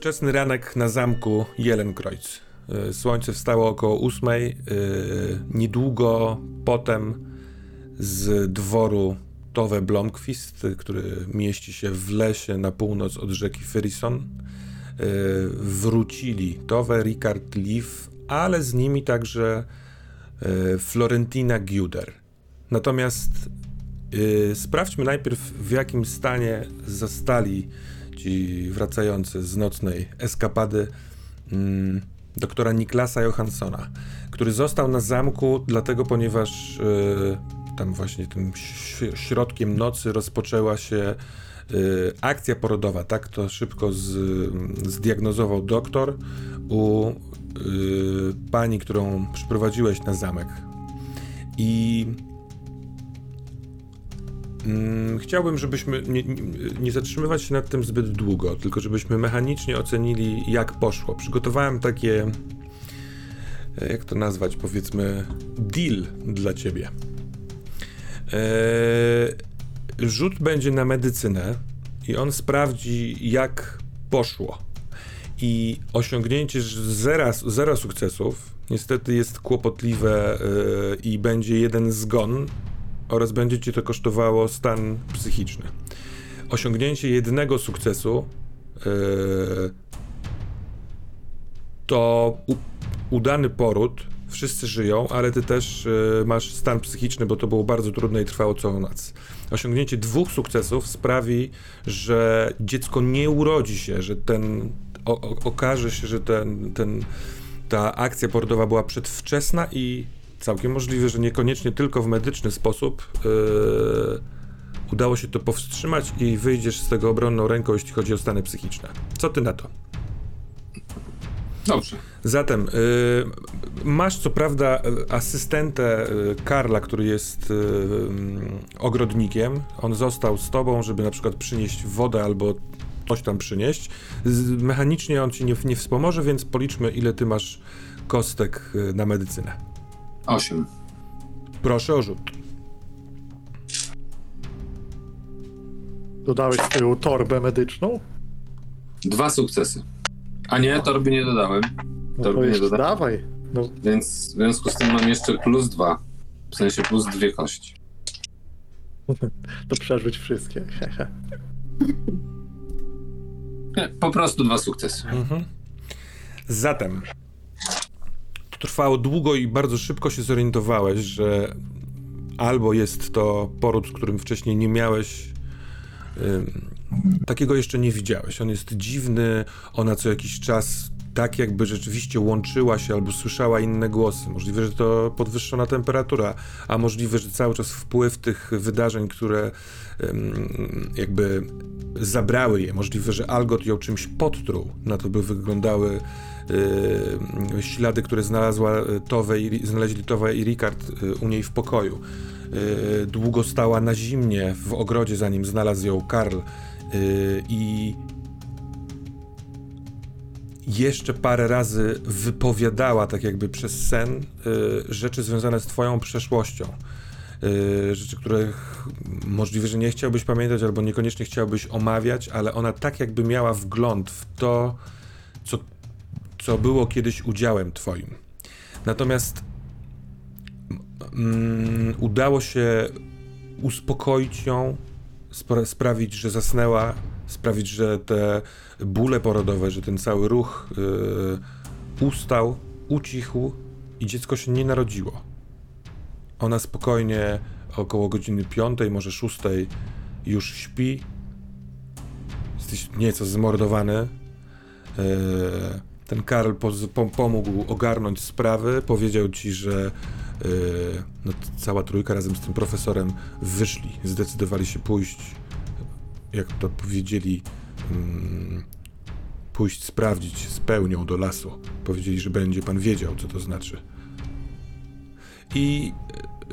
Wczesny ranek na zamku Jelenkreuz. Y, słońce wstało około ósmej. Y, niedługo potem z dworu Towe Blomqvist, który mieści się w lesie na północ od rzeki Ferison, y, wrócili Towe, Ricard Leaf, ale z nimi także Florentina Giuder. Natomiast sprawdźmy najpierw, w jakim stanie zastali wracający z nocnej eskapady mm, doktora Niklasa Johanssona, który został na zamku dlatego, ponieważ yy, tam właśnie tym środkiem nocy rozpoczęła się yy, akcja porodowa, tak to szybko z, zdiagnozował doktor u yy, pani, którą przyprowadziłeś na zamek. I chciałbym, żebyśmy nie, nie, zatrzymywać się nad tym zbyt długo, tylko żebyśmy mechanicznie ocenili, jak poszło. Przygotowałem takie, e, jak to nazwać, powiedzmy, deal dla ciebie. Eee, rzut będzie na medycynę i on sprawdzi, jak poszło. I osiągnięcie zera, zera sukcesów niestety jest kłopotliwe yy, i będzie jeden zgon, oraz będzie ci to kosztowało stan psychiczny. Osiągnięcie jednego sukcesu yy, to udany poród, wszyscy żyją, ale ty też yy, masz stan psychiczny, bo to było bardzo trudne i trwało całą noc. Osiągnięcie dwóch sukcesów sprawi, że dziecko nie urodzi się, że ten o, o, okaże się, że ten, ten, ta akcja porodowa była przedwczesna i całkiem możliwe, że niekoniecznie tylko w medyczny sposób yy, udało się to powstrzymać i wyjdziesz z tego obronną ręką, jeśli chodzi o stany psychiczne. Co ty na to? Dobrze. Zatem yy, masz co prawda asystentę yy, Karla, który jest yy, ogrodnikiem. On został z tobą, żeby na przykład przynieść wodę albo coś tam przynieść. Z, mechanicznie on ci nie, nie wspomoże, więc policzmy ile ty masz kostek na medycynę. Osiem. Proszę o rzut. Dodałeś swoją torbę medyczną? Dwa sukcesy. A nie, torby nie dodałem. No to nie dodałem. dawaj. No. Więc w związku z tym mam jeszcze plus dwa. W sensie plus dwie kości. To przeżyć wszystkie. Nie, po prostu dwa sukcesy. Mhm. Zatem trwało długo i bardzo szybko się zorientowałeś, że albo jest to poród, z którym wcześniej nie miałeś. takiego jeszcze nie widziałeś. On jest dziwny, ona co jakiś czas tak jakby rzeczywiście łączyła się albo słyszała inne głosy. Możliwe, że to podwyższona temperatura, a możliwe, że cały czas wpływ tych wydarzeń, które jakby zabrały je. Możliwe, że Algot ją czymś podtruł. Na to by wyglądały ślady, które znalazła Towe i, znaleźli Towe i Ricard y, u niej w pokoju. Y, długo stała na zimnie w ogrodzie, zanim znalazł ją Karl. I jeszcze parę razy wypowiadała, tak jakby przez sen, rzeczy związane z Twoją przeszłością. rzeczy, których możliwe, że nie chciałbyś pamiętać, albo niekoniecznie chciałbyś omawiać, ale ona tak jakby miała wgląd w to, co co było kiedyś udziałem Twoim. Natomiast mm, udało się uspokoić ją, spra sprawić, że zasnęła, sprawić, że te bóle porodowe, że ten cały ruch yy, ustał, ucichł i dziecko się nie narodziło. Ona spokojnie około godziny piątej, może szóstej już śpi. Jesteś nieco zmordowany. Yy, ten Karl pomógł ogarnąć sprawy, powiedział ci, że yy, no, cała trójka razem z tym profesorem wyszli, zdecydowali się pójść, jak to powiedzieli, yy, pójść sprawdzić z pełnią do lasu. Powiedzieli, że będzie pan wiedział, co to znaczy. I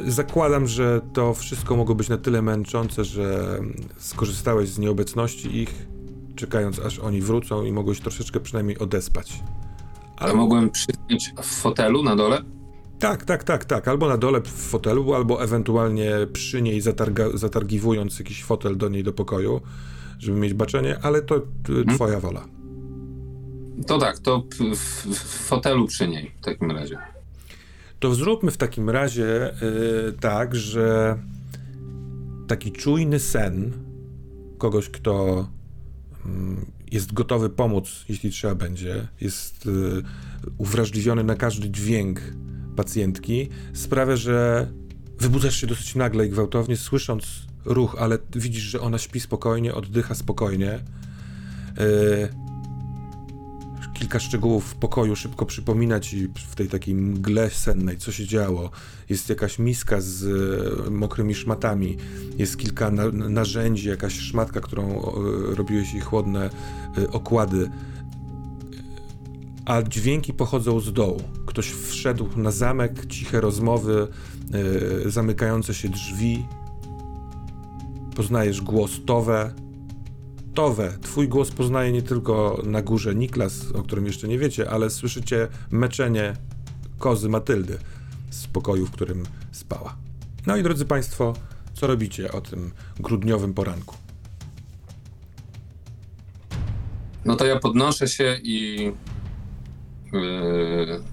zakładam, że to wszystko mogło być na tyle męczące, że skorzystałeś z nieobecności ich czekając aż oni wrócą i mogłeś troszeczkę przynajmniej odespać. Ale mogłem przysnąć w fotelu na dole? Tak, tak, tak, tak. Albo na dole w fotelu, albo ewentualnie przy niej zatarga, zatargiwując jakiś fotel do niej do pokoju, żeby mieć baczenie, ale to hmm. twoja wola. To tak, to w, w fotelu przy niej w takim razie. To zróbmy w takim razie y, tak, że taki czujny sen kogoś, kto jest gotowy pomóc, jeśli trzeba będzie, jest y, uwrażliwiony na każdy dźwięk pacjentki, sprawia, że wybudzasz się dosyć nagle i gwałtownie, słysząc ruch, ale widzisz, że ona śpi spokojnie, oddycha spokojnie. Kilka szczegółów w pokoju szybko przypomina ci w tej takiej mgle sennej, co się działo. Jest jakaś miska z e, mokrymi szmatami, jest kilka na, narzędzi, jakaś szmatka, którą e, robiłeś jej chłodne e, okłady. A dźwięki pochodzą z dołu. Ktoś wszedł na zamek, ciche rozmowy, zamykające się drzwi. Poznajesz głos Towe, Twój głos poznaje nie tylko na górze Niklas, o którym jeszcze nie wiecie, ale słyszycie meczenie kozy Matyldy z pokoju, w którym spała. No i drodzy Państwo, co robicie o tym grudniowym poranku? No to ja podnoszę się i yy,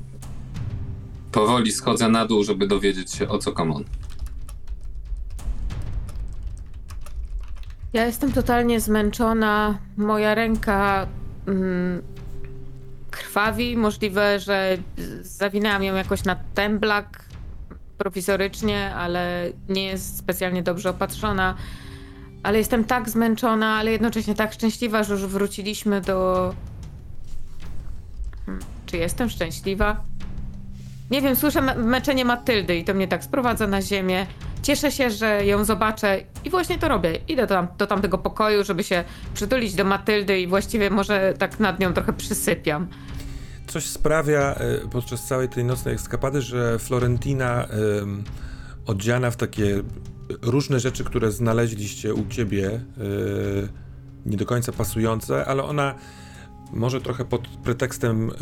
powoli schodzę na dół, żeby dowiedzieć się o co komon. Ja jestem totalnie zmęczona. Moja ręka mm, krwawi. Możliwe, że zawinęłam ją jakoś na temblak prowizorycznie, ale nie jest specjalnie dobrze opatrzona. Ale jestem tak zmęczona, ale jednocześnie tak szczęśliwa, że już wróciliśmy do. Hmm, Czy jestem szczęśliwa? Nie wiem, słyszę me- meczenie Matyldy i to mnie tak sprowadza na ziemię. Cieszę się, że ją zobaczę i właśnie to robię. Idę tam, do tamtego pokoju, żeby się przytulić do Matyldy i właściwie może tak nad nią trochę przysypiam. Coś sprawia e, podczas całej tej nocnej eskapady, że Florentina em, odziana w takie różne rzeczy, które znaleźliście u ciebie, e, nie do końca pasujące, ale ona może trochę pod pretekstem e,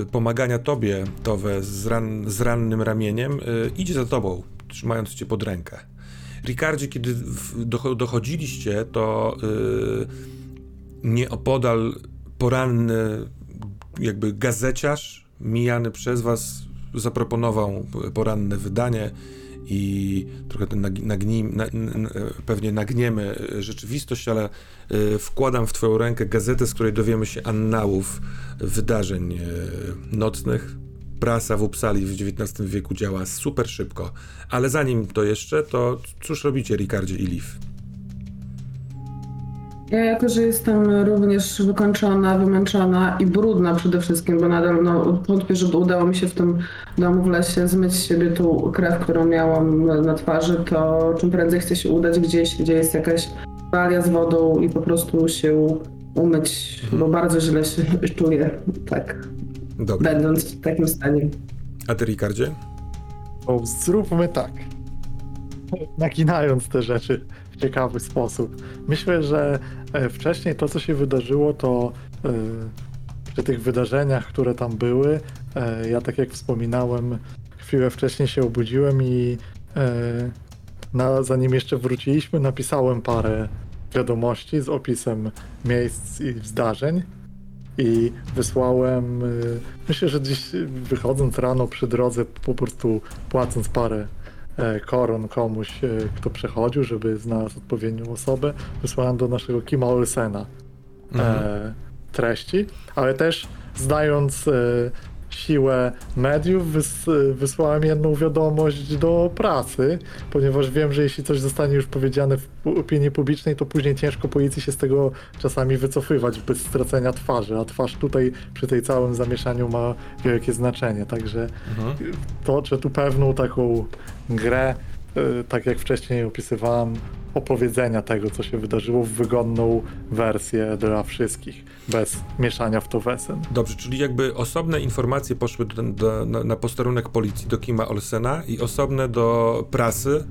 e, pomagania tobie, Towe, z, ran, z rannym ramieniem, e, idzie za tobą, trzymając cię pod rękę. Ricardzie, kiedy w- docho- dochodziliście, to e, nieopodal poranny jakby gazeciarz mijany przez was zaproponował poranne wydanie i trochę ten nag, nagni, na, n, pewnie nagniemy rzeczywistość, ale y, wkładam w twoją rękę gazetę, z której dowiemy się annałów wydarzeń y, nocnych. Prasa w Uppsali w XIX wieku działa super szybko, ale zanim to jeszcze, to cóż robicie, Ricardzie i Liv? Ja jako, że jestem również wykończona, wymęczona i brudna przede wszystkim, bo nadal no, wątpię, żeby udało mi się w tym domu w lesie zmyć z siebie tą krew, którą miałam na, twarzy, to czym prędzej chcę się udać gdzieś, gdzie jest jakaś balia z wodą i po prostu się umyć, bo bardzo źle się czuję, tak, Dobra. będąc w takim stanie. A ty, Ricardzie? To zróbmy tak. Naginając te rzeczy w ciekawy sposób. Myślę, że e, wcześniej to, co się wydarzyło, to e, przy tych wydarzeniach, które tam były, e, ja tak jak wspominałem, chwilę wcześniej się obudziłem i na, zanim jeszcze wróciliśmy, napisałem parę wiadomości z opisem miejsc i zdarzeń i wysłałem, myślę, że gdzieś wychodząc rano przy drodze, po prostu płacąc parę koron komuś, e, kto przechodził, żeby znalazł odpowiednią osobę, wysłałem do naszego Kima Olsena e, treści, ale też znając e, siłę mediów, wys, wysłałem jedną wiadomość do prasy, ponieważ wiem, że jeśli coś zostanie już powiedziane w opinii publicznej, to później ciężko policji się z tego czasami wycofywać bez stracenia twarzy, a twarz tutaj przy tej całym zamieszaniu ma wielkie znaczenie, także Mhm. toczę tu pewną taką grę, e, tak jak wcześniej opisywałem, opowiedzenia tego, co się wydarzyło w wygodną wersję dla wszystkich, bez mieszania w to wesen. Dobrze, czyli jakby osobne informacje poszły do, do, na, na posterunek policji do Kima Olsena i osobne do prasy.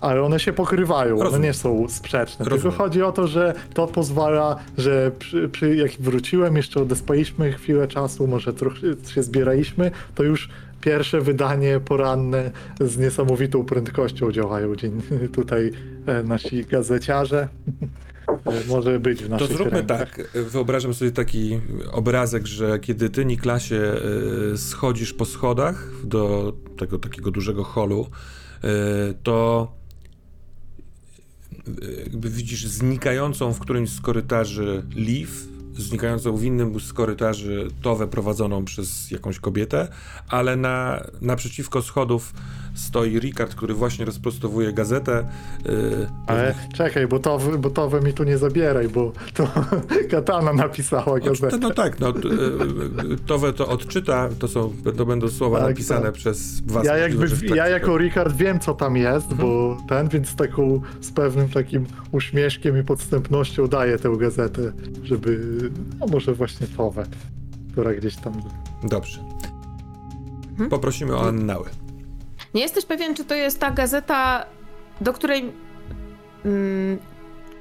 Ale one się pokrywają, one Rozumiem. nie są sprzeczne. Rozumiem. Tylko chodzi o to, że to pozwala, że przy, przy, jak wróciłem, jeszcze odespaliśmy chwilę czasu, może trochę się zbieraliśmy, to już pierwsze wydanie poranne z niesamowitą prędkością działają dzień, tutaj e, nasi gazeciarze. e, może być w To naszych zróbmy rękach. tak. Wyobrażam sobie taki obrazek, że kiedy ty, Niklasie, y, schodzisz po schodach do tego takiego dużego holu, to jakby widzisz znikającą w którymś z korytarzy Liv, znikającą w innym z korytarzy Towę prowadzoną przez jakąś kobietę, ale na, naprzeciwko schodów stoi Rikard, który właśnie rozprostowuje gazetę. y, Ale czekaj, bo to, bo to we mi tu nie zabieraj, bo to Katana napisała No, gazetę. no tak, no, t- y, Towe to odczyta, to są, to będą słowa Tak, napisane tak. przez was. Ja jakby, ja jako Rikard wiem co tam jest, bo ten, więc z taką, z pewnym takim uśmieszkiem i podstępnością daję tę gazetę, żeby, no może właśnie Towę, która gdzieś tam... Dobrze. Mhm. Poprosimy o annały. Nie jesteś pewien, czy to jest ta gazeta, do której. Mm,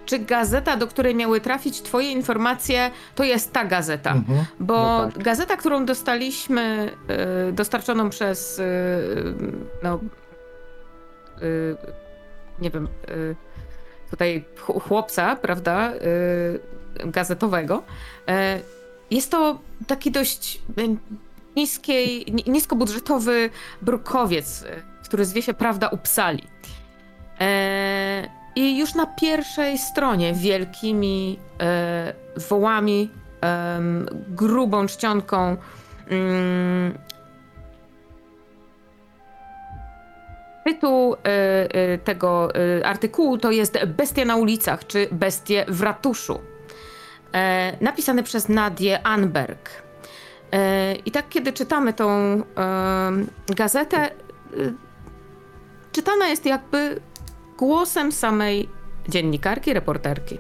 czy gazeta, do której miały trafić Twoje informacje, to jest ta gazeta? Mhm. Bo No tak. gazeta, którą dostaliśmy, y, dostarczoną przez, y, no, y, nie wiem, y, tutaj ch- chłopca, prawda, y, gazetowego, y, jest to taki dość niskiej, ni- niskobudżetowy brukowiec, y, który zwie się Prawda Upsali. E, I już na pierwszej stronie wielkimi e, wołami, em, grubą czcionką mm, Tytuł e, e, tego e, artykułu to jest Bestie na ulicach, czy Bestie w ratuszu. E, napisany przez Nadię Anberg. E, I tak, kiedy czytamy tą gazetę, e, czytana jest jakby głosem samej dziennikarki, reporterki.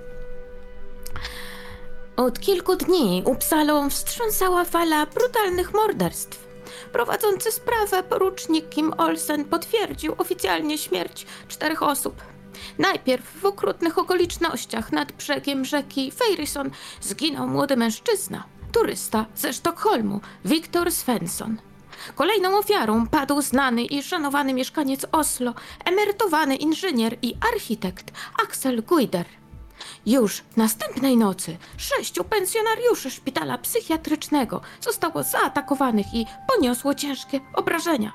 Od kilku dni Upsalą wstrząsała fala brutalnych morderstw. Prowadzący sprawę porucznik Kim Olsen potwierdził oficjalnie śmierć czterech osób. Najpierw w okrutnych okolicznościach nad brzegiem rzeki Fejryson zginął młody mężczyzna, turysta ze Sztokholmu, Wiktor Svensson. Kolejną ofiarą padł znany i szanowany mieszkaniec Oslo, emerytowany inżynier i architekt Axel Guider. Już następnej nocy sześciu pensjonariuszy szpitala psychiatrycznego zostało zaatakowanych i poniosło ciężkie obrażenia.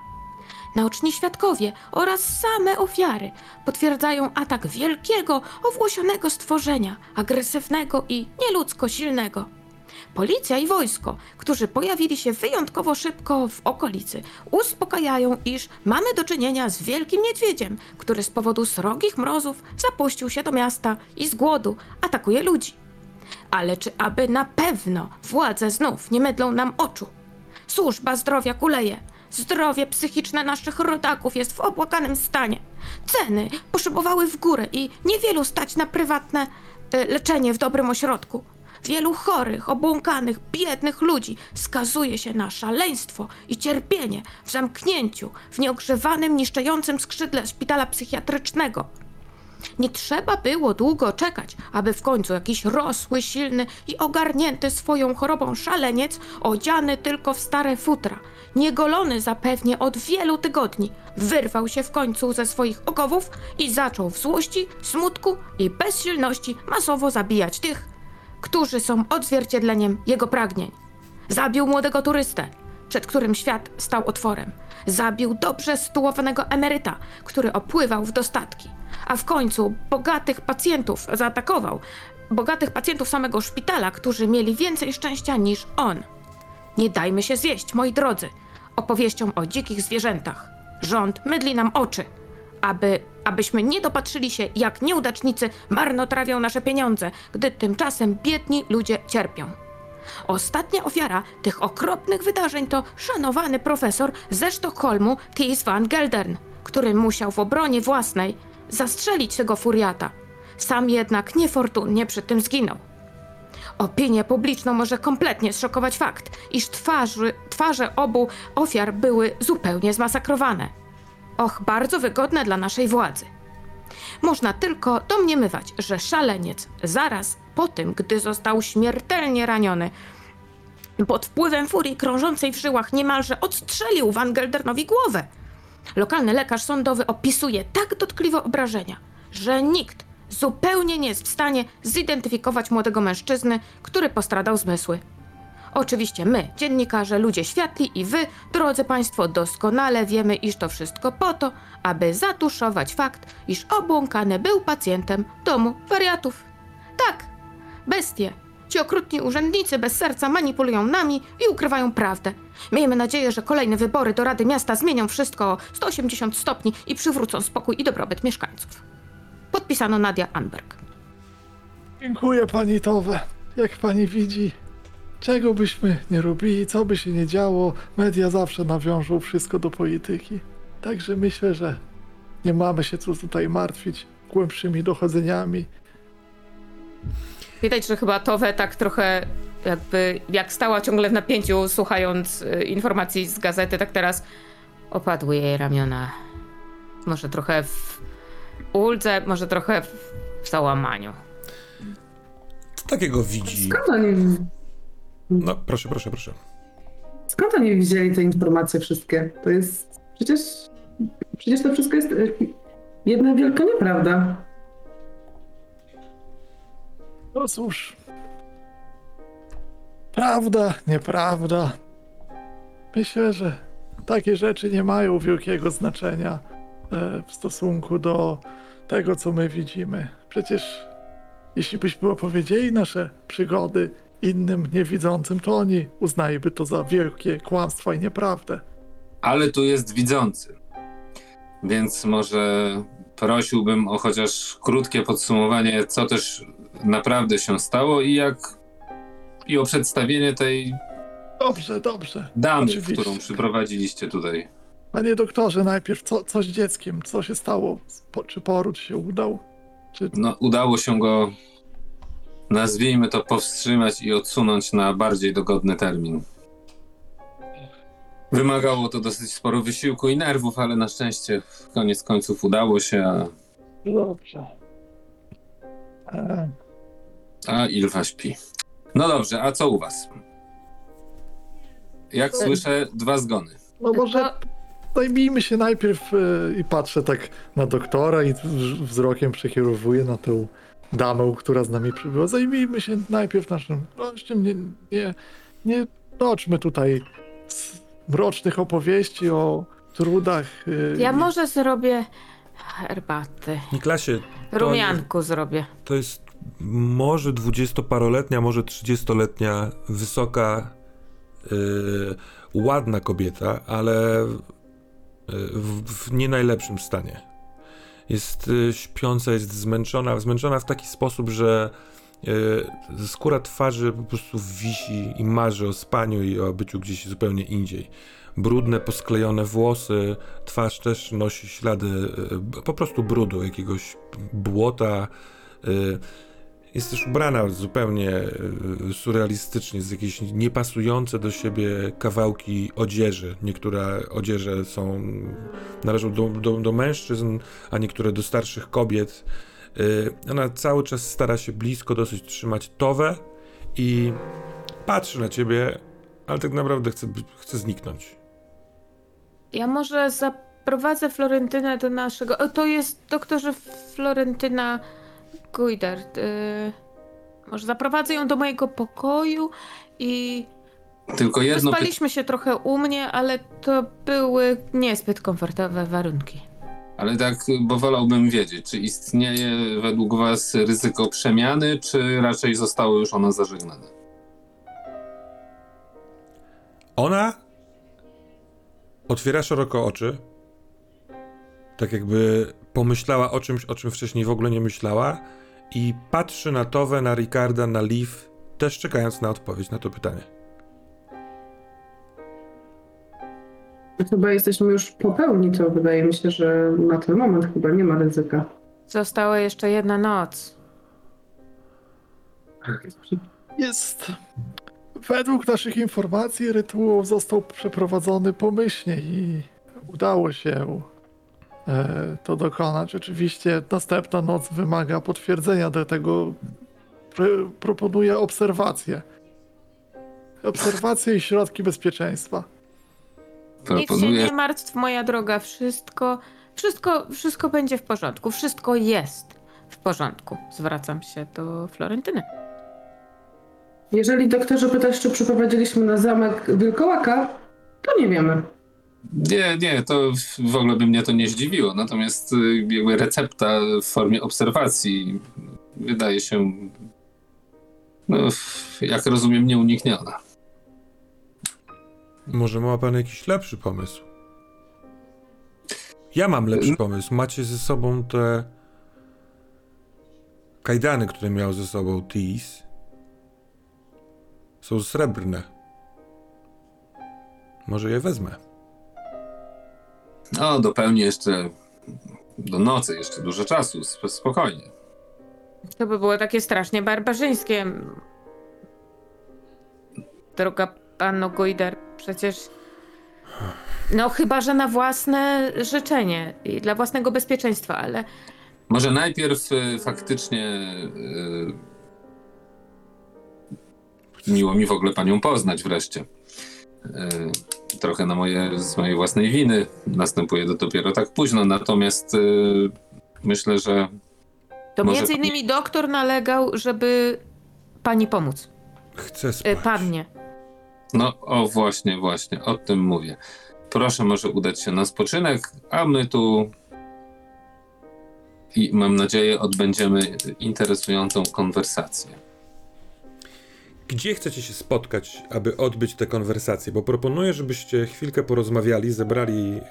Naoczni świadkowie oraz same ofiary potwierdzają atak wielkiego, owłosionego stworzenia, agresywnego i nieludzko silnego. Policja i wojsko, którzy pojawili się wyjątkowo szybko w okolicy, uspokajają, iż mamy do czynienia z wielkim niedźwiedziem, który z powodu srogich mrozów zapuścił się do miasta i z głodu atakuje ludzi. Ale czy aby na pewno władze znów nie mydlą nam oczu? Służba zdrowia kuleje. Zdrowie psychiczne naszych rodaków jest w opłakanym stanie. Ceny poszybowały w górę i niewielu stać na prywatne e, leczenie w dobrym ośrodku. Wielu chorych, obłąkanych, biednych ludzi skazuje się na szaleństwo i cierpienie w zamknięciu, w nieogrzewanym, niszczącym skrzydle szpitala psychiatrycznego. Nie trzeba było długo czekać, aby w końcu jakiś rosły, silny i ogarnięty swoją chorobą szaleniec, odziany tylko w stare futra, niegolony zapewnie od wielu tygodni, wyrwał się w końcu ze swoich okowów i zaczął w złości, smutku i bezsilności masowo zabijać tych, którzy są odzwierciedleniem jego pragnień. Zabił młodego turystę, przed którym świat stał otworem. Zabił dobrze sytuowanego emeryta, który opływał w dostatki. A w końcu bogatych pacjentów zaatakował. Bogatych pacjentów samego szpitala, którzy mieli więcej szczęścia niż on. Nie dajmy się zjeść, moi drodzy, opowieścią o dzikich zwierzętach. Rząd mydli nam oczy, aby, abyśmy nie dopatrzyli się, jak nieudacznicy marnotrawią nasze pieniądze, gdy tymczasem biedni ludzie cierpią. Ostatnia ofiara tych okropnych wydarzeń to szanowany profesor ze Sztokholmu Thies van Geldern, który musiał w obronie własnej zastrzelić tego furiata. Sam jednak niefortunnie przy tym zginął. Opinię publiczną może kompletnie zszokować fakt, iż twarzy, twarze obu ofiar były zupełnie zmasakrowane. Och, bardzo wygodne dla naszej władzy. Można tylko domniemywać, że szaleniec zaraz po tym, gdy został śmiertelnie raniony, pod wpływem furii krążącej w żyłach niemalże odstrzelił Van Geldernowi głowę. Lokalny lekarz sądowy opisuje tak dotkliwe obrażenia, że nikt zupełnie nie jest w stanie zidentyfikować młodego mężczyzny, który postradał zmysły. Oczywiście my, dziennikarze, ludzie światli i wy, drodzy Państwo, doskonale wiemy, iż to wszystko po to, aby zatuszować fakt, iż obłąkany był pacjentem domu wariatów. Tak, bestie. Ci okrutni urzędnicy bez serca manipulują nami i ukrywają prawdę. Miejmy nadzieję, że kolejne wybory do Rady Miasta zmienią wszystko o 180 stopni i przywrócą spokój i dobrobyt mieszkańców. Podpisano Nadia Anberg. Dziękuję pani Towe. Jak pani widzi, czego byśmy nie robili, co by się nie działo, media zawsze nawiążą wszystko do polityki. Także myślę, że nie mamy się co tutaj martwić głębszymi dochodzeniami. Widać, że chyba Towe tak trochę jakby, jak stała ciągle w napięciu, słuchając y, informacji z gazety, tak teraz opadły jej ramiona. Może trochę w uldze, może trochę w załamaniu. Co takiego widzi? Skąd oni, No, proszę, proszę, proszę. skąd oni wzięli te informacje wszystkie? To jest, przecież, przecież to wszystko jest e, jedna wielka nieprawda. No cóż. Prawda, nieprawda. Myślę, że takie rzeczy nie mają wielkiego znaczenia e, w stosunku do tego, co my widzimy. Przecież jeśli byśmy opowiedzieli nasze przygody innym niewidzącym, to oni uznaliby to za wielkie kłamstwa i nieprawdę. Ale tu jest widzący. Więc może prosiłbym o chociaż krótkie podsumowanie, co też naprawdę się stało i jak. i o przedstawienie tej Dobrze, dobrze. damy, Oczywiście. którą przyprowadziliście tutaj. Panie doktorze, najpierw co, co z dzieckiem? Co się stało? Po, czy poród się udał? Czy No, udało się go, nazwijmy to, powstrzymać i odsunąć na bardziej dogodny termin. Wymagało to dosyć sporo wysiłku i nerwów, ale na szczęście koniec końców udało się, a, Dobrze. E, a Ilwa śpi. No dobrze, a co u was? Jak słyszę, dwa zgony. no może zajmijmy się najpierw e, i patrzę tak na doktora i wzrokiem przekierowuję na tę damę, która z nami przybyła. Zajmijmy się najpierw naszym gościem. Nie, nie, nie toczmy tutaj mrocznych opowieści o trudach. e, Ja może zrobię herbaty. Niklasie, Rumianku zrobię. to jest może dwudziestoparoletnia, może trzydziestoletnia, wysoka, yy, ładna kobieta, ale yy, w, w nie najlepszym stanie. Jest yy, śpiąca, jest zmęczona, zmęczona w taki sposób, że yy, skóra twarzy po prostu wisi i marzy o spaniu i o byciu gdzieś zupełnie indziej. Brudne, posklejone włosy, twarz też nosi ślady yy, po prostu brudu, jakiegoś błota. Jest też ubrana zupełnie y, surrealistycznie, z jakieś niepasujące do siebie kawałki odzieży. Niektóre odzieże są, należą do, do, do mężczyzn, a niektóre do starszych kobiet. Y, Ona cały czas stara się blisko dosyć trzymać towę i patrzy na ciebie, ale tak naprawdę chce, chce zniknąć. Ja może zaprowadzę Florentynę do naszego. O, to jest doktorze Florentyna Guidard. Y... Może zaprowadzę ją do mojego pokoju i Tylko jedno pytanie. wyspaliśmy się trochę u mnie, ale to były niezbyt komfortowe warunki. Ale tak, bo wolałbym wiedzieć, czy istnieje według was ryzyko przemiany, czy raczej zostało już ono zażegnane? Ona otwiera szeroko oczy, tak jakby pomyślała o czymś, o czym wcześniej w ogóle nie myślała i patrzy na Towę, na Ricarda, na Leaf, też czekając na odpowiedź na to pytanie. Chyba jesteśmy już po pełni, to wydaje mi się, że na ten moment chyba nie ma ryzyka. Została jeszcze jedna noc. Jest. Według naszych informacji rytuał został przeprowadzony pomyślnie i udało się to dokonać. Oczywiście następna noc wymaga potwierdzenia, dlatego pr- proponuję obserwację. Obserwacje i środki bezpieczeństwa. Nic się Proponuję, nie martw, moja droga. Wszystko, wszystko, wszystko będzie w porządku. Wszystko jest. W porządku. Zwracam się do Florentyny. Jeżeli doktorze pytasz, czy przeprowadziliśmy na zamek Wilkołaka, to nie wiemy. Nie, nie, to w ogóle by mnie to nie zdziwiło. Natomiast y, jakby recepta w formie obserwacji wydaje się, no, jak rozumiem, nieunikniona. Może ma pan jakiś lepszy pomysł? Ja mam lepszy pomysł. Macie ze sobą te kajdany, które miał ze sobą Tis. Są srebrne. Może je wezmę. No, do pełni jeszcze do nocy, jeszcze dużo czasu, sp- spokojnie. To by było takie strasznie barbarzyńskie. Droga panno Guider, przecież. No, chyba, że na własne życzenie i dla własnego bezpieczeństwa, ale Może najpierw y, faktycznie y, miło mi w ogóle panią poznać wreszcie. Y, trochę na moje, z mojej własnej winy następuje to dopiero tak późno, natomiast y, myślę, że to Może między pani- innymi doktor nalegał, żeby pani pomóc. Chcę Y, spać. Pannie. no o właśnie, właśnie, o tym mówię. Proszę może udać się na spoczynek, a my tu i mam nadzieję odbędziemy interesującą konwersację. Gdzie chcecie się spotkać, aby odbyć tę konwersację? Bo proponuję, żebyście chwilkę porozmawiali, zebrali, yy,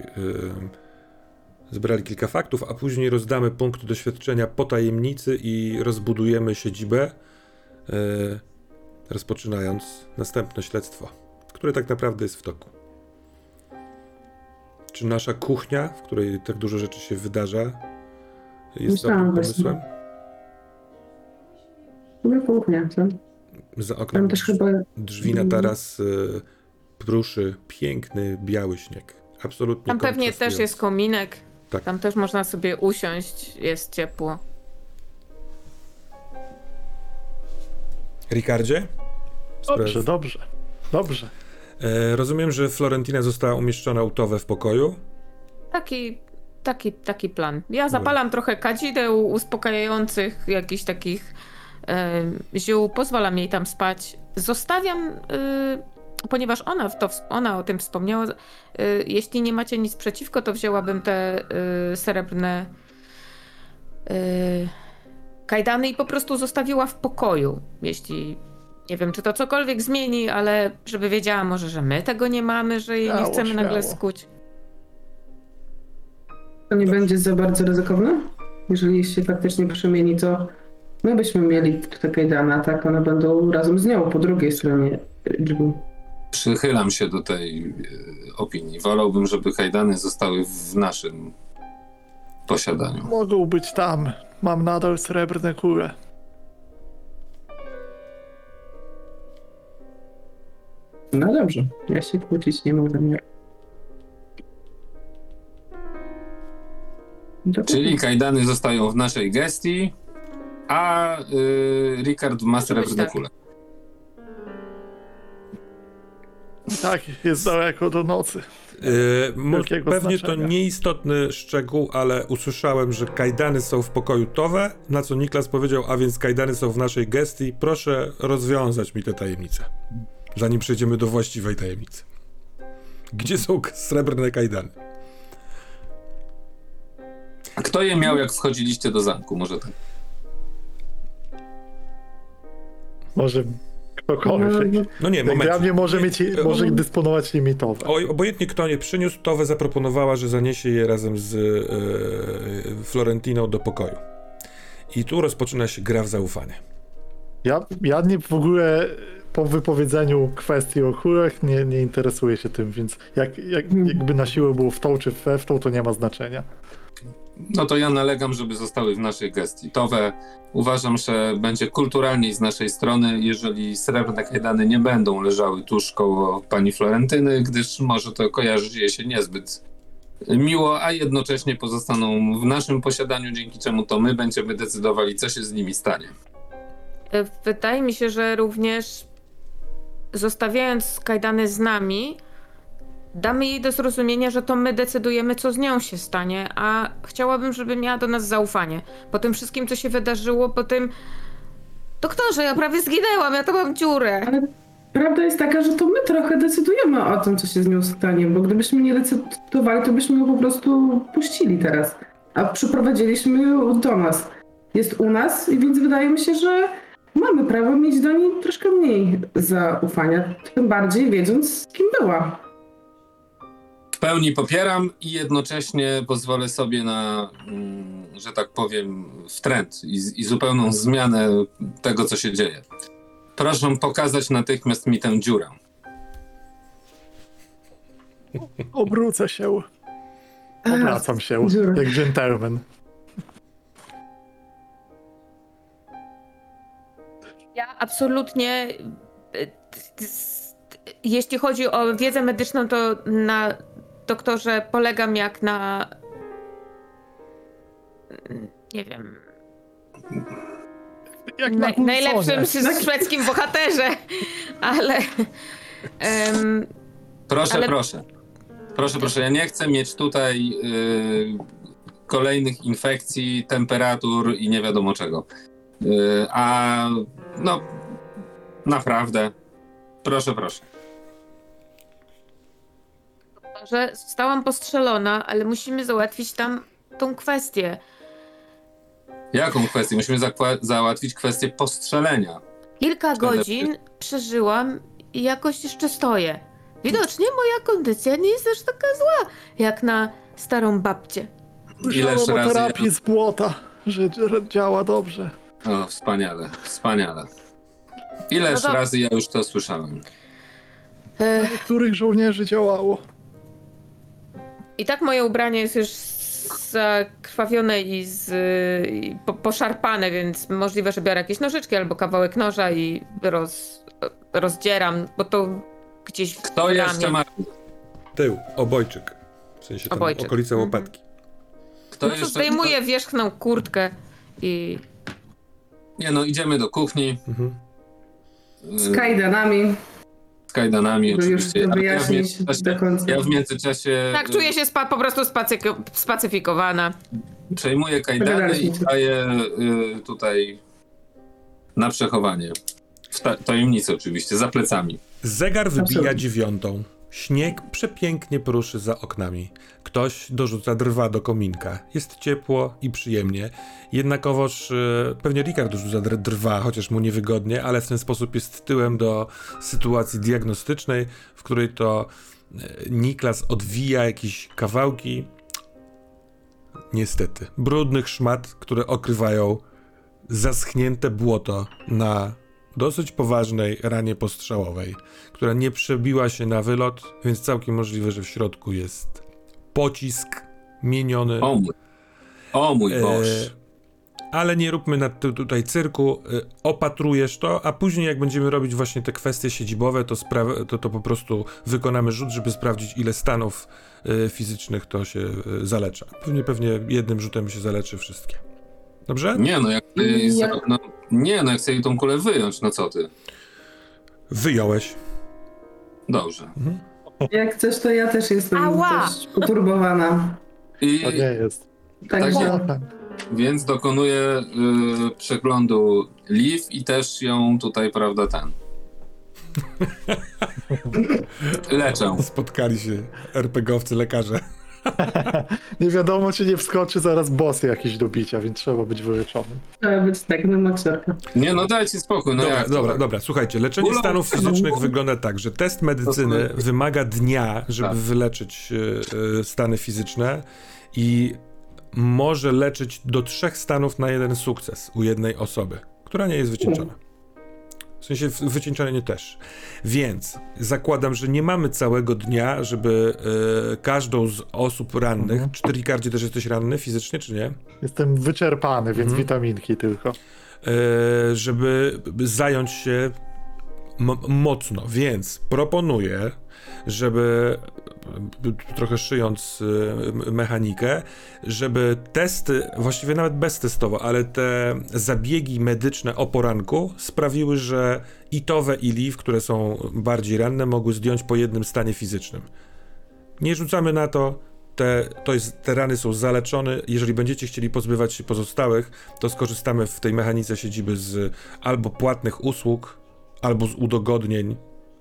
zebrali kilka faktów, a później rozdamy punkt doświadczenia po tajemnicy i rozbudujemy siedzibę, yy, rozpoczynając następne śledztwo, które tak naprawdę jest w toku. Czy nasza kuchnia, w której tak dużo rzeczy się wydarza, jest Myślałam dobrym pomysłem? No kuchnia, co? Za oknem Tam też chyba drzwi na taras y, pruszy piękny biały śnieg. Absolutnie Tam pewnie też jest kominek. Tak. Tam też można sobie usiąść, jest ciepło. Ricardzie? Dobrze, Spraw- dobrze. Dobrze. E, rozumiem, że Florentina została umieszczona u Towe w pokoju. Taki, taki, taki plan. Ja zapalam trochę kadzideł uspokajających, jakichś takich ziół, pozwalam jej tam spać. Zostawiam, e, ponieważ ona, w to, ona o tym wspomniała, e, jeśli nie macie nic przeciwko, to wzięłabym te e, srebrne e, kajdany i po prostu zostawiła w pokoju, jeśli... Nie wiem, czy to cokolwiek zmieni, ale żeby wiedziała może, że my tego nie mamy, że jej nie Śmiało, chcemy nagle śmiało. skuć. To nie będzie za bardzo ryzykowne? Jeżeli się faktycznie przemieni, to my byśmy mieli te kajdany, a tak one będą razem z nią po drugiej stronie drzwi. Przychylam się do tej e, opinii. Wolałbym, żeby kajdany zostały w naszym posiadaniu. Mogą być tam. Mam nadal srebrne kule. No dobrze, ja się kłócić nie mogę. Nie. To- Czyli kajdany zostają w naszej gestii, a y, Ricard ma srebrne tak. kule. Tak, jest daleko do nocy. Wielkiego pewnie znaczenia. to nieistotny szczegół, ale usłyszałem, że kajdany są w pokoju Towe, na co Niklas powiedział, a więc kajdany są w naszej gestii. Proszę rozwiązać mi tę tajemnicę, zanim przejdziemy do właściwej tajemnicy. Gdzie są srebrne kajdany? A kto je miał, jak wchodziliście do zamku? Może tak. Może ktokolwiek. No nie, Jak dla moment. mnie może, mieć, Nie, może dysponować limitowe. Oj, obojętnie kto nie przyniósł, Towe zaproponowała, że zaniesie je razem z e, Florentiną do pokoju. I tu rozpoczyna się gra w zaufanie. Ja, ja nie w ogóle po wypowiedzeniu kwestii o kulach nie, nie interesuję się tym, więc jak, jak, jakby na siłę było w tą czy we w tą, to nie ma znaczenia. No to ja nalegam, żeby zostały w naszej gestii. Towe uważam, że będzie kulturalniej z naszej strony, jeżeli srebrne kajdany nie będą leżały tuż koło pani Florentyny, gdyż może to kojarzyć jej się niezbyt miło, a jednocześnie pozostaną w naszym posiadaniu, dzięki czemu to my będziemy decydowali, co się z nimi stanie. E, Wydaje mi się, że również zostawiając kajdany z nami, damy jej do zrozumienia, że to my decydujemy, co z nią się stanie, a chciałabym, żeby miała do nas zaufanie. Po tym wszystkim, co się wydarzyło, po tym... Doktorze, ja prawie zginęłam, ja to mam dziurę. Ale prawda jest taka, że to my trochę decydujemy o tym, co się z nią stanie, bo gdybyśmy nie decydowali, to byśmy ją po prostu puścili teraz. A przyprowadziliśmy ją do nas. Jest u nas, więc wydaje mi się, że mamy prawo mieć do niej troszkę mniej zaufania. Tym bardziej wiedząc, kim była. W pełni popieram i jednocześnie pozwolę sobie na, mm, że tak powiem, wtręt i, i zupełną zmianę tego, co się dzieje. Proszę pokazać natychmiast mi tę dziurę. Obrócę się. Obracam się, dziura. jak gentleman. Ja absolutnie. s- Jeśli chodzi o wiedzę medyczną, to na doktorze polegam jak na. Nie wiem. Jak Na, na najlepszym sz- szwedzkim bohaterze, ale. em, Proszę, Ale- proszę. Proszę, proszę, ja nie chcę mieć tutaj y, kolejnych infekcji, temperatur i nie wiadomo czego. Y, a no, naprawdę. Proszę, proszę. Że zostałam postrzelona, ale musimy załatwić tam tą kwestię. Jaką kwestię? Musimy zakła- załatwić kwestię postrzelenia. Kilka godzin przeżyłam i jakoś jeszcze stoję. Widocznie moja kondycja nie jest aż taka zła, jak na starą babcię. Ileż Słyszałem o razy terapii ja- z błota, że że działa dobrze. O, wspaniale, wspaniale. Ileż No to- razy ja już to słyszałem. Ech, niektórych żołnierzy działało. I tak moje ubranie jest już zakrwawione i, z, i po, poszarpane, więc możliwe, że biorę jakieś nożyczki albo kawałek noża i roz, rozdzieram, bo to gdzieś w Kto ramię. jeszcze ma... Tył, obojczyk. W sensie tam Obojczyk. okolice Mhm. łopatki. Kto No to jeszcze... zdejmuję wierzchną kurtkę i Nie no, idziemy do kuchni. Mhm. Z kajdanami, z kajdanami już oczywiście. Ale ja w wyjaśnić międzyczasie, końca. ja w międzyczasie tak czuję się spa, po prostu spacyk- spacyfikowana. przejmuję kajdany i Pogadaliśmy. daję y, tutaj na przechowanie. W ta- tajemnicy oczywiście, za plecami. Zegar wybija Absolutnie. dziewiątą. Śnieg przepięknie poruszy za oknami. Ktoś dorzuca drwa do kominka. Jest ciepło i przyjemnie. Jednakowoż e, pewnie Rikard dorzuca dr- drwa, chociaż mu niewygodnie, ale w ten sposób jest tyłem do sytuacji diagnostycznej, w której to e, Niklas odwija jakieś kawałki. Niestety, brudnych szmat, które okrywają zaschnięte błoto na dosyć poważnej ranie postrzałowej, która nie przebiła się na wylot, więc całkiem możliwe, że w środku jest pocisk mieniony. O mój, o mój E, Boż. ale nie róbmy na tu- tutaj cyrku. E, Opatrujesz to, a później jak będziemy robić właśnie te kwestie siedzibowe, to, spra- to, to po prostu wykonamy rzut, żeby sprawdzić ile stanów e, fizycznych to się e, zalecza. Pewnie, pewnie jednym rzutem się zaleczy wszystkie. Dobrze? Nie no, jak ty, Ja- no, nie no, jak chcę jej tą kulę wyjąć, no co ty? Wyjąłeś. Dobrze. Jak coś, to ja też jestem Ała! dość uturbowana. I To nie jest. Także Tak. więc dokonuję y, przeglądu Liv i też ją tutaj, prawda, ten. Leczę. Spotkali się RPGowcy, lekarze. Nie wiadomo, czy nie wskoczy zaraz boss jakiś do bicia, więc trzeba być wyleczonym. trzeba być tak, no makserka. Nie no, dajcie spokój, no dobra, jak dobra, tak? dobra, słuchajcie, leczenie stanów fizycznych wygląda tak, że test medycyny wymaga dnia, żeby Tak. wyleczyć e, stany fizyczne i może leczyć do trzech stanów na jeden sukces u jednej osoby, która nie jest wycieńczona. W sensie w- wycieńczenie też. Więc zakładam, że nie mamy całego dnia, żeby e, każdą z osób rannych, Mhm. czy ty Ricardzie też jesteś ranny fizycznie, czy nie? Jestem wyczerpany, więc Mhm. witaminki tylko. e, żeby zająć się mocno. Więc proponuję, żeby trochę szyjąc e, mechanikę, żeby testy, właściwie nawet beztestowo, ale te zabiegi medyczne o poranku sprawiły, że i Towe i Liv, które są bardziej ranne, mogły zdjąć po jednym stanie fizycznym. Nie rzucamy na to. Te, to jest, te rany są zaleczone. Jeżeli będziecie chcieli pozbywać się pozostałych, to skorzystamy w tej mechanice siedziby z albo płatnych usług, albo z udogodnień,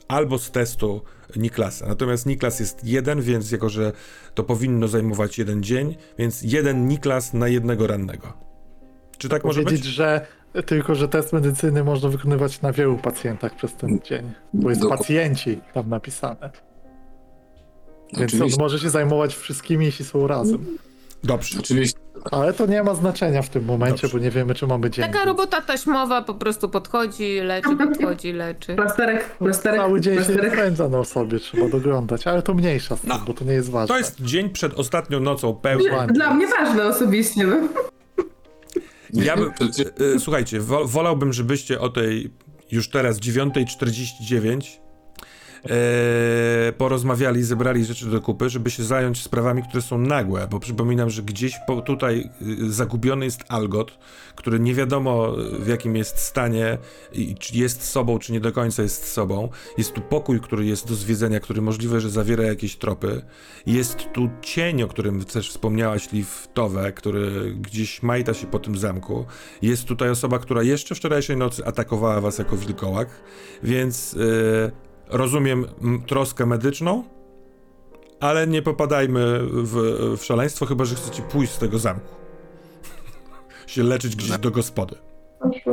albo z testu Niklasa. Natomiast Niklas jest jeden, więc jako, że to powinno zajmować jeden dzień, więc jeden Niklas na jednego rannego. Czy tak może Powiedzieć, być? że tylko, że test medycyny można wykonywać na wielu pacjentach przez ten dzień, bo jest Dokładnie. pacjenci tam napisane. Więc on Oczywiście, może się zajmować wszystkimi, jeśli są razem. Dobrze. oczywiście. Ale to nie ma znaczenia w tym momencie, Dobrze. bo nie wiemy, czy mamy dzień. Taka robota taśmowa po prostu podchodzi, leczy, podchodzi, leczy. Plasterek, plasterek, Cały dzień się plasterek. spędza na osobie, trzeba doglądać, ale to mniejsza z tym, No. bo to nie jest ważne. To jest dzień przed ostatnią nocą pełną. Dla mnie ważne osobiście. No. Ja bym, e, e, słuchajcie, wo, wolałbym, żebyście o tej już teraz 9.49 e, porozmawiali, zebrali rzeczy do kupy, żeby się zająć sprawami, które są nagłe, bo przypominam, że gdzieś po, tutaj e, zagubiony jest Algot, który nie wiadomo e, w jakim jest stanie i czy jest sobą, czy nie do końca jest sobą. Jest tu pokój, który jest do zwiedzenia, który możliwe, że zawiera jakieś tropy. Jest tu cień, o którym też wspomniałaś, Liv Towe, który gdzieś majta się po tym zamku. Jest tutaj osoba, która jeszcze wczorajszej nocy atakowała was jako wilkołak, więc e, rozumiem troskę medyczną, ale nie popadajmy w, w szaleństwo, chyba że chcecie pójść z tego zamku. się leczyć gdzieś do gospody.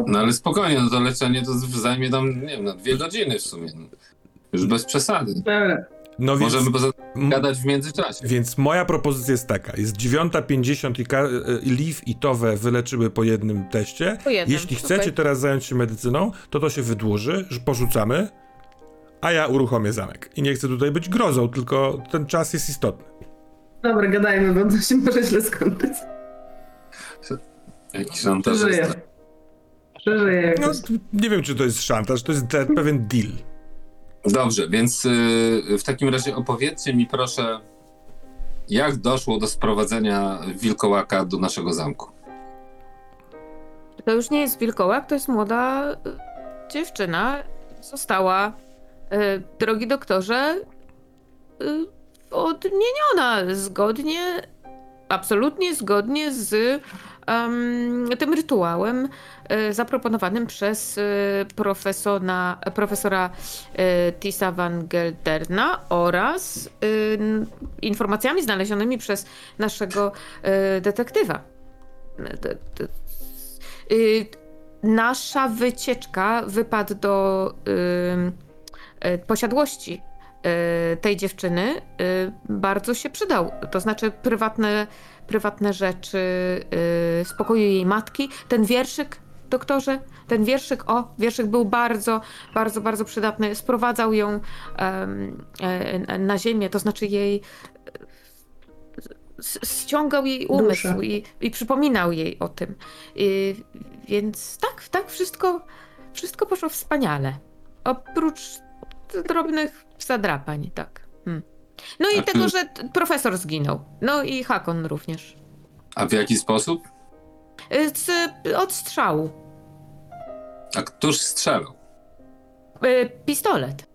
No ale spokojnie, no to leczenie to zajmie tam, nie wiem, na dwie godziny w sumie. No. Już bez przesady. No więc, Możemy gadać w międzyczasie. więc moja propozycja jest taka. Jest 9.50 i, ka- i Liv i Towe wyleczyły po jednym teście. Po jednym, Jeśli chcecie teraz zająć się medycyną, to to się wydłuży, że porzucamy, a ja uruchomię zamek. I nie chcę tutaj być grozą, tylko ten czas jest istotny. Dobra, gadajmy, bo to się może źle skończyć. Jakiś szantaż. Przeżyję. Przeżyję No, nie wiem, czy to jest szantaż, to jest te- pewien deal. Dobrze, więc y, w takim razie opowiedzcie mi proszę, jak doszło do sprowadzenia wilkołaka do naszego zamku. To już nie jest wilkołak, to jest młoda y, dziewczyna. Została, drogi doktorze, y, odmieniona zgodnie, absolutnie zgodnie z em, tym rytuałem y, zaproponowanym przez profesora, profesora Tisa van Gelderna oraz informacjami znalezionymi przez naszego detektywa. Nasza wycieczka, wypad do posiadłości y, tej dziewczyny y, bardzo się przydał. To znaczy prywatne, prywatne rzeczy y, z pokoju jej matki. Ten wierszyk, doktorze, ten wierszyk, o, wierszyk był bardzo, bardzo, bardzo przydatny. Sprowadzał ją e, na ziemię, to znaczy jej ściągał jej umysł i, i przypominał jej o tym. I, więc tak, tak, wszystko, wszystko poszło wspaniale. Oprócz drobnych zadrapań, tak. Hmm. No i A tego, czy- że profesor zginął. No i Hakon również. A w jaki sposób? Y, Z, od strzału. A któż strzelał? Y, Pistolet.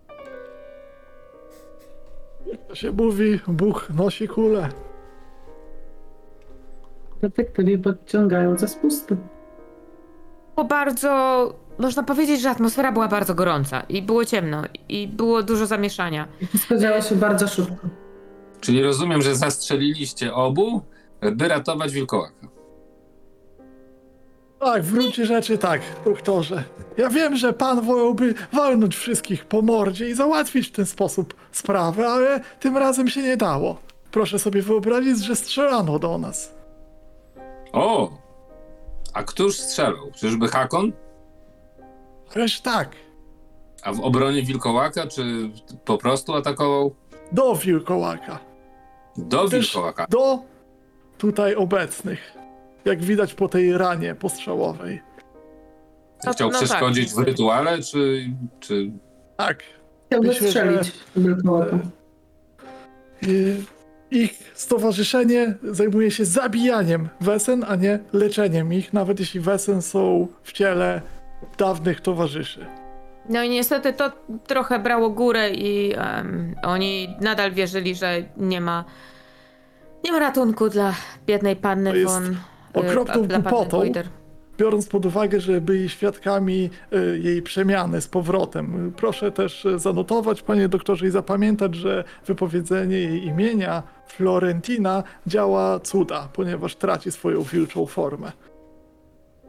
To się mówi, Bóg nosi kulę. Detektywi podciągają za spusty. Było bardzo, można powiedzieć, że atmosfera była bardzo gorąca i było ciemno i było dużo zamieszania. Wszystko działo się bardzo szybko. Czyli rozumiem, że zastrzeliliście obu, by ratować wilkołaka. Tak, w gruncie rzeczy tak, doktorze. Ja wiem, że pan wolałby walnąć wszystkich po mordzie i załatwić w ten sposób sprawę, ale tym razem się nie dało. Proszę sobie wyobrazić, że strzelano do nas. O! A któż strzelał? Czyżby Hakon? Ależ tak, A w obronie wilkołaka, czy po prostu atakował do wilkołaka. do Też wilkołaka? do tutaj obecnych. Jak widać po tej ranie postrzałowej. No- Chciał no tak, przeszkodzić w niestety. rytuale, czy, czy Tak. Chciał Myślę, zastrzelić wilkołaka. Y, Ich stowarzyszenie zajmuje się zabijaniem wesen, a nie leczeniem ich, nawet jeśli wesen są w ciele dawnych towarzyszy. No i niestety to trochę brało górę i em, oni nadal wierzyli, że nie ma nie ma ratunku dla biednej panny To jest von... y, okropną dla głupotą. Biorąc pod uwagę, że byli świadkami y, jej przemiany z powrotem. Proszę też zanotować, panie doktorze, i zapamiętać, że wypowiedzenie jej imienia Florentina działa cuda, ponieważ traci swoją wilczą formę.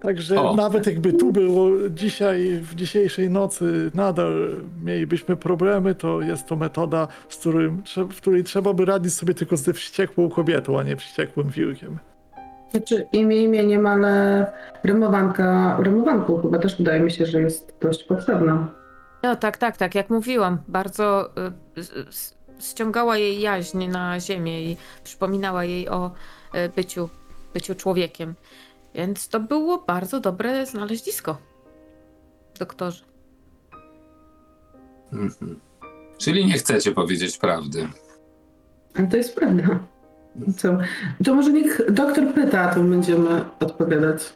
Także O. nawet jakby tu było dzisiaj, w dzisiejszej nocy nadal mielibyśmy problemy, to jest to metoda, z którym, w której trzeba by radzić sobie tylko ze wściekłą kobietą, a nie wściekłym wilkiem. Znaczy imię imieniem, ale rymowanka, rymowanką chyba też wydaje mi się, że jest dość potrzebna. No tak, tak, tak, jak mówiłam, bardzo y, ściągała jej jaźń na ziemię i przypominała jej o y, byciu, byciu człowiekiem. Więc to było bardzo dobre znalezisko. Doktorze. Mhm. Czyli nie chcecie powiedzieć prawdy. Ale to jest prawda. Co? To może niech doktor pyta, a to będziemy odpowiadać.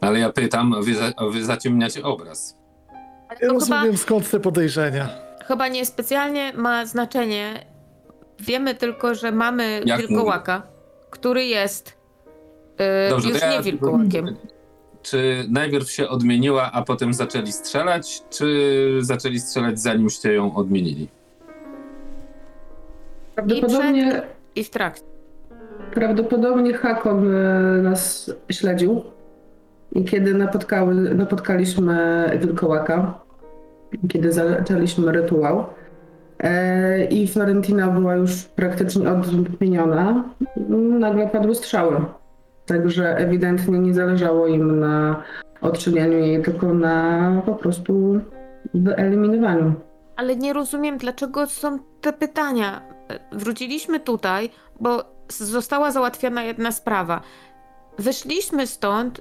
Ale ja pytam, a wy, wy zaciemniacie obraz. Ja to chyba, rozumiem skąd te podejrzenia. chyba niespecjalnie ma znaczenie. Wiemy tylko, że mamy Jak wilkołaka, który jest Dobrze, już nie wilkołakiem. Czy najpierw się odmieniła, a potem zaczęli strzelać, czy zaczęli strzelać zanimście ją odmienili? Prawdopodobnie... I, w trakcie. Prawdopodobnie Hakon e, nas śledził. I kiedy napotkały, napotkaliśmy wilkołaka, kiedy zaczęliśmy rytuał, e, i Florentina była już praktycznie odmieniona, nagle padły strzały. Także ewidentnie nie zależało im na odczynianiu jej, tylko na po prostu wyeliminowaniu. Ale nie rozumiem, dlaczego są te pytania. Wróciliśmy tutaj, bo została załatwiona jedna sprawa. Wyszliśmy stąd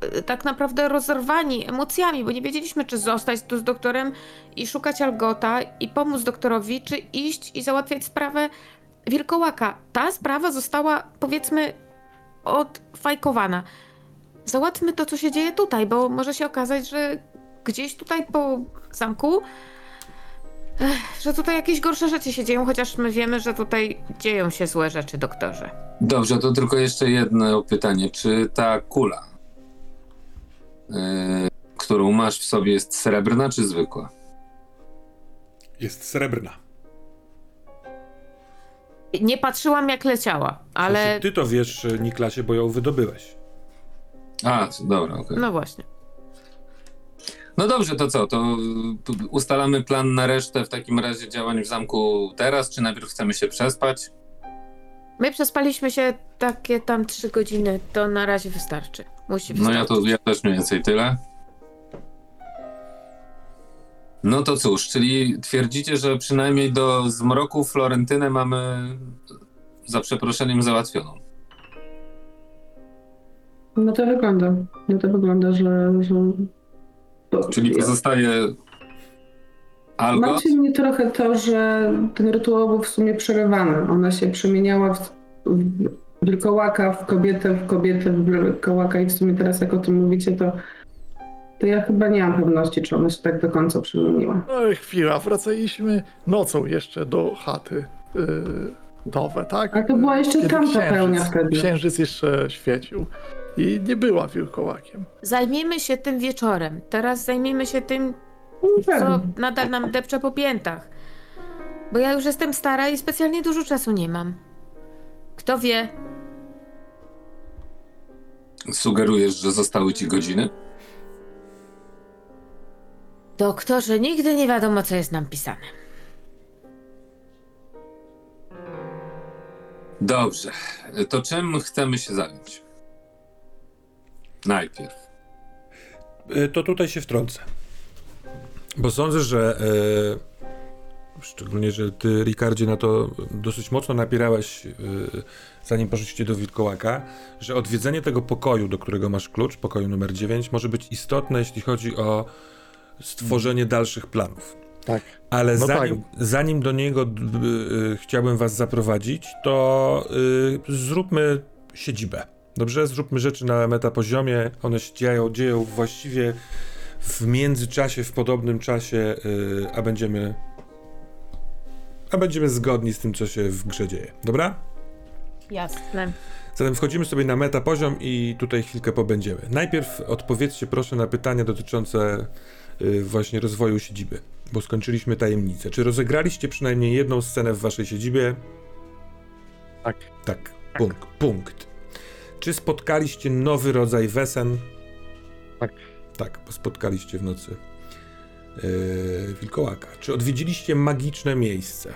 e, tak naprawdę rozerwani emocjami, bo nie wiedzieliśmy, czy zostać tu z doktorem i szukać Algota i pomóc doktorowi, czy iść i załatwiać sprawę wilkołaka. Ta sprawa została, powiedzmy, odfajkowana. Załatwmy to, co się dzieje tutaj, bo może się okazać, że gdzieś tutaj po zamku że tutaj jakieś gorsze rzeczy się dzieją, chociaż my wiemy, że tutaj dzieją się złe rzeczy, doktorze. Dobrze, to tylko jeszcze jedno pytanie. Czy ta kula, yy, którą masz w sobie, jest srebrna czy zwykła? Jest srebrna. Nie patrzyłam, jak leciała, ale. Znaczy, ty to wiesz, Niklasie, bo ją wydobyłeś. A, dobra, okej. No właśnie. No dobrze, to co? To ustalamy plan na resztę w takim razie działań w zamku teraz, czy najpierw chcemy się przespać? My przespaliśmy się takie tam trzy godziny, to na razie wystarczy. Musi No wystarczyć. ja to ja też mniej więcej tyle. No to cóż, czyli twierdzicie, że przynajmniej do zmroku Florentynę mamy za przeproszeniem załatwioną. No to wygląda. No to wygląda, że. że... to- Czyli pozostaje? Martwi mnie trochę to, że ten rytuał był w sumie przerywany. Ona się przemieniała w, w wilkołaka, w kobietę, w kobietę, w wilkołaka i w sumie teraz jak o tym mówicie, to, to ja chyba nie mam pewności, czy ona się tak do końca przemieniła. No i chwila, wracaliśmy nocą jeszcze do chaty yy, Towe, tak? A to była jeszcze Kiedy tamta księżyc- pełnia wtedy. Księżyc jeszcze świecił i nie była wilkołakiem. Zajmijmy się tym wieczorem. Teraz zajmijmy się tym, No co nadal nam depcze po piętach. Bo ja już jestem stara i specjalnie dużo czasu nie mam. Kto wie, Sugerujesz, że zostały ci godziny? Doktorze, nigdy nie wiadomo, co jest nam pisane. Dobrze. To czym chcemy się zająć? Najpierw. Y, To tutaj się wtrącę. Bo sądzę, że e, szczególnie, że ty, Ricardzie, na to dosyć mocno napierałeś, e, zanim poszliście do Wilkołaka, że odwiedzenie tego pokoju, do którego masz klucz, pokoju numer 9, może być istotne, jeśli chodzi o stworzenie dalszych planów. Tak. Ale No zanim, zanim do niego d- d- y, chciałbym was zaprowadzić, to y, zróbmy siedzibę. Dobrze? Zróbmy rzeczy na metapoziomie. One się dzieją, dzieją właściwie w międzyczasie, w podobnym czasie, y, a będziemy. A będziemy zgodni z tym, co się w grze dzieje. Dobra? Jasne. Zatem wchodzimy sobie na meta poziom i tutaj chwilkę pobędziemy. Najpierw odpowiedzcie proszę na pytania dotyczące właśnie rozwoju siedziby, bo skończyliśmy tajemnicę. Czy rozegraliście przynajmniej jedną scenę w waszej siedzibie? Tak. Tak, punkt. punkt. Czy spotkaliście nowy rodzaj wesen? Tak. Tak, bo spotkaliście w nocy yy, wilkołaka. Czy odwiedziliście magiczne miejsce?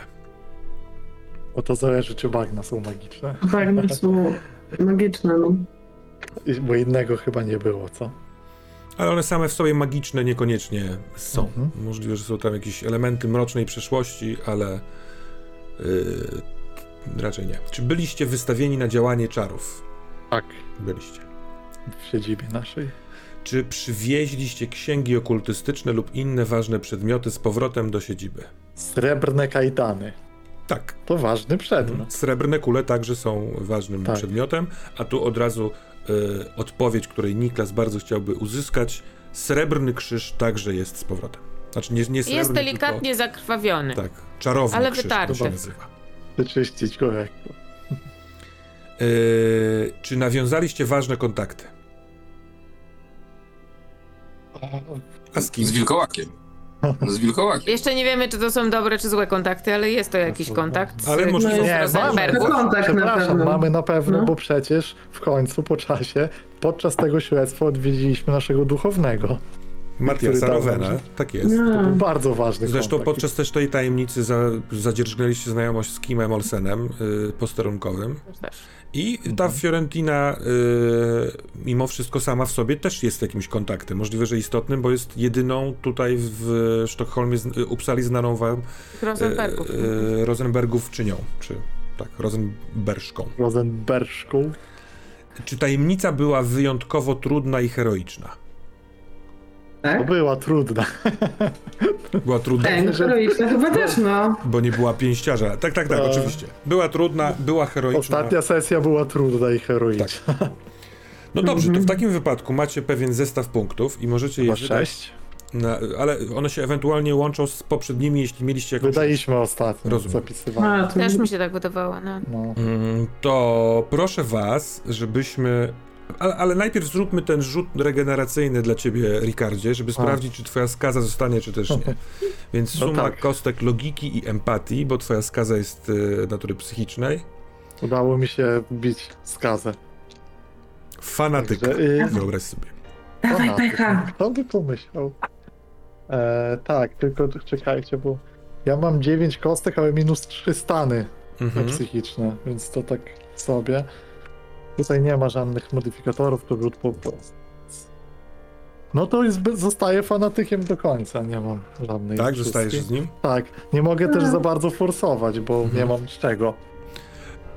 Bo to zależy, czy bagna są magiczne. No są magiczne, no. Bo innego chyba nie było, co? Ale one same w sobie magiczne niekoniecznie są. Mhm. Możliwe, że są tam jakieś elementy mrocznej przeszłości, ale yy, raczej nie. Czy byliście wystawieni na działanie czarów? Tak. Byliście. W siedzibie naszej. Czy przywieźliście księgi okultystyczne lub inne ważne przedmioty z powrotem do siedziby? Srebrne kajdany. Tak. To ważny przedmiot. Srebrne kule także są ważnym Tak. przedmiotem, a tu od razu y, odpowiedź, której Niklas bardzo chciałby uzyskać. Srebrny krzyż także jest z powrotem. Znaczy nie, nie srebrny, Jest delikatnie zakrwawiony. Tylko, tak, czarowny Ale krzyż wytarty. to się nazywa. Wyczyścić go lekko. Y, czy nawiązaliście ważne kontakty? A z kim? Z wilkołakiem. Z wilkołakiem. Jeszcze nie wiemy, czy to są dobre, czy złe kontakty, ale jest to jakiś kontakt z, Ale może- z Nie, Rosenbergów. mamy. Kontakt na Przepraszam, pewno. mamy na pewno, No. bo przecież w końcu po czasie, podczas tego śledztwa odwiedziliśmy naszego duchownego. Rovena, nam- tak jest. To No. był bardzo ważny Zresztą kontakt. podczas też tej tajemnicy za, zadzierżgnęliście znajomość z Kimem Olsenem, y, posterunkowym. I ta Mhm. Fiorentina, y, mimo wszystko sama w sobie, też jest jakimś kontaktem. Możliwe, że istotnym, bo jest jedyną tutaj w Sztokholmie, z- Uppsali znaną wam Rosenbergów. y, y, Rosenbergówczynią, czy tak, Rosenberżką. Rosenbergską. Czy tajemnica była wyjątkowo trudna i heroiczna? To Tak? była trudna. Była trudna, Ej, no heroiczne chyba też, no. bo nie była pięściarza. Tak, tak, tak, E. oczywiście. Była trudna, była heroiczna. Ostatnia sesja była trudna i heroiczna. No dobrze, to w Mhm. takim wypadku macie pewien zestaw punktów i możecie je wydać, sześć. na, ale one się ewentualnie łączą z poprzednimi, jeśli mieliście jakąś... Wydaliśmy ostatnio, Rozumiem. zapisywałem. A, Też mi się tak wydawało, no. No. Mm, To proszę was, żebyśmy... Ale, ale najpierw zróbmy ten rzut regeneracyjny dla ciebie, Ricardzie, żeby sprawdzić, czy twoja skaza zostanie, czy też nie. Więc No suma tak. kostek logiki i empatii, bo twoja skaza jest y, natury psychicznej. Udało mi się bić skazę. Fanatyk. Także, y, Wyobraź sobie. Dawaj, pecha. Kto by pomyślał? E, tak, tylko czekajcie, bo ja mam 9 kostek, ale minus 3 stany Mhm. psychiczne, więc to tak sobie. Tutaj nie ma żadnych modyfikatorów, to rzut po prostu. No to jest, zostaję fanatykiem do końca, nie mam żadnej Tak, zostajesz z nim? Tak, nie mogę też za bardzo forsować, bo Mhm. nie mam z czego.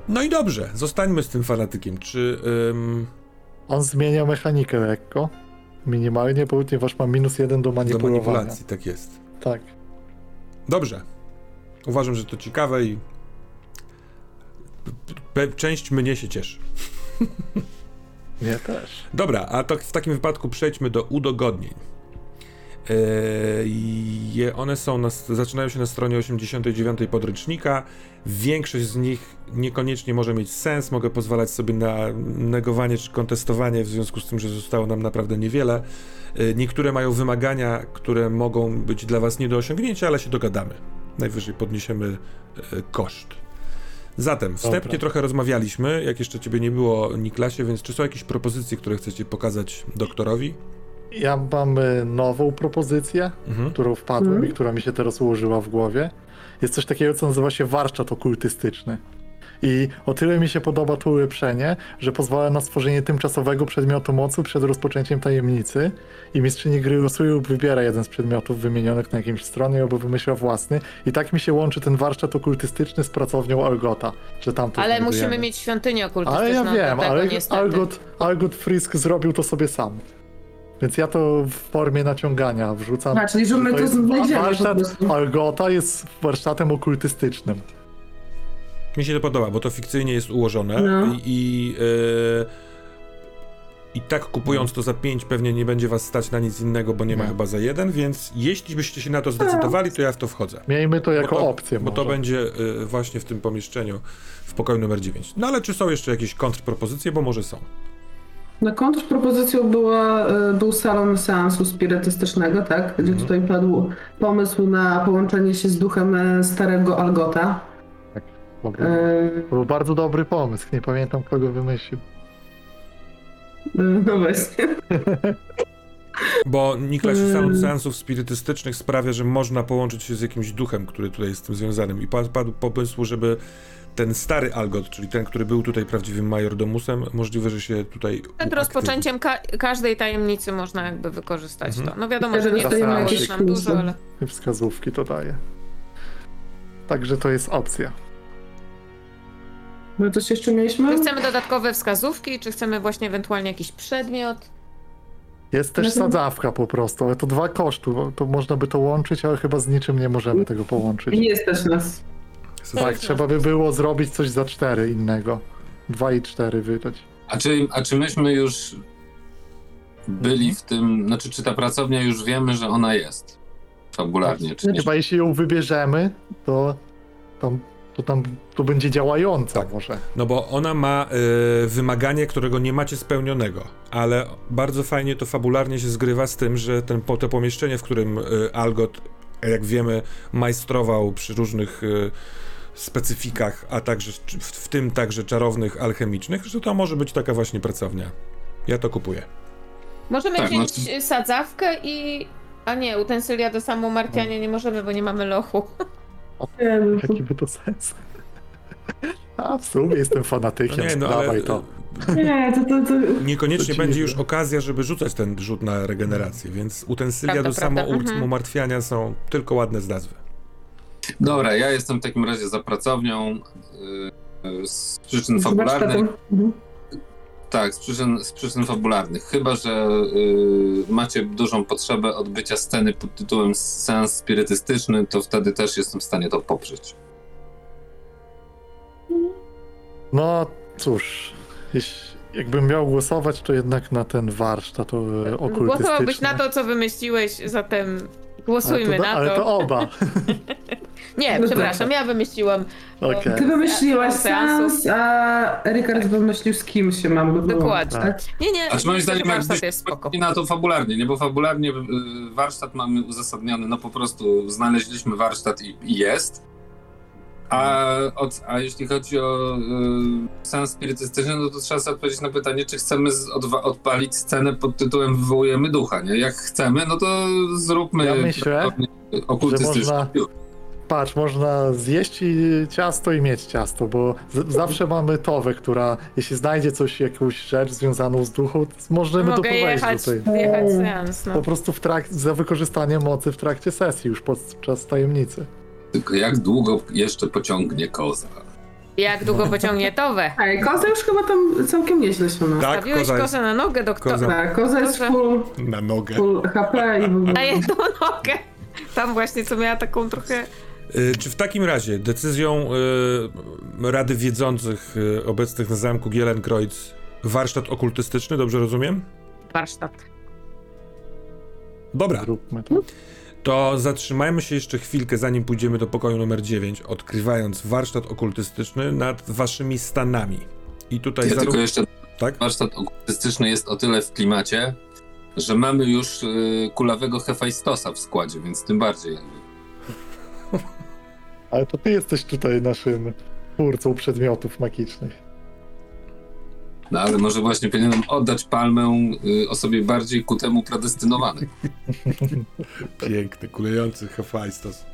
No i dobrze, zostańmy z tym fanatykiem. Czy... ym, On zmienia mechanikę lekko, minimalnie, ponieważ ma minus jeden do do manipulowania. manipulacji, tak jest. Tak. Dobrze. Uważam, że to ciekawe i pe- część mnie się cieszy. Nie też. Dobra, a to w takim wypadku przejdźmy do udogodnień. Eee, one są na, zaczynają się na stronie 89 podręcznika. Większość z nich niekoniecznie może mieć sens. Mogę pozwalać sobie na negowanie czy kontestowanie, w związku z tym, że zostało nam naprawdę niewiele. E, Niektóre mają wymagania, które mogą być dla Was nie do osiągnięcia, ale się dogadamy. Najwyżej podniesiemy e, koszt. Zatem, wstępnie Dobra. trochę rozmawialiśmy, jak jeszcze ciebie nie było, Niklasie, więc czy są jakieś propozycje, które chcecie pokazać doktorowi? Ja mam e, nową propozycję, Mhm. którą wpadłem Mhm. i która mi się teraz ułożyła w głowie. Jest coś takiego, co nazywa się warsztat okultystyczny. I o tyle mi się podoba to ulepszenie, że pozwala na stworzenie tymczasowego przedmiotu mocy przed rozpoczęciem tajemnicy i mistrzyni gry losuje lub wybiera jeden z przedmiotów wymienionych na jakimś stronie albo wymyśla własny. I tak mi się łączy ten warsztat okultystyczny z pracownią Algota, że tam Ale musimy mieć świątynię okultystyczną. Ale ja wiem, tego ale niestety. Algot, Algot Frisk zrobił to sobie sam. Więc ja to w formie naciągania wrzucam. A, czyli że my To to jest warsztat. Algota jest warsztatem okultystycznym. Mi się to podoba, bo to fikcyjnie jest ułożone No. i, i i tak kupując to za 5 pewnie nie będzie was stać na nic innego, bo nie ma Nie. chyba za jeden, więc jeśli byście się na to zdecydowali, to ja w to wchodzę. Miejmy to jako bo to, opcję Bo to może. będzie y, właśnie w tym pomieszczeniu w pokoju numer 9. No ale czy są jeszcze jakieś kontrpropozycje, bo może są. Na kontrpropozycją była, e, był salon seansu spirytystycznego, tak? Gdzie Mhm. tutaj padł pomysł na połączenie się z duchem e, starego Algota. Dobry. E, To był bardzo dobry pomysł, nie pamiętam kto go wymyślił. No właśnie. Bo Niklas Mm. salon seansów spirytystycznych sprawia, że można połączyć się z jakimś duchem, który tutaj jest z tym związanym. I pa- padł pomysł, żeby ten stary Algot, czyli ten, który był tutaj prawdziwym majordomusem, możliwe, że się tutaj. Przed rozpoczęciem ka- każdej tajemnicy można jakby wykorzystać Mhm. to. No wiadomo, że nie dostajemy dostajemy jakieś nam plusy. dużo, ale I wskazówki to daje. Także to jest opcja. My coś jeszcze mieliśmy? czy chcemy dodatkowe wskazówki, czy chcemy właśnie ewentualnie jakiś przedmiot? Jest też Mhm. sadzawka po prostu, ale to dwa kosztu. To można by to łączyć, ale chyba z niczym nie możemy tego połączyć. Nie stać nas. Tak, trzeba by było zrobić coś za cztery innego. Dwa i cztery wydać. A czy, a czy myśmy już byli w tym, znaczy czy ta pracownia już wiemy, że ona jest fabularnie, czy nie? Chyba jeśli ją wybierzemy, to tam, to tam to będzie działająca Tak. może. No bo ona ma y, wymaganie, którego nie macie spełnionego, ale bardzo fajnie to fabularnie się zgrywa z tym, że ten, po, to pomieszczenie, w którym y, Algot, jak wiemy, majstrował przy różnych y, specyfikach, a także w, w tym także czarownych, alchemicznych, że to może być taka właśnie pracownia. Ja to kupuję. Możemy Tak, wziąć no sadzawkę i... A nie, utensylia do samomartwiania nie możemy, bo nie mamy lochu. To- Jaki by to sens? A w sumie jestem fanatykiem, No nie, no ale dawaj to. Nie, to, to, to... niekoniecznie To będzie nie już wiem. okazja, żeby rzucać ten rzut na regenerację, więc utensylia Prawda, do prawda, mhm. samoumartwiania są tylko ładne z nazwy. Dobra, ja jestem w takim razie za pracownią yy, z przyczyn fabularnych. Mhm. Tak, z przyczyn, z przyczyn fabularnych. Chyba, że yy, macie dużą potrzebę odbycia sceny pod tytułem Seans spirytystyczny, to wtedy też jestem w stanie to poprzeć. No cóż, jeśli, jakbym miał głosować, to jednak na ten warsztat o, okultystyczny. Głosowałbyś na to, co wymyśliłeś, zatem głosujmy ale to, na Ale to. to oba. Nie, No przepraszam, ja wymyśliłam. Okej. Ty wymyśliłaś seans, a Rikard wymyślił z kim się mam wyłączyć, Dokładnie. Tak? Nie, nie, A czy moim zdaniem warsztat jest spoko. na to fabularnie, nie? Bo fabularnie yy, warsztat mamy uzasadniony, no po prostu znaleźliśmy warsztat i, i jest. A, od, a jeśli chodzi o yy, sens spirytystyczny, no to trzeba sobie odpowiedzieć na pytanie, czy chcemy z, odwa- odpalić scenę pod tytułem Wywołujemy ducha, nie? Jak chcemy, no to zróbmy Ja myślę, okultystyczny że można- Patrz, można zjeść ciasto i mieć ciasto, bo z- zawsze mamy Towę, która jeśli znajdzie coś, jakąś rzecz związaną z duchą, to możemy Mogę doprowadzić jechać, do tej. jechać seans, Po no. prostu w trak- za wykorzystanie mocy w trakcie sesji, już podczas tajemnicy. Tylko jak długo jeszcze pociągnie koza? Jak długo pociągnie towę? Ej, koza już chyba tam całkiem nieźle się ma. Tak, Stawiłeś koza jest kozę na nogę, doktor. Koza. Tak, koza jest Koza. full, na nogę. full HP i w ogóle. Na jedną nogę. Tam właśnie, co miała taką trochę... Y, Czy w takim razie decyzją y, Rady Wiedzących y, obecnych na zamku Gielenkreuz warsztat okultystyczny, dobrze rozumiem? Warsztat. Dobra, to. zatrzymajmy się jeszcze chwilkę, zanim pójdziemy do pokoju numer 9, odkrywając warsztat okultystyczny nad waszymi stanami. I tutaj Ja tylko zarówno... jeszcze Tak? warsztat okultystyczny jest o tyle w klimacie, że mamy już y, kulawego Hefajstosa w składzie, więc tym bardziej jakby. Ale to ty jesteś tutaj naszym twórcą przedmiotów magicznych. No ale może właśnie powinienem oddać palmę y, osobie bardziej ku temu predestynowanej. Piękny, kulejący Hephaistos.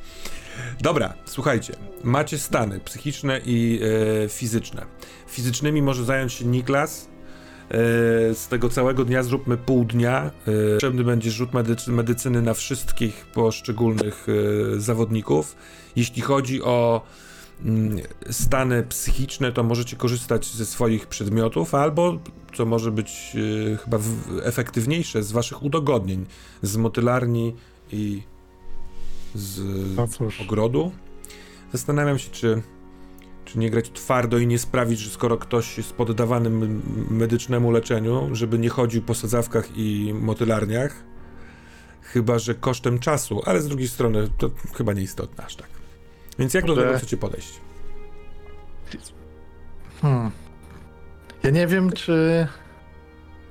Dobra, słuchajcie, macie stany psychiczne i e, fizyczne. Fizycznymi może zająć się Niklas. E, z tego całego dnia zróbmy pół dnia. E, potrzebny będzie rzut medycy, medycyny na wszystkich poszczególnych e, zawodników. Jeśli chodzi o mm, stany psychiczne, to możecie korzystać ze swoich przedmiotów, albo, co może być chyba efektywniejsze, z waszych udogodnień, z motylarni i z No ogrodu. Zastanawiam się, czy Czy nie grać twardo i nie sprawić, że skoro ktoś jest poddawany medycznemu leczeniu, żeby nie chodził po sadzawkach i motylarniach, chyba że kosztem czasu, ale z drugiej strony to chyba nieistotne aż tak. Więc jak do tego chcecie podejść? Hmm. Ja nie wiem, czy.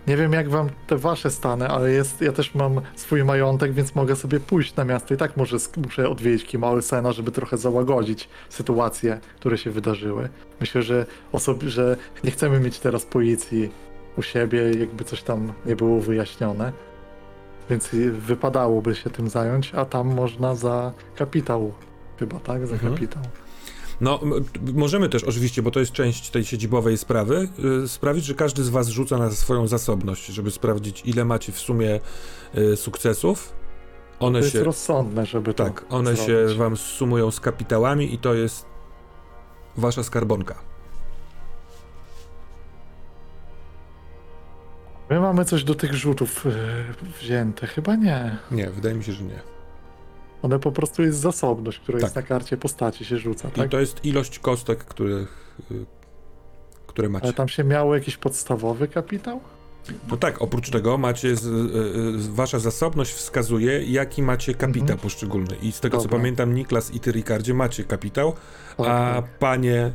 Nie wiem, jak wam te wasze stany, ale jest, ja też mam swój majątek, więc mogę sobie pójść na miasto i tak może muszę odwiedzić mały sena, żeby trochę załagodzić sytuacje, które się wydarzyły. Myślę, że osoby, że nie chcemy mieć teraz policji u siebie, jakby coś tam nie było wyjaśnione. Więc wypadałoby się tym zająć, a tam można za kapitał, chyba tak? Za Mhm. kapitał. No, możemy też oczywiście, bo to jest część tej siedzibowej sprawy, y, sprawić, że każdy z was rzuca na swoją zasobność, żeby sprawdzić, ile macie w sumie y, sukcesów. One To jest się, rozsądne, żeby to tak, one się zrobić. wam sumują z kapitałami i to jest wasza skarbonka. My mamy coś do tych rzutów e, wzięte? Chyba nie. Nie, wydaje mi się, że nie. One po prostu jest zasobność, która jest na Tak. karcie postaci, się rzuca, tak? I to jest ilość kostek, których, y, które macie. Ale tam się miało jakiś podstawowy kapitał? No tak, oprócz tego macie, z, y, y, wasza zasobność wskazuje, jaki macie kapitał Mhm. poszczególny. I z tego co Dobra. pamiętam, Niklas i ty, Ricardzie, macie kapitał, Tak, a tak. panie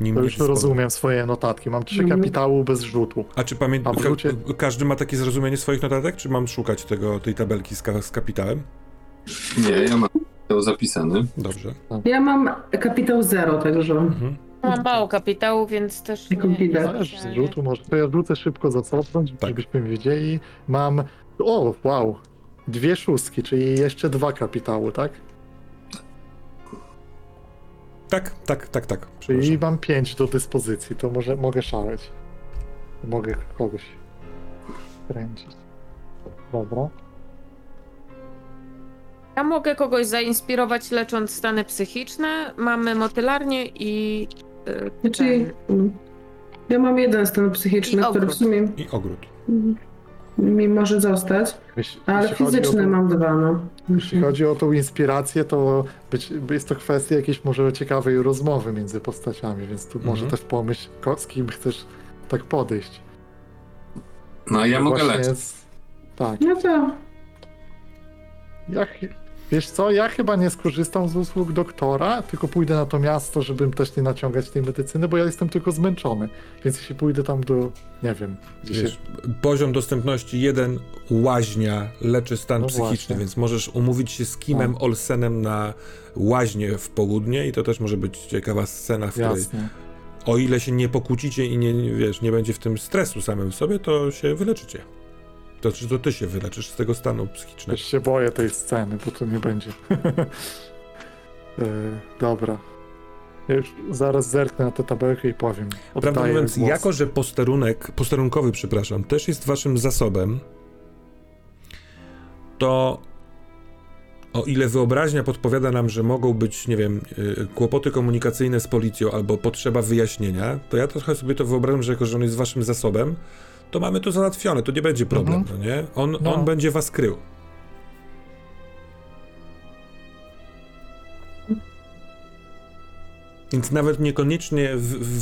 nim To nie już dysponują. rozumiem swoje notatki. Mam trzy Mhm. kapitału bez rzutu. A czy pamiętam, A w rzucie- każdy ma takie zrozumienie swoich notatek, czy mam szukać tego, tej tabelki z, ka- z kapitałem? Nie, ja mam to zapisany. Dobrze. Ja mam kapitał zero, także. Mhm. Mam mało kapitału, więc też Jak nie, widać. Zależy z rzutu może. To ja rzucę szybko zasobność, Tak. żebyśmy wiedzieli. Mam... O, wow! Dwie szóstki, czyli jeszcze dwa kapitały, tak? Tak, tak, tak, tak. Czyli mam pięć do dyspozycji, to może mogę szaleć. Mogę kogoś kręcić. Dobra. Ja mogę kogoś zainspirować lecząc stany psychiczne. Mamy motylarnię i. y, Znaczy, ten- ja mam jeden stan I psychiczny, który w ogród. sumie I ogród. mi może zostać, Jeśli, ale jeśli chodzi o fizyczny tą- mam dwa, no. Jeśli chodzi o tą inspirację, to być, jest to kwestia jakiejś może ciekawej rozmowy między postaciami, więc tu może Mhm. też pomyśl, ko- z kim chcesz tak podejść. No ja mogę Właśnie lecieć. Tak. No to Ja, wiesz co, ja chyba nie skorzystam z usług doktora, tylko pójdę na to miasto, żebym też nie naciągać tej medycyny, bo ja jestem tylko zmęczony. Więc jeśli pójdę tam do, nie wiem, gdzie się... Wiesz, poziom dostępności jeden łaźnia leczy stan No psychiczny, właśnie. więc możesz umówić się z Kimem Tak. Olsenem na łaźnię w południe i to też może być ciekawa scena, w której Jasne. o ile się nie pokłócicie i nie, nie, wiesz, nie będzie w tym stresu samym w sobie, to się wyleczycie. To znaczy, to ty się wyleczysz z tego stanu psychicznego. Też się boję tej sceny, bo to nie będzie. e, dobra. Ja już zaraz zerknę na tę tabelkę i powiem. Prawdę Oddaję mówiąc, głos. jako że posterunek, posterunkowy, przepraszam, też jest waszym zasobem, to o ile wyobraźnia podpowiada nam, że mogą być, nie wiem, y, kłopoty komunikacyjne z policją albo potrzeba wyjaśnienia, to ja trochę sobie to wyobrażam, że jako, że on jest waszym zasobem, to mamy to załatwione, to nie będzie problem, Mhm. no nie? On, No. on będzie was krył. Więc nawet niekoniecznie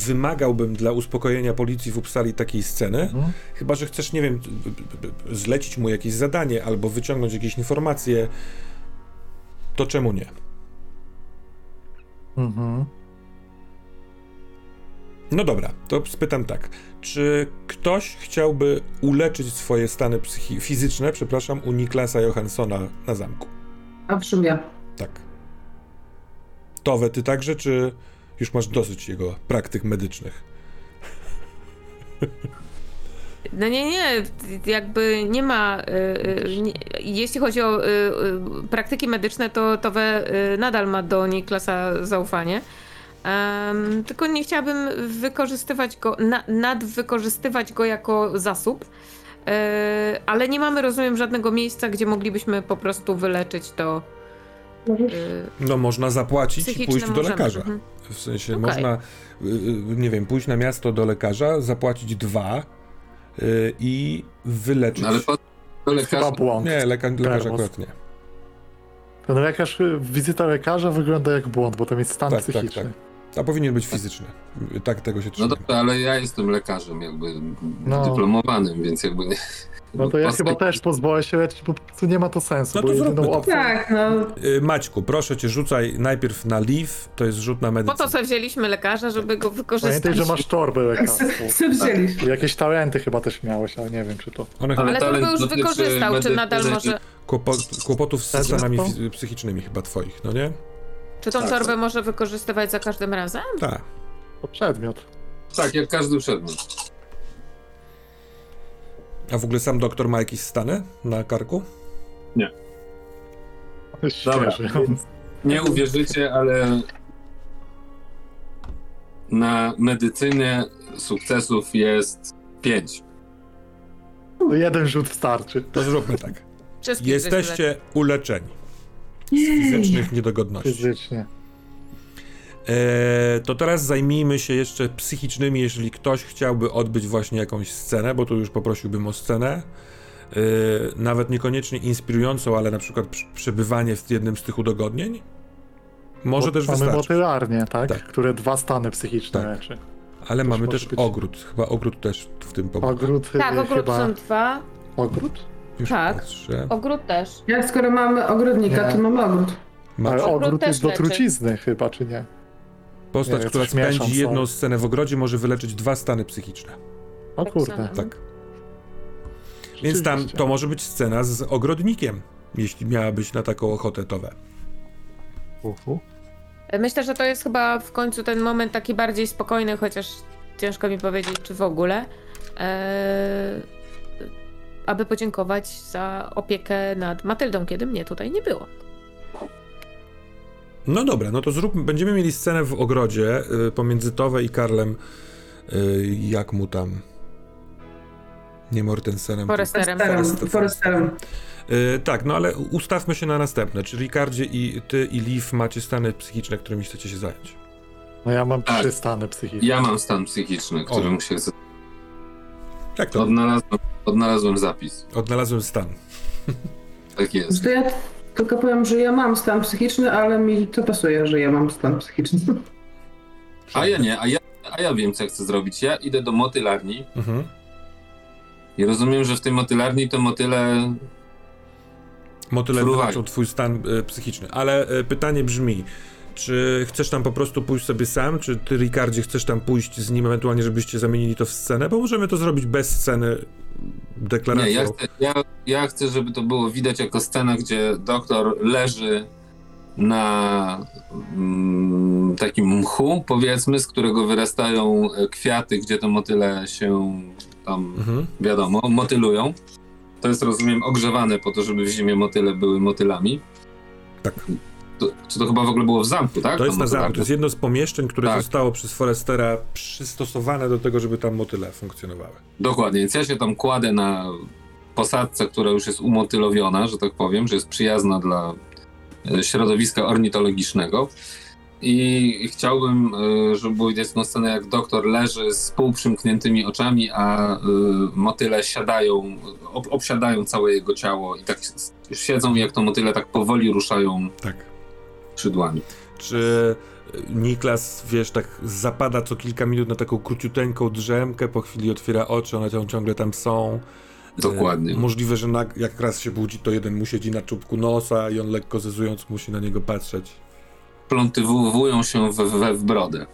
wymagałbym dla uspokojenia policji w Uppsali takiej sceny, Mhm. chyba że chcesz, nie wiem, zlecić mu jakieś zadanie albo wyciągnąć jakieś informacje, to czemu nie? Mhm. No dobra, to spytam tak. Czy ktoś chciałby uleczyć swoje stany psychi- fizyczne, przepraszam, u Niklasa Johanssona na zamku? owszem ja. Tak. Towe, ty także, czy już masz dosyć jego praktyk medycznych? No nie, nie, jakby nie ma. y, y, nie, jeśli chodzi o y, y, praktyki medyczne, to Towe y, nadal ma do Niklasa zaufanie. Em, tylko nie chciałabym wykorzystywać go, na, nadwykorzystywać go jako zasób. Y, ale nie mamy, rozumiem, żadnego miejsca, gdzie moglibyśmy po prostu wyleczyć to. Y, No można zapłacić i pójść do możemy. lekarza. Mhm. W sensie Okej. można, y, y, nie wiem, pójść na miasto do lekarza, zapłacić dwa i wyleczyć. No ale po to lekarz... Chyba błąd. Nie, leka, lekarz akurat nie. Ten lekarz, wizyta lekarza wygląda jak błąd, bo tam jest stan Tak, tak, psychiczny. tak. A powinien być fizyczny. Tak tego się No trzyma. dobrze, ale ja jestem lekarzem jakby No. dyplomowanym, więc jakby nie... No to ja chyba też pozwolę się leczyć, bo po prostu nie ma to sensu. No bo to zróbmy to. opcją... Tak, no. Y, Maćku, proszę cię, rzucaj najpierw na leave, to jest rzut na Po medycynę. to sobie wzięliśmy lekarza, żeby go wykorzystać. Pamiętaj, że masz torbę lekarską. se wzięliśmy. Jakieś talenty chyba też miałeś, ale nie wiem czy to... One Ale Ale to by już wykorzystał, czy nadal może... kłopo, kłopotów z stanami psychicznymi chyba twoich, no nie? Czy tą Tak. torbę może wykorzystywać za każdym razem? Tak. To przedmiot. Tak, jak każdy przedmiot. A w ogóle sam doktor ma jakieś stany na karku? Dobra, Świeży. więc nie uwierzycie, ale na medycynie sukcesów jest pięć. To jeden rzut wystarczy. To zróbmy tak. Wszystkich Jesteście uleczeni z fizycznych niedogodności. Fizycznie. Eee, to teraz zajmijmy się jeszcze psychicznymi, jeżeli ktoś chciałby odbyć właśnie jakąś scenę, bo tu już poprosiłbym o scenę. Eee, nawet niekoniecznie inspirującą, ale na przykład przy- przebywanie w jednym z tych udogodnień. Może Bo też Mamy wystarczyć. motylarnię, tak? Tak. Które dwa stany psychiczne Tak. leczy. Ale mamy może też być- ogród. Chyba ogród też w tym pomaga. Ogród Tak, ogród chyba... są dwa. Ogród? Już tak. patrzę. Ogród też. Jak skoro mamy ogrodnika, Nie. to mamy ogród. Ma Ale Ogród ogród też jest do leczy. trucizny chyba, czy nie? postać, nie, która coś mieszam spędzi jedną scenę w ogrodzie, może wyleczyć dwa stany psychiczne. O Tak kurde. samo. Tak. Więc tam Rzeczywiście. to może być scena z ogrodnikiem, jeśli miałabyś na taką ochotę towe. Uhu. Myślę, że to jest chyba w końcu ten moment taki bardziej spokojny, chociaż ciężko mi powiedzieć, czy w ogóle. Eee, aby podziękować za opiekę nad Matyldą, kiedy mnie tutaj nie było. No dobra, no to zrób, będziemy mieli scenę w ogrodzie y, pomiędzy Towe i Karlem, y, jak mu tam, nie Mortensenem. Foresterem. Foresterem. Foresterem. Y, tak, no ale ustawmy się na następne, czyli Ricardzie i ty i Liv macie stany psychiczne, którymi chcecie się zająć. No ja mam Tak. trzy stany psychiczne. Ja mam stan psychiczny, którym się Jak to? Odnalazłem, odnalazłem zapis. Odnalazłem stan. Tak jest. To ja tylko powiem, że ja mam stan psychiczny, ale mi to pasuje, że ja mam stan psychiczny. A ja nie, a ja, a ja wiem, co chcę zrobić. Ja idę do motylarni Mhm. i rozumiem, że w tej motylarni to motyle... Motyle wyznaczą twój stan y, psychiczny, ale y, pytanie brzmi, czy chcesz tam po prostu pójść sobie sam, czy ty, Ricardzie, chcesz tam pójść z nim, ewentualnie żebyście zamienili to w scenę, bo możemy to zrobić bez sceny deklaracją. Nie, ja chcę, ja, ja chcę, żeby to było widać jako scena, gdzie doktor leży na mm, takim mchu, powiedzmy, z którego wyrastają e, kwiaty, gdzie to motyle się tam, Mhm. wiadomo, motylują. To jest, rozumiem, ogrzewane po to, żeby w zimie motyle były motylami. Tak. To, czy to chyba w ogóle było w zamku, tak? To jest na zamku, to jest jedno z pomieszczeń, które Tak. zostało przez Forestera przystosowane do tego, żeby tam motyle funkcjonowały. Dokładnie, więc ja się tam kładę na posadce, która już jest umotylowiona, że tak powiem, że jest przyjazna dla e, środowiska ornitologicznego. I chciałbym, e, żeby było widać tę scenę, jak doktor leży z półprzymkniętymi oczami, a e, motyle siadają, ob, obsiadają całe jego ciało i tak siedzą, jak to motyle tak powoli ruszają Tak. Skrzydłami. Czy Niklas, wiesz, tak zapada co kilka minut na taką króciuteńką drzemkę, po chwili otwiera oczy, one cią- ciągle tam są. Dokładnie. E, możliwe, że na, jak raz się budzi, to jeden mu siedzi na czubku nosa i on lekko zezując musi na niego patrzeć. plątywują się w, we w brodę.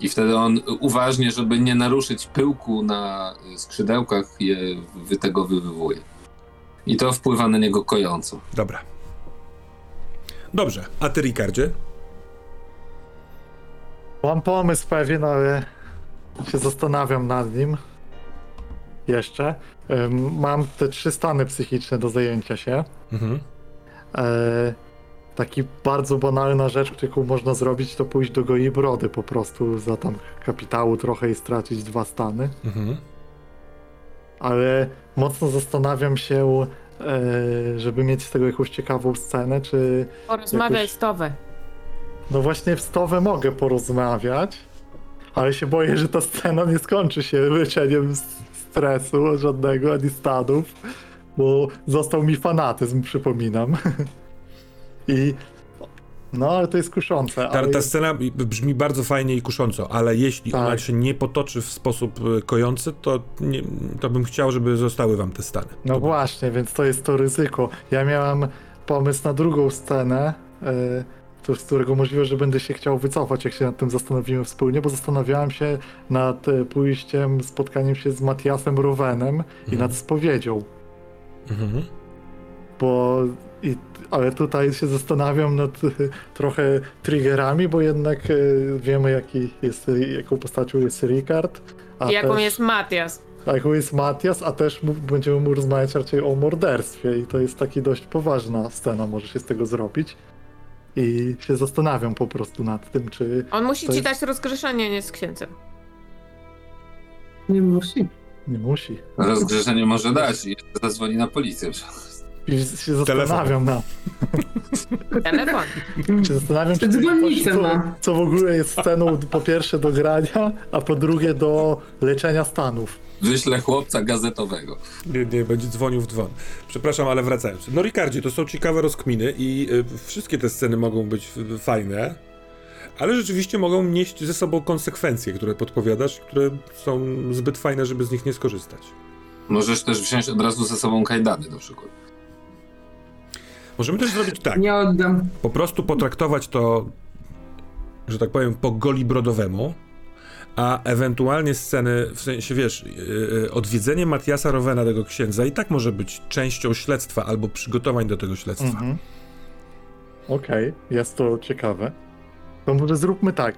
I wtedy on uważnie, żeby nie naruszyć pyłku na skrzydełkach, je wytegowywuje. I to wpływa na niego kojąco. Dobra. Dobrze, a ty, Ricardzie? Mam pomysł pewien, ale się zastanawiam nad nim. Jeszcze. Mam te trzy stany psychiczne do zajęcia się. Mhm. E, taki bardzo banalna rzecz, którą można zrobić, to pójść do goi brody po prostu za tam kapitału trochę i stracić dwa stany. Mhm. Ale mocno zastanawiam się, żeby mieć z tego jakąś ciekawą scenę, czy Porozmawiaj Jakoś- z Towę. No właśnie w stowę mogę porozmawiać, ale się boję, że ta scena nie skończy się leczeniem stresu żadnego, ani stanów, bo został mi fanatyzm, przypominam. I No, ale to jest kuszące. Ta, ta jest- scena brzmi bardzo fajnie i kusząco, ale jeśli Tak. ona się nie potoczy w sposób e, kojący, to, nie, to bym chciał, żeby zostały wam te stany. No To- właśnie, więc to jest to ryzyko. Ja miałem pomysł na drugą scenę, to z którego możliwe, że będę się chciał wycofać, jak się nad tym zastanowimy wspólnie, bo zastanawiałem się nad e, pójściem, spotkaniem się z Matiasem Rowenem i nad spowiedzią, Mhm. bo i, ale tutaj się zastanawiam nad e, trochę triggerami, bo jednak e, wiemy jaki jest, jaką postacią jest Ricard. A I jaką też- jest Matias. a jaką jest Matias, a też będziemy mu rozmawiać raczej o morderstwie i to jest taki dość poważna scena, może się z tego zrobić. I się zastanawiam po prostu nad tym, czy On musi ci jest- dać rozgrzeszenie, nie z księcem. Nie musi. nie musi. Rozgrzeszenie może dać i zadzwoni na policję. I się zastanawiam na, Telefon. się zastanawiam, czy Dzwonnicę co, ma. co w ogóle jest sceną po pierwsze do grania, a po drugie do leczenia stanów. Wyślę chłopca gazetowego. Nie, nie, będzie dzwonił w dzwon. Przepraszam, ale wracając. No Ricardzie, to są ciekawe rozkminy i y, wszystkie te sceny mogą być y, fajne, ale rzeczywiście mogą nieść ze sobą konsekwencje, które podpowiadasz, które są zbyt fajne, żeby z nich nie skorzystać. Możesz też wziąć od razu ze sobą kajdany na przykład. Możemy też zrobić tak. Nie oddam. po prostu potraktować to, że tak powiem, po golibrodowemu, a ewentualnie sceny, w sensie, wiesz, yy, odwiedzenie Matiasa Rowena, tego księdza, i tak może być częścią śledztwa albo przygotowań do tego śledztwa. Mhm. Okej, jest to ciekawe. To może zróbmy tak.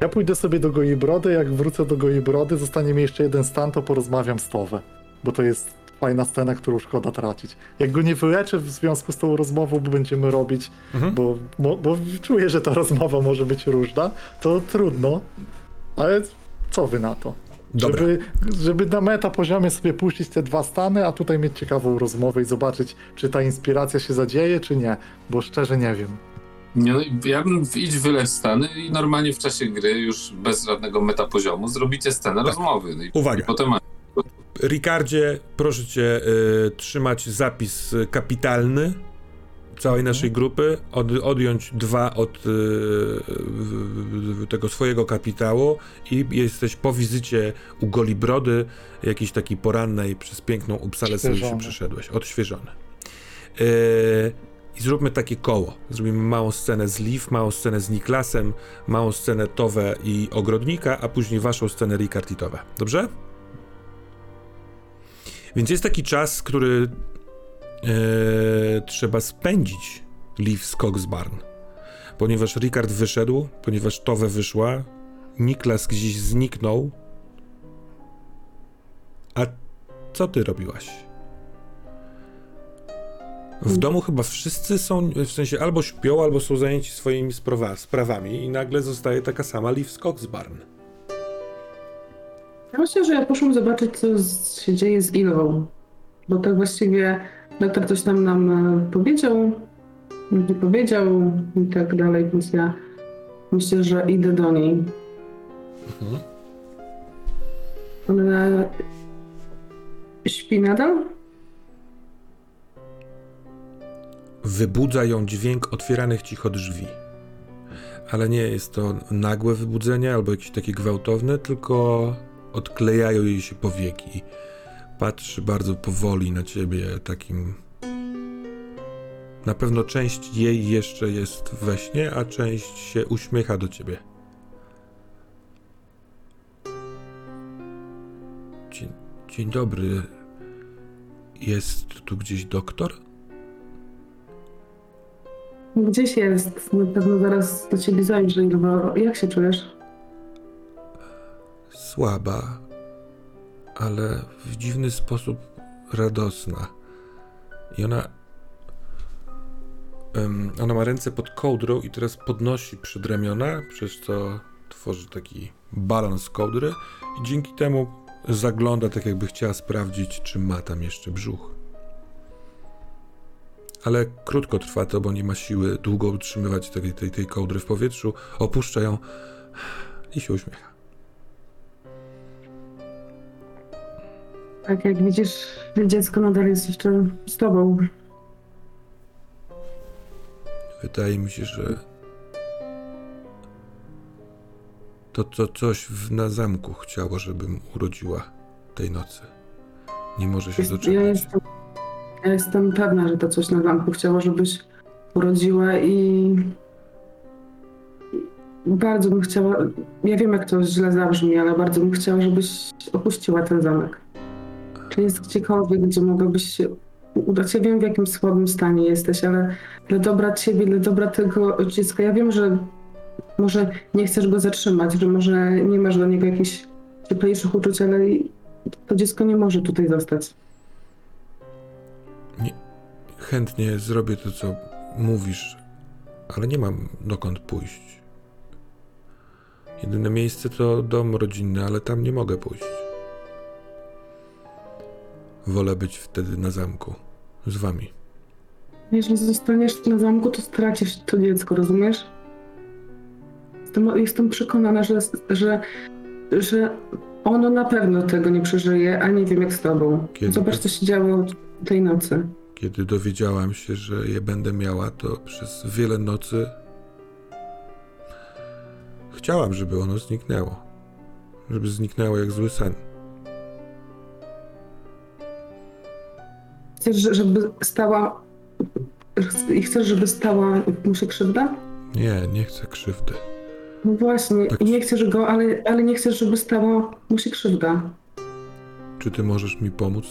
Ja pójdę sobie do Goi Brody, jak wrócę do Goi Brody, zostanie mi jeszcze jeden stan, to porozmawiam z Towę. Bo to jest fajna scena, którą szkoda tracić. Jak go nie wyleczę w związku z tą rozmową, bo będziemy robić, Mhm. bo, bo, bo czuję, że ta rozmowa może być różna, to trudno. Ale co wy na to? Dobra. Żeby, żeby na meta poziomie sobie puścić te dwa stany, a tutaj mieć ciekawą rozmowę i zobaczyć, czy ta inspiracja się zadzieje, czy nie. Bo szczerze nie wiem. Nie, no, ja bym idź wyleć stany i normalnie w czasie gry, już bez żadnego metapoziomu, zrobicie scenę rozmowy. No i, Uwaga. I potem Ricardzie, proszę cię y, trzymać zapis kapitalny całej naszej grupy, od, odjąć dwa od y, tego swojego kapitału i jesteś po wizycie u Golibrody, jakiejś takiej porannej, przez piękną Upsalę się przeszedłeś, odświeżony. Y, I zróbmy takie koło. Zrobimy małą scenę z Liv, małą scenę z Niklasem, małą scenę Towe i Ogrodnika, a później waszą scenę Ricard i. Dobrze? Więc jest taki czas, który e, trzeba spędzić Liv z Coxbarn. Ponieważ Ricard wyszedł, ponieważ Towe wyszła, Niklas gdzieś zniknął. A co ty robiłaś? W domu chyba wszyscy są, w sensie albo śpią, albo są zajęci swoimi sprawa, sprawami i nagle zostaje taka sama Liv z Coxbarn. Ja myślę, że ja poszłam zobaczyć, co z, się dzieje z Ilwą. Bo tak właściwie doktor coś tam nam e, powiedział, nie powiedział i tak dalej, więc ja myślę, że idę do niej. Mhm. Ale śpi nadal? Wybudza ją dźwięk otwieranych cicho drzwi. Ale nie jest to nagłe wybudzenie albo jakieś takie gwałtowne, tylko odklejają jej się powieki. Patrzy bardzo powoli na ciebie, takim. Na pewno część jej jeszcze jest we śnie, a część się uśmiecha do ciebie. Dzień, dzień dobry. Jest tu gdzieś doktor? Gdzieś jest. Na pewno zaraz do ciebie zajrzę. Jak się czujesz? Słaba, ale w dziwny sposób radosna. I ona. ona ma ręce pod kołdrą i teraz podnosi przedramiona, przez co tworzy taki balon z kołdry i dzięki temu zagląda tak jakby chciała sprawdzić, czy ma tam jeszcze brzuch. Ale krótko trwa to, bo nie ma siły długo utrzymywać tej, tej, tej kołdry w powietrzu. Opuszcza ją i się uśmiecha. Tak, jak widzisz, dziecko nadal jest jeszcze z tobą. Wydaje mi się, że To, to coś w, na zamku chciało, żebym urodziła tej nocy. Nie może się Jest, doczekać. ja, jestem, ja jestem pewna, że to coś na zamku chciało, żebyś urodziła i bardzo bym chciała, ja wiem jak to źle zabrzmi, ale bardzo bym chciała, żebyś opuściła ten zamek. Czy jest gdziekolwiek, gdzie mogłabyś się udać? Ja wiem w jakim słabym stanie jesteś, ale dla dobra ciebie, dla dobra tego dziecka, ja wiem, że może nie chcesz go zatrzymać, że może nie masz do niego jakichś cieplejszych uczuć, ale to dziecko nie może tutaj zostać. Chętnie zrobię to, co mówisz, ale nie mam dokąd pójść. Jedyne miejsce to dom rodzinny, ale tam nie mogę pójść. Wolę być wtedy na zamku z wami. Jeżeli zostaniesz na zamku, to stracisz to dziecko, rozumiesz? Jestem, jestem przekonana, że, że, że ono na pewno tego nie przeżyje, a nie wiem jak z tobą. Kiedy Zobacz, co się działo tej nocy. Kiedy dowiedziałam się, że je będę miała, to przez wiele nocy chciałam, żeby ono zniknęło. Żeby zniknęło jak zły sen. Chcesz, że- żeby stała... I chcesz, żeby stała mu się krzywda? Nie, nie chcę krzywdy. No właśnie, Tak. nie chcesz go, ale, ale nie chcesz, żeby stała mu się krzywda. Czy ty możesz mi pomóc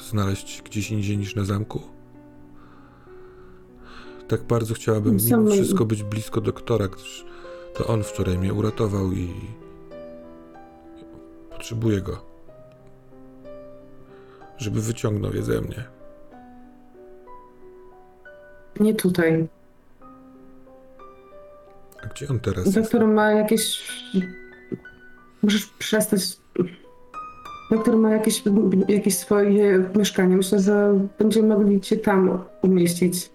znaleźć gdzieś indziej niż na zamku? Tak bardzo chciałabym mimo Sam- wszystko być blisko doktora, gdyż to on wczoraj mnie uratował i potrzebuję go. Żeby wyciągnął je ze mnie. Nie tutaj. A gdzie on teraz jest? Doktor ma jakieś. Możesz przestać. Doktor ma jakieś, jakieś swoje mieszkanie. Myślę, że będziemy mogli cię tam umieścić.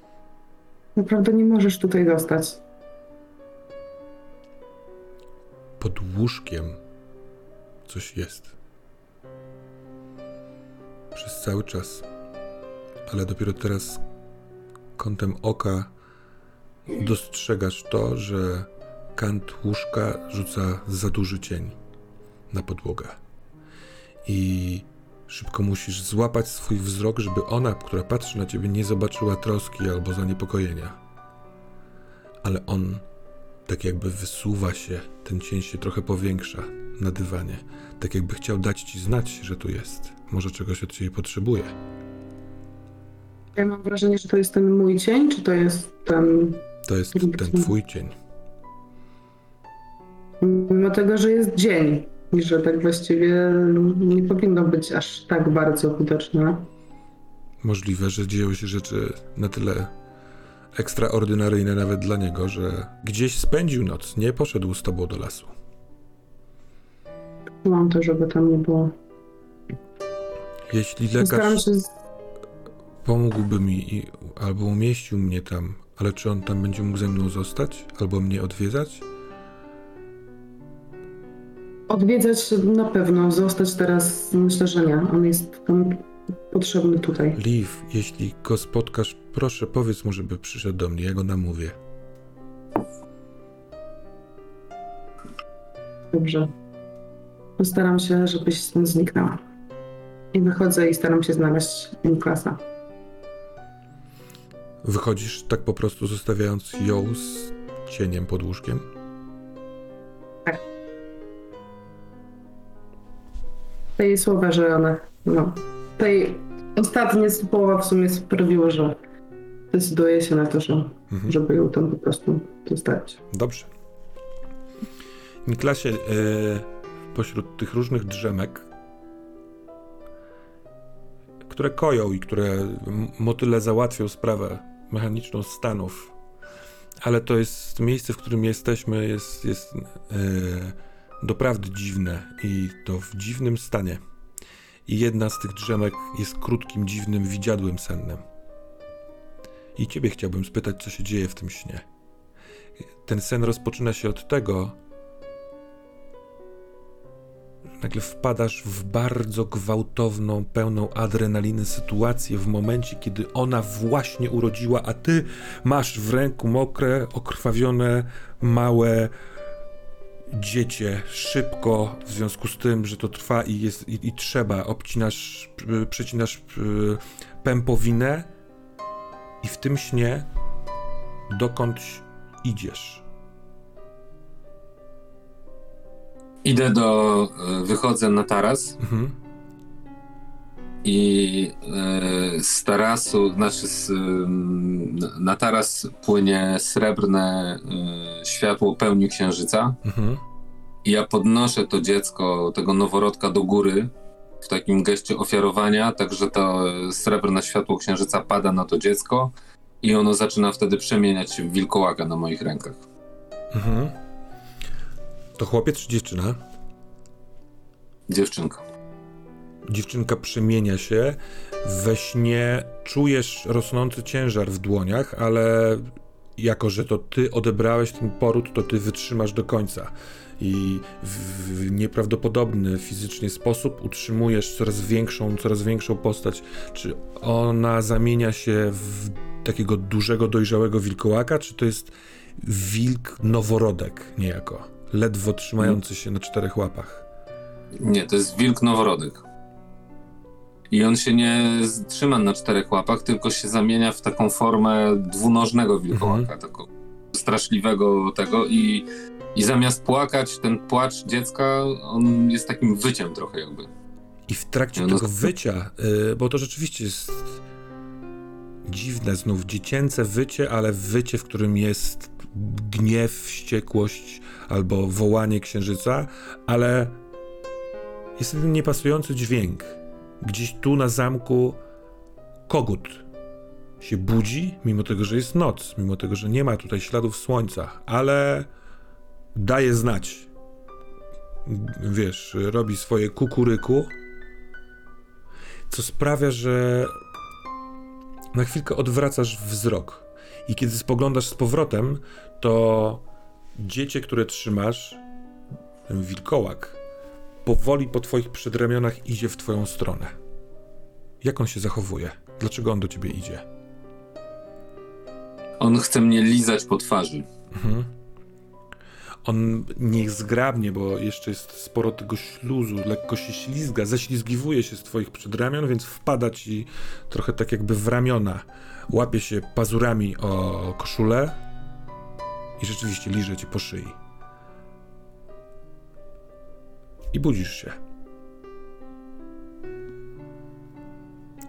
Naprawdę nie możesz tutaj zostać. Pod łóżkiem coś jest. Przez cały czas. Ale dopiero teraz kątem oka dostrzegasz to, że kant łóżka rzuca za duży cień na podłogę. I szybko musisz złapać swój wzrok, żeby ona, która patrzy na ciebie, nie zobaczyła troski albo zaniepokojenia. Ale on tak jakby wysuwa się, ten cień się trochę powiększa na dywanie. Tak jakby chciał dać ci znać, że tu jest. Może czegoś od ciebie potrzebuje. Ja mam wrażenie, że to jest ten mój cień, czy to jest ten. To jest ten twój cień. Mimo tego, że jest dzień i że tak właściwie nie powinno być aż tak bardzo widoczne. Możliwe, że dzieją się rzeczy na tyle ekstraordynaryjne nawet dla niego, że gdzieś spędził noc, nie poszedł z tobą do lasu. Mam to, żeby tam nie było. Jeśli Staram lekarz się. Pomógłby mi i, albo umieścił mnie tam, ale czy on tam będzie mógł ze mną zostać? Albo mnie odwiedzać? Odwiedzać na pewno, zostać teraz myślę, że nie. On jest tam potrzebny tutaj. Liv, jeśli go spotkasz, proszę powiedz mu, żeby przyszedł do mnie, ja go namówię. Dobrze. Postaram się, żebyś stąd zniknęła. I wychodzę i staram się znaleźć Niklasa. Wychodzisz tak po prostu zostawiając ją z cieniem pod łóżkiem? Te jej słowa, że one. No. Tej ostatnie słowa w sumie sprawiło, że decyduje się na to, że, Mhm. żeby ją tam po prostu zostawić. Dobrze. Niklasie, e, pośród tych różnych drzemek, które koją i które motyle załatwią sprawę mechaniczną stanów, ale to jest miejsce, w którym jesteśmy, jest, jest e, doprawdy dziwne i to w dziwnym stanie. I jedna z tych drzemek jest krótkim, dziwnym widziadłem sennym. I ciebie chciałbym spytać, co się dzieje w tym śnie. Ten sen rozpoczyna się od tego, nagle wpadasz w bardzo gwałtowną, pełną adrenaliny sytuację w momencie, kiedy ona właśnie urodziła, a ty masz w ręku mokre, okrwawione, małe dziecię szybko, w związku z tym, że to trwa i, jest, i, i trzeba, obcinasz, przecinasz pępowinę i w tym śnie dokądś idziesz. Idę do. e, Wychodzę na taras Mhm. i e, z tarasu, znaczy z, ym, na taras płynie srebrne e, światło pełni księżyca. Mhm. I ja podnoszę to dziecko, tego noworodka do góry w takim geście ofiarowania, także to e, srebrne światło księżyca pada na to dziecko i ono zaczyna wtedy przemieniać się w wilkołaka na moich rękach. Mhm. To chłopiec czy dziewczyna? Dziewczynka. Dziewczynka przemienia się. We śnie czujesz rosnący ciężar w dłoniach, ale jako, że to ty odebrałeś ten poród, to ty wytrzymasz do końca. I w, nieprawdopodobny fizycznie sposób utrzymujesz coraz większą, coraz większą postać. Czy ona zamienia się w takiego dużego, dojrzałego wilkołaka, czy to jest wilk noworodek niejako? Ledwo trzymający się na czterech łapach. Nie, to jest wilk noworodek. I on się nie trzyma na czterech łapach, tylko się zamienia w taką formę dwunożnego wilkołaka, takiego straszliwego tego i, i zamiast płakać, ten płacz dziecka, on jest takim wyciem trochę jakby. I w trakcie no- tego wycia, y, bo to rzeczywiście jest dziwne, znów dziecięce wycie, ale wycie, w którym jest gniew, wściekłość albo wołanie księżyca, ale jest ten niepasujący dźwięk. Gdzieś tu na zamku kogut się budzi, mimo tego, że jest noc, mimo tego, że nie ma tutaj śladów słońca, ale daje znać. Wiesz, robi swoje kukuryku, co sprawia, że na chwilkę odwracasz wzrok. I kiedy spoglądasz z powrotem, to dziecię, które trzymasz, ten wilkołak, powoli po twoich przedramionach idzie w twoją stronę. Jak on się zachowuje? Dlaczego on do ciebie idzie? On chce mnie lizać po twarzy. Mhm. On niezgrabnie, bo jeszcze jest sporo tego śluzu, lekko się ślizga, ześlizgiwuje się z twoich przedramion, więc wpada ci trochę tak jakby w ramiona. Łapie się pazurami o koszulę i rzeczywiście liże ci po szyi. I budzisz się.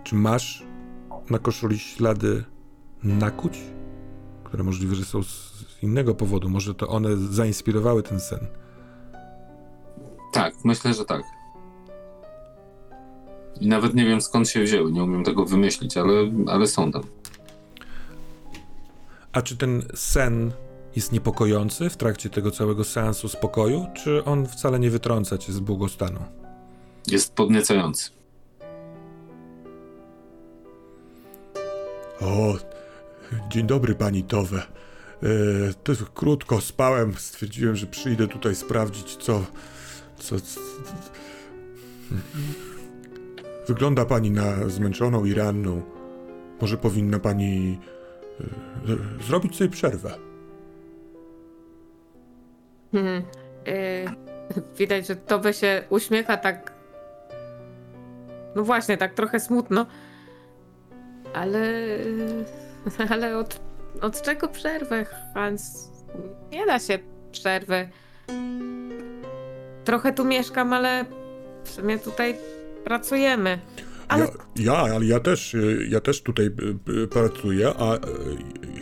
Czy masz na koszuli ślady nakuć? które możliwe, że są z innego powodu. Może to one zainspirowały ten sen. Tak, myślę, że tak. I nawet nie wiem skąd się wzięły, nie umiem tego wymyślić, ale, ale są tam. A czy ten sen jest niepokojący w trakcie tego całego seansu spokoju, czy on wcale nie wytrąca cię z błogostanu? Jest podniecający. O, dzień dobry pani Towe. E, to krótko spałem, stwierdziłem, że przyjdę tutaj sprawdzić, co, co, co... Wygląda pani na zmęczoną i ranną. Może powinna pani e, zrobić sobie przerwę. Hmm. y, widać, że Towe się uśmiecha tak. No właśnie, tak trochę smutno. Ale. Ale od, od czego przerwę, Hans? Nie da się przerwy. Trochę tu mieszkam, ale w sumie tutaj pracujemy. Ale Ja, ja, ale ja też, y, ja też tutaj y, y, pracuję, a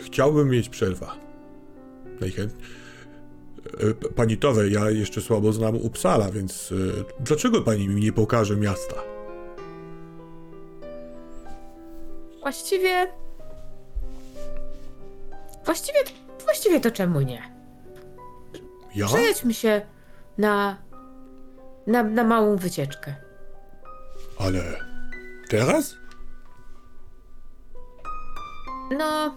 chciałbym mieć przerwę. Najchętniej. Y, p- Pani Towe, ja jeszcze słabo znam Uppsala, więc y, dlaczego pani mi nie pokaże miasta? właściwie. Właściwie. Właściwie to czemu nie? Ja? Przejedźmy się na. na, na małą wycieczkę. Ale teraz? No.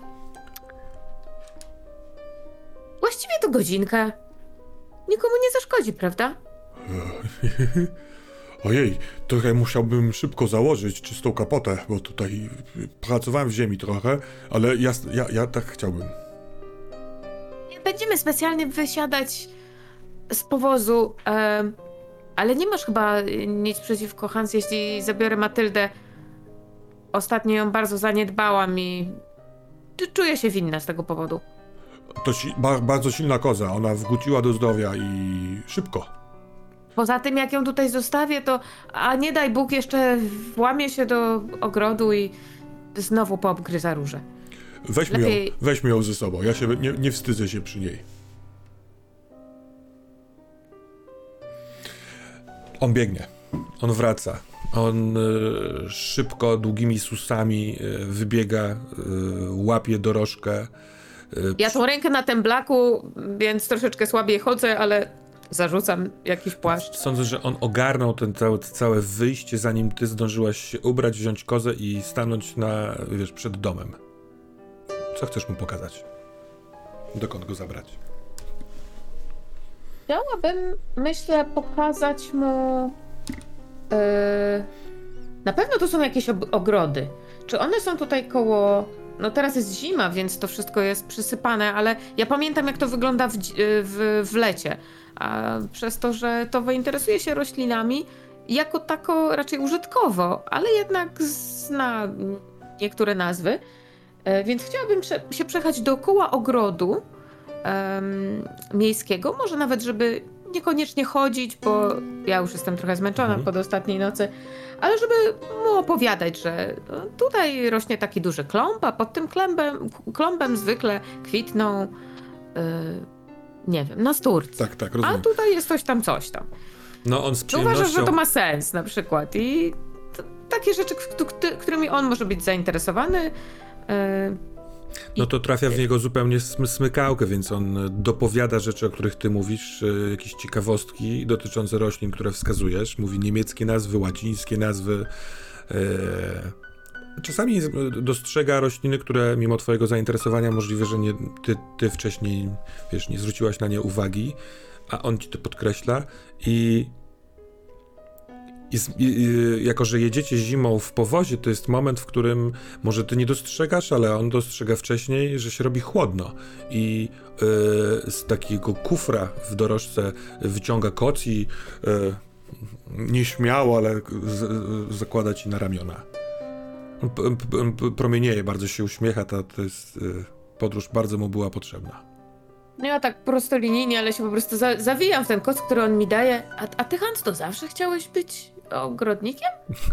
Właściwie to godzinka. Nikomu nie zaszkodzi, prawda? Ojej, trochę musiałbym szybko założyć czystą kapotę, bo tutaj pracowałem w ziemi trochę, ale ja, ja, ja tak chciałbym. Nie będziemy specjalnie wysiadać z powozu. em, ale nie masz chyba nic przeciwko Hans, jeśli zabiorę Matyldę. Ostatnio ją bardzo zaniedbałam i czuję się winna z tego powodu. To si- ba- bardzo silna koza, ona wróciła do zdrowia i szybko. Poza tym, jak ją tutaj zostawię, to a nie daj Bóg jeszcze włamie się do ogrodu i znowu poobgryza róże. Weźmy, Lepiej- ją, weźmy ją ze sobą, ja się nie, nie wstydzę się przy niej. On biegnie, on wraca, on e, szybko, długimi susami e, wybiega, e, łapie dorożkę. Ja tą rękę na tym blaku, więc troszeczkę słabiej chodzę, ale zarzucam jakiś płaszcz. Sądzę, że on ogarnął ten całe, całe wyjście, zanim ty zdążyłaś się ubrać, wziąć kozę i stanąć na, wiesz, przed domem. Co chcesz mu pokazać? Dokąd go zabrać? Chciałabym, myślę, pokazać mu. Yy, na pewno to są jakieś ob- ogrody. Czy one są tutaj koło. No teraz jest zima, więc to wszystko jest przysypane, ale ja pamiętam, jak to wygląda w, dzi- w, w lecie. A przez to, że to interesuje się roślinami, jako tako raczej użytkowo, ale jednak zna niektóre nazwy. E, Więc chciałabym się przejechać dookoła ogrodu em, miejskiego, może nawet, żeby niekoniecznie chodzić, bo ja już jestem trochę zmęczona Mhm. po ostatniej nocy, ale żeby mu opowiadać, że no, tutaj rośnie taki duży klomb, a pod tym klębem, klombem zwykle kwitną, y, nie wiem, nasturcy. Tak, tak, a rozumiem. tutaj jest coś tam, coś tam. No on z przyjemnością... uważasz, że to ma sens na przykład i takie rzeczy, którymi on może być zainteresowany, y, No to trafia w niego zupełnie sm- smykałkę, więc on e, dopowiada rzeczy, o których ty mówisz, e, jakieś ciekawostki dotyczące roślin, które wskazujesz. Mówi niemieckie nazwy, łacińskie nazwy. e, Czasami dostrzega rośliny, które mimo twojego zainteresowania możliwe, że nie, ty, ty wcześniej, wiesz, nie zwróciłaś na nie uwagi, a on ci to podkreśla i i, i, jako, że jedziecie zimą w powozie, to jest moment, w którym może ty nie dostrzegasz, ale on dostrzega wcześniej, że się robi chłodno. I e, z takiego kufra w dorożce wyciąga koc i e, nieśmiało, ale z, zakłada ci na ramiona. On p- p- p- promienieje, bardzo się uśmiecha, ta, to jest e, podróż bardzo mu była potrzebna. No ja tak prostolinijnie, ale się po prostu za, zawijam w ten koc, który on mi daje. A, a ty, Hans, to zawsze chciałeś być ogrodnikiem?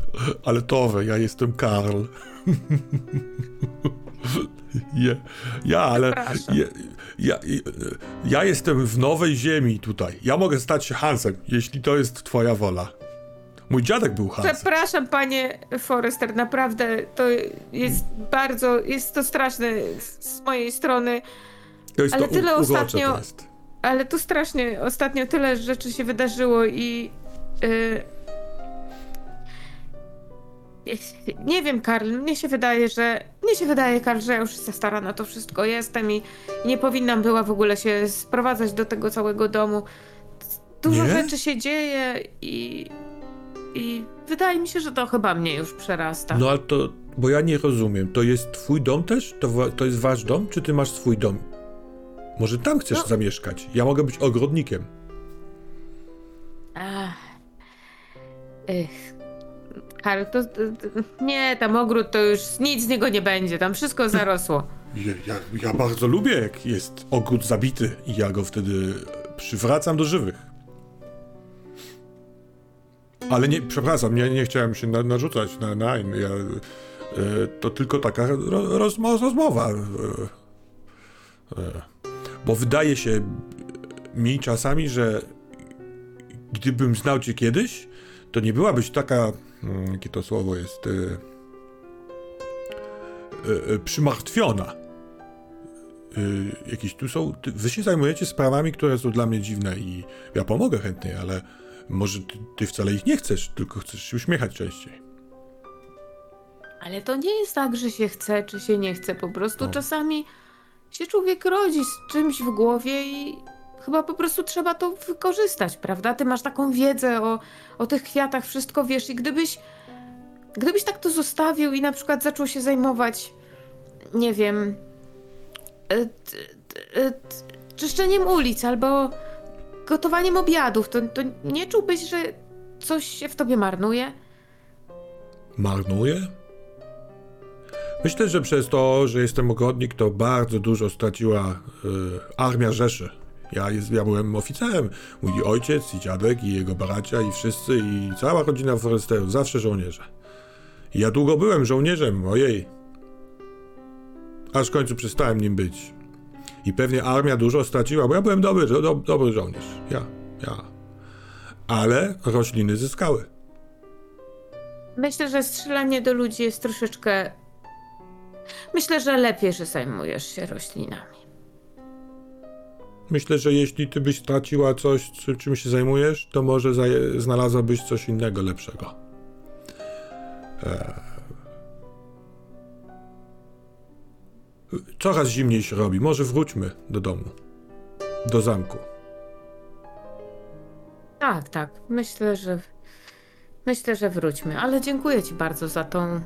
Ale towe, ja jestem Karl. ja, ja, ale ja, ja, jestem w nowej ziemi tutaj. Ja mogę stać się Hansem, jeśli to jest twoja wola. Mój dziadek był Hansem. Przepraszam, panie Forrester, naprawdę to jest bardzo, jest to straszne z, mojej strony, To jest ale to tyle u- ostatnio- To ale tu strasznie ostatnio tyle rzeczy się wydarzyło i. y, nie wiem, Karl, mnie się wydaje, że. Mnie się wydaje, Karl, że ja już za stara na to wszystko jestem i nie powinnam była w ogóle się sprowadzać do tego całego domu. Dużo Nie? rzeczy się dzieje i. I wydaje mi się, że to chyba mnie już przerasta. No ale to, bo ja nie rozumiem, to jest twój dom też? To, to jest wasz dom, czy ty masz swój dom? Może tam chcesz No. zamieszkać? Ja mogę być ogrodnikiem. Ach. Ech. Karl, to, to, to. Nie, tam ogród to już nic z niego nie będzie, tam wszystko zarosło. Ja, ja, ja bardzo lubię, jak jest ogród zabity i ja go wtedy przywracam do żywych. Ale nie, przepraszam, nie, nie chciałem się na, narzucać na Nine. Ja, e, to tylko taka ro, rozmo, rozmowa. E, e, bo wydaje się mi czasami, że gdybym znał cię kiedyś, to nie byłabyś taka, mm, jakie to słowo jest, e, e, przymartwiona. Y, jakieś tu są. Ty, wy się zajmujecie sprawami, które są dla mnie dziwne i ja pomogę chętnie, ale może ty, ty wcale ich nie chcesz, tylko chcesz się uśmiechać częściej. Ale to nie jest tak, że się chce, czy się nie chce. Po prostu No. czasami się człowiek rodzi z czymś w głowie i chyba po prostu trzeba to wykorzystać, prawda? Ty masz taką wiedzę o, o tych kwiatach, wszystko wiesz i gdybyś, gdybyś tak to zostawił i na przykład zaczął się zajmować, nie wiem, e, e, czyszczeniem ulic albo gotowaniem obiadów. To, to nie czułbyś, że coś się w tobie marnuje? Marnuje? Myślę, że przez to, że jestem ogrodnik, to bardzo dużo straciła y, armia Rzeszy. Ja, jest, ja byłem oficerem. Mój ojciec i dziadek i jego bracia i wszyscy i cała rodzina Foresterów, zawsze żołnierze. I ja długo byłem żołnierzem, ojej. Aż w końcu przestałem nim być. I pewnie armia dużo straciła, bo ja byłem dobry, do, do, dobry żołnierz. Ja, ja. Ale rośliny zyskały. Myślę, że strzelanie do ludzi jest troszeczkę. Myślę, że lepiej, że zajmujesz się roślinami. Myślę, że jeśli ty byś straciła coś, czy- czym się zajmujesz, to może zaje- znalazłabyś coś innego, lepszego. Eee. Coraz zimniej się robi. Może wróćmy do domu. Do zamku. Tak, tak. Myślę, że. Myślę, że wróćmy. Ale dziękuję Ci bardzo za tą,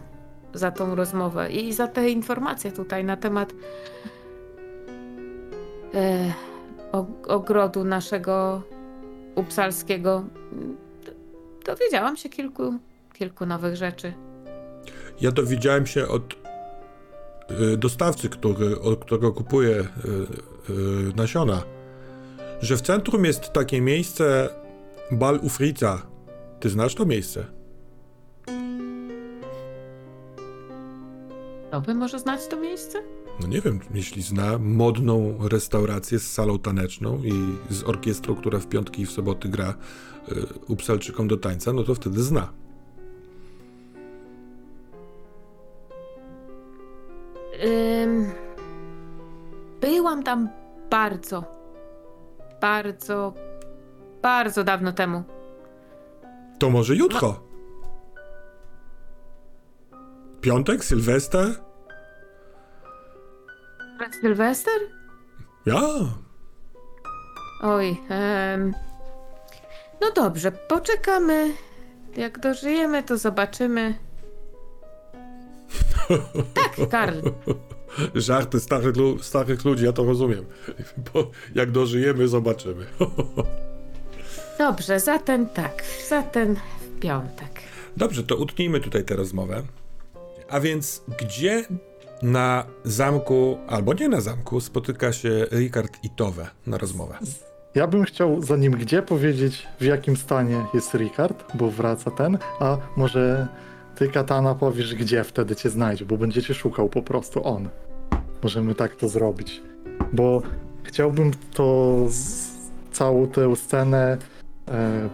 za tą rozmowę i za te informacje tutaj na temat e, ogrodu naszego upsalskiego. Dowiedziałam się kilku, kilku nowych rzeczy. Ja dowiedziałem się od y, dostawcy, który, od którego kupuję y, y, nasiona, że w centrum jest takie miejsce Bal Ufrica. Ty znasz to miejsce? To by może znać to miejsce? No nie wiem, jeśli zna modną restaurację z salą taneczną i z orkiestrą, która w piątki i w soboty gra y, Upsalczykom do tańca, no to wtedy zna. Byłam tam bardzo, bardzo, bardzo dawno temu. To może jutro? Piątek, Sylwester? Sylwester? Ja. Oj, em, no dobrze, poczekamy. Jak dożyjemy, to zobaczymy. Tak, Karl. Żarty starych, starych ludzi, ja to rozumiem. Bo jak dożyjemy, zobaczymy. Dobrze, zatem tak, zatem w piątek. Dobrze, to utnijmy tutaj tę rozmowę. A więc gdzie na zamku, albo nie na zamku, spotyka się Rikard i Towe na rozmowę? Ja bym chciał, zanim gdzie, powiedzieć, w jakim stanie jest Rikard, bo wraca ten, a może ty, Katana, powiesz, gdzie wtedy cię znajdzie, bo będziecie szukał po prostu on. Możemy tak to zrobić. Bo chciałbym to, całą tę scenę e,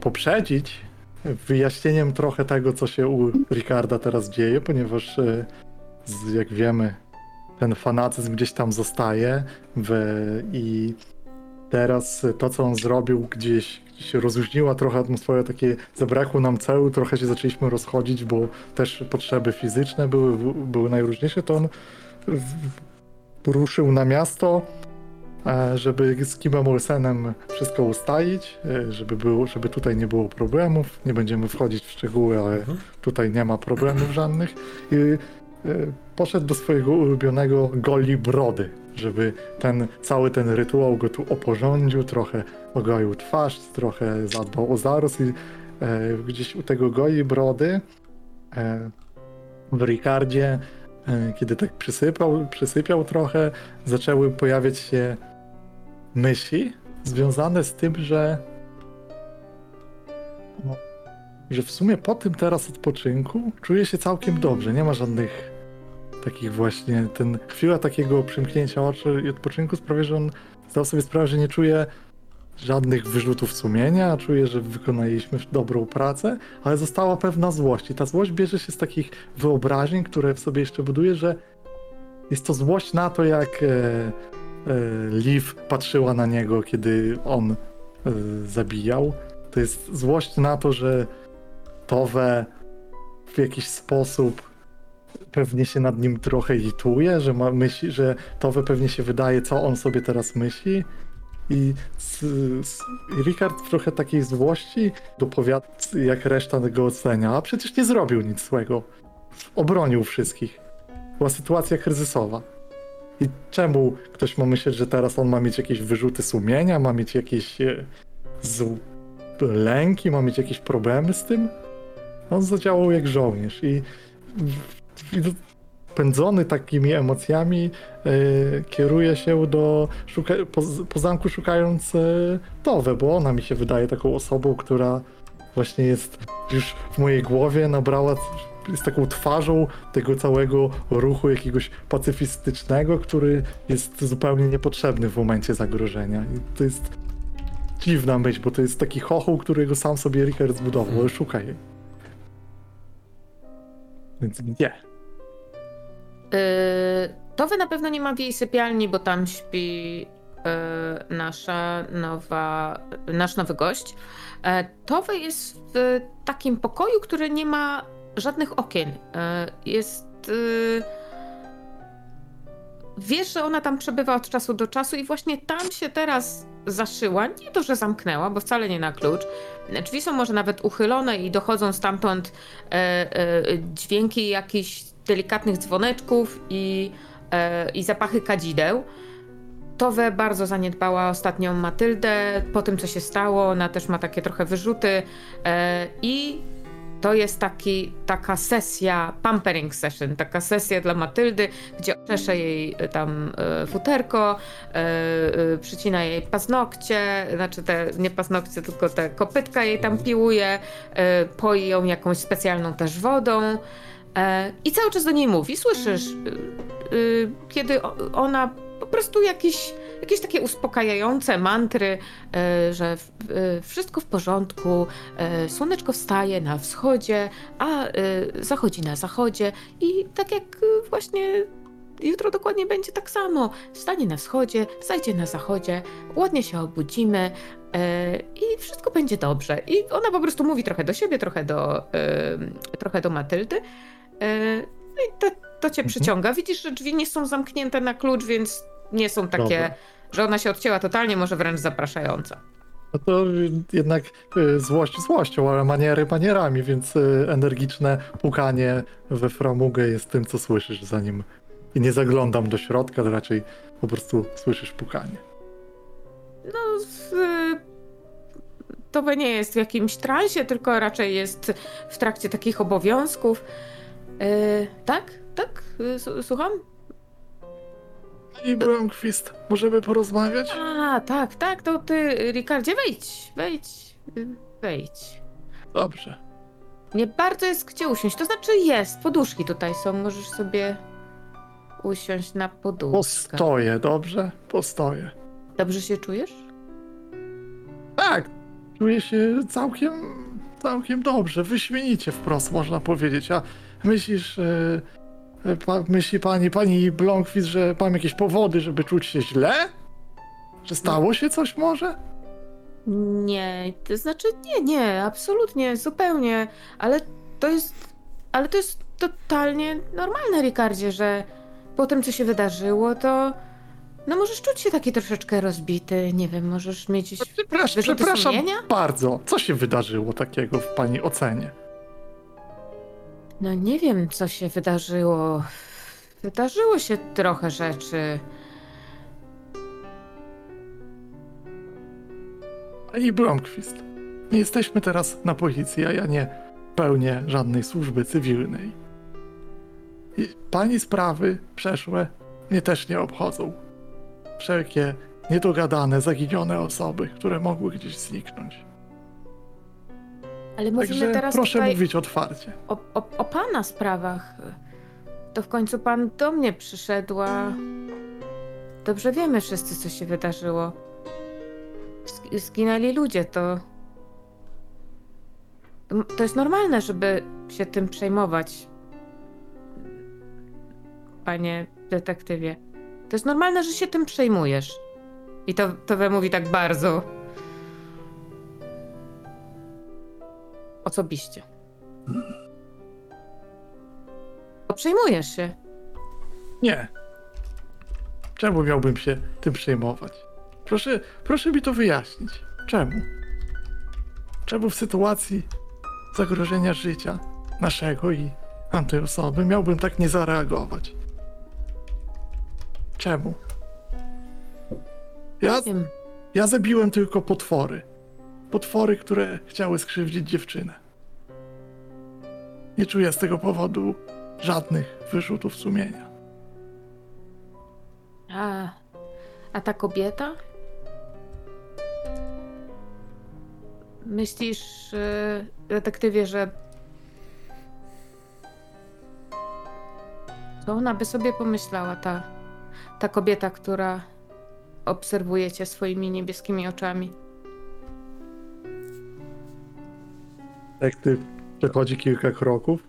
poprzedzić wyjaśnieniem trochę tego, co się u Ricarda teraz dzieje, ponieważ, e, jak wiemy, ten fanatyzm gdzieś tam zostaje w, i teraz to, co on zrobił, gdzieś, gdzieś rozluźniła trochę atmosfera, takie zabrakło nam celu, trochę się zaczęliśmy rozchodzić, bo też potrzeby fizyczne były, były najróżniejsze, to on ruszył na miasto, e, żeby z Kimem Olsenem wszystko ustalić, e, żeby, było, żeby tutaj nie było problemów. Nie będziemy wchodzić w szczegóły, ale Mhm. tutaj nie ma problemów żadnych. I poszedł do swojego ulubionego goli brody, żeby ten cały ten rytuał go tu oporządził, trochę ogoił twarz, trochę zadbał o zaros i e, gdzieś u tego goli brody e, w Ricardzie, e, kiedy tak przysypał, przysypiał trochę, zaczęły pojawiać się myśli związane z tym, że no, że w sumie po tym teraz odpoczynku czuje się całkiem dobrze, nie ma żadnych takich właśnie, ten chwila takiego przymknięcia oczu i odpoczynku sprawia, że on zdał sobie sprawę, że nie czuje żadnych wyrzutów sumienia, czuje, że wykonaliśmy dobrą pracę, ale została pewna złość i ta złość bierze się z takich wyobrażeń, które w sobie jeszcze buduje, że jest to złość na to, jak e, e, Liv patrzyła na niego, kiedy on e, zabijał. To jest złość na to, że Towe w jakiś sposób pewnie się nad nim trochę lituje, że ma myśli, że Towe pewnie się wydaje, co on sobie teraz myśli. I s, s, Rikard w trochę takiej złości dopowiada, jak reszta go ocenia, a przecież nie zrobił nic złego. Obronił wszystkich. Była sytuacja kryzysowa. I czemu ktoś ma myśleć, że teraz on ma mieć jakieś wyrzuty sumienia, ma mieć jakieś e, z... lęki, ma mieć jakieś problemy z tym? On zadziałał jak żołnierz i, i pędzony takimi emocjami e, kieruje się do szuka, po, po zamku szukając e, Towę, bo ona mi się wydaje taką osobą, która właśnie jest już w mojej głowie nabrała jest taką twarzą tego całego ruchu jakiegoś pacyfistycznego, który jest zupełnie niepotrzebny w momencie zagrożenia. I to jest dziwna myśl, bo to jest taki chochoł, którego sam sobie Rickard zbudował, ale szukaj jej. Więc gdzie? Yy, Towy na pewno nie ma w jej sypialni, bo tam śpi yy, nasza nowa, nasz nowy gość. E, Towy jest w takim pokoju, który nie ma żadnych okien. E, Jest. yy, Wiesz, że ona tam przebywa od czasu do czasu i właśnie tam się teraz zaszyła. Nie to, że zamknęła, bo wcale nie na klucz. Drzwi są może nawet uchylone i dochodzą stamtąd e, dźwięki jakichś delikatnych dzwoneczków i, e, i zapachy kadzideł. Towe bardzo zaniedbała ostatnią Matyldę po tym, co się stało. Ona też ma takie trochę wyrzuty e, i to jest taki, taka sesja, pampering session, taka sesja dla Matyldy, gdzie czesze jej e, tam e, futerko, e, przycina jej paznokcie, znaczy te, nie paznokcie, tylko te kopytka jej tam piłuje, poi ją jakąś specjalną też wodą i cały czas do niej mówi, słyszysz, e, e, kiedy ona po prostu jakieś, jakieś takie uspokajające mantry, e, że e, wszystko w porządku, e, słoneczko wstaje na wschodzie, a e, zachodzi na zachodzie i tak jak e, właśnie jutro dokładnie będzie tak samo. Wstanie na wschodzie, zajdzie na zachodzie, ładnie się obudzimy e, i wszystko będzie dobrze. I ona po prostu mówi trochę do siebie, trochę do, e, trochę do Matyldy. E, no i to, to cię Mhm. przyciąga. Widzisz, że drzwi nie są zamknięte na klucz, więc nie są takie, Dobra. że ona się odcięła totalnie, może wręcz zapraszająca. No to jednak y, złość złością, ale maniery manierami, więc y, energiczne pukanie we framugę jest tym, co słyszysz zanim i nie zaglądam do środka, raczej po prostu słyszysz pukanie. No, w, to by nie jest w jakimś transie, tylko raczej jest w trakcie takich obowiązków. E, tak? Tak? E, s- Słucham? I Bromquist, możemy porozmawiać? A, tak, tak, to ty, Ricardzie, wejdź, wejdź, wejdź. Dobrze. Nie bardzo jest gdzie usiąść, to znaczy jest, poduszki tutaj są, możesz sobie usiąść na poduszkę. Postoję, dobrze? Postoję. Dobrze się czujesz? Tak, czuję się całkiem, całkiem dobrze, wyśmienicie wprost można powiedzieć. A myślisz, e, pa, myśli pani, pani Blomqvist, że mam jakieś powody, żeby czuć się źle? Że stało się coś może? Nie, to znaczy nie, nie, absolutnie, zupełnie, ale to jest, ale to jest totalnie normalne, Ricardzie, że po tym, co się wydarzyło, to no możesz czuć się taki troszeczkę rozbity, nie wiem, możesz mieć... Przepraszam, przepraszam sumienia? bardzo. Co się wydarzyło takiego w pani ocenie? No nie wiem, co się wydarzyło. Wydarzyło się trochę rzeczy. Pani Blomqvist, jesteśmy teraz na policji, a ja nie pełnię żadnej służby cywilnej. I pani sprawy przeszłe mnie też nie obchodzą. Wszelkie niedogadane, zaginione osoby, które mogły gdzieś zniknąć. Ale mówimy Także teraz proszę tutaj mówić otwarcie. o, o, o pana sprawach. To w końcu pan do mnie przyszedł, a dobrze wiemy wszyscy, co się wydarzyło. Zg- Zginęli ludzie, to... To jest normalne, żeby się tym przejmować. Panie detektywie. To jest normalne, że się tym przejmujesz. I to, to we mówi tak bardzo. Osobiście. To przejmujesz się. Nie. Czemu miałbym się tym przejmować? Proszę, proszę mi to wyjaśnić. Czemu? Czemu w sytuacji zagrożenia życia naszego i tamtej osoby miałbym tak nie zareagować? Czemu? Ja, ja zabiłem tylko potwory. Potwory, które chciały skrzywdzić dziewczynę. Nie czuję z tego powodu żadnych wyrzutów sumienia. A, a ta kobieta? Myślisz, yy, detektywie, że. Co ona by sobie pomyślała, ta, ta kobieta, która obserwuje cię swoimi niebieskimi oczami? Detektyw przechodzi kilka kroków,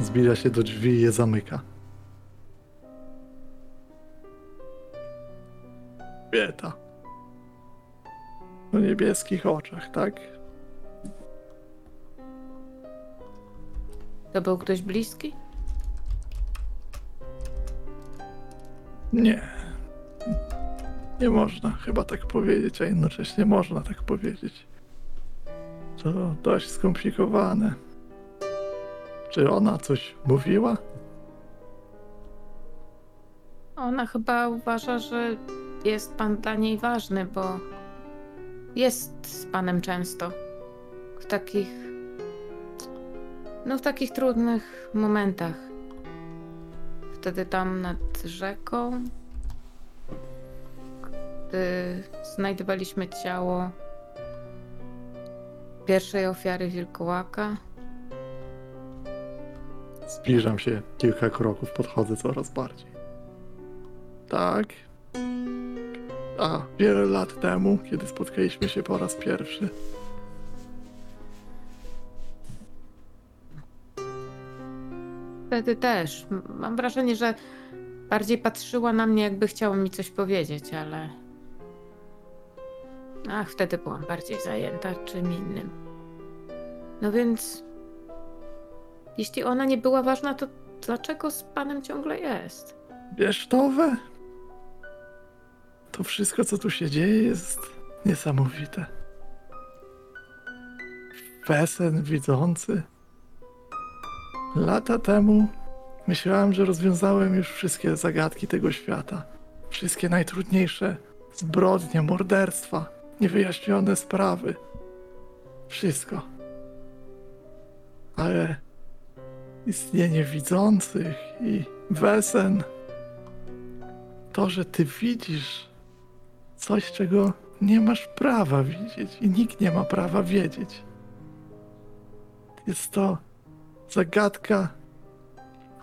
zbliża się do drzwi i je zamyka. Kobieta. O niebieskich oczach, tak? To był ktoś bliski? Nie. Nie można chyba tak powiedzieć, a jednocześnie można tak powiedzieć. To dość skomplikowane. Czy ona coś mówiła? Ona chyba uważa, że jest pan dla niej ważny, bo jest z panem często. W takich. No, w takich trudnych momentach. Wtedy tam nad rzeką, gdy znajdowaliśmy ciało pierwszej ofiary wilkołaka. Zbliżam się kilka kroków, podchodzę coraz bardziej. Tak. A, wiele lat temu, kiedy spotkaliśmy się po raz pierwszy. Wtedy też. Mam wrażenie, że bardziej patrzyła na mnie, jakby chciała mi coś powiedzieć, ale. Ach, wtedy byłam bardziej zajęta czym innym. No więc. Jeśli ona nie była ważna, to dlaczego z panem ciągle jest? Wiesz, Towe? To wszystko, co tu się dzieje, jest niesamowite. Wesen widzący. Lata temu myślałem, że rozwiązałem już wszystkie zagadki tego świata. Wszystkie najtrudniejsze zbrodnie, morderstwa, niewyjaśnione sprawy. Wszystko. Ale istnienie widzących i wesen. To, że ty widzisz coś, czego nie masz prawa widzieć i nikt nie ma prawa wiedzieć. Jest to zagadka,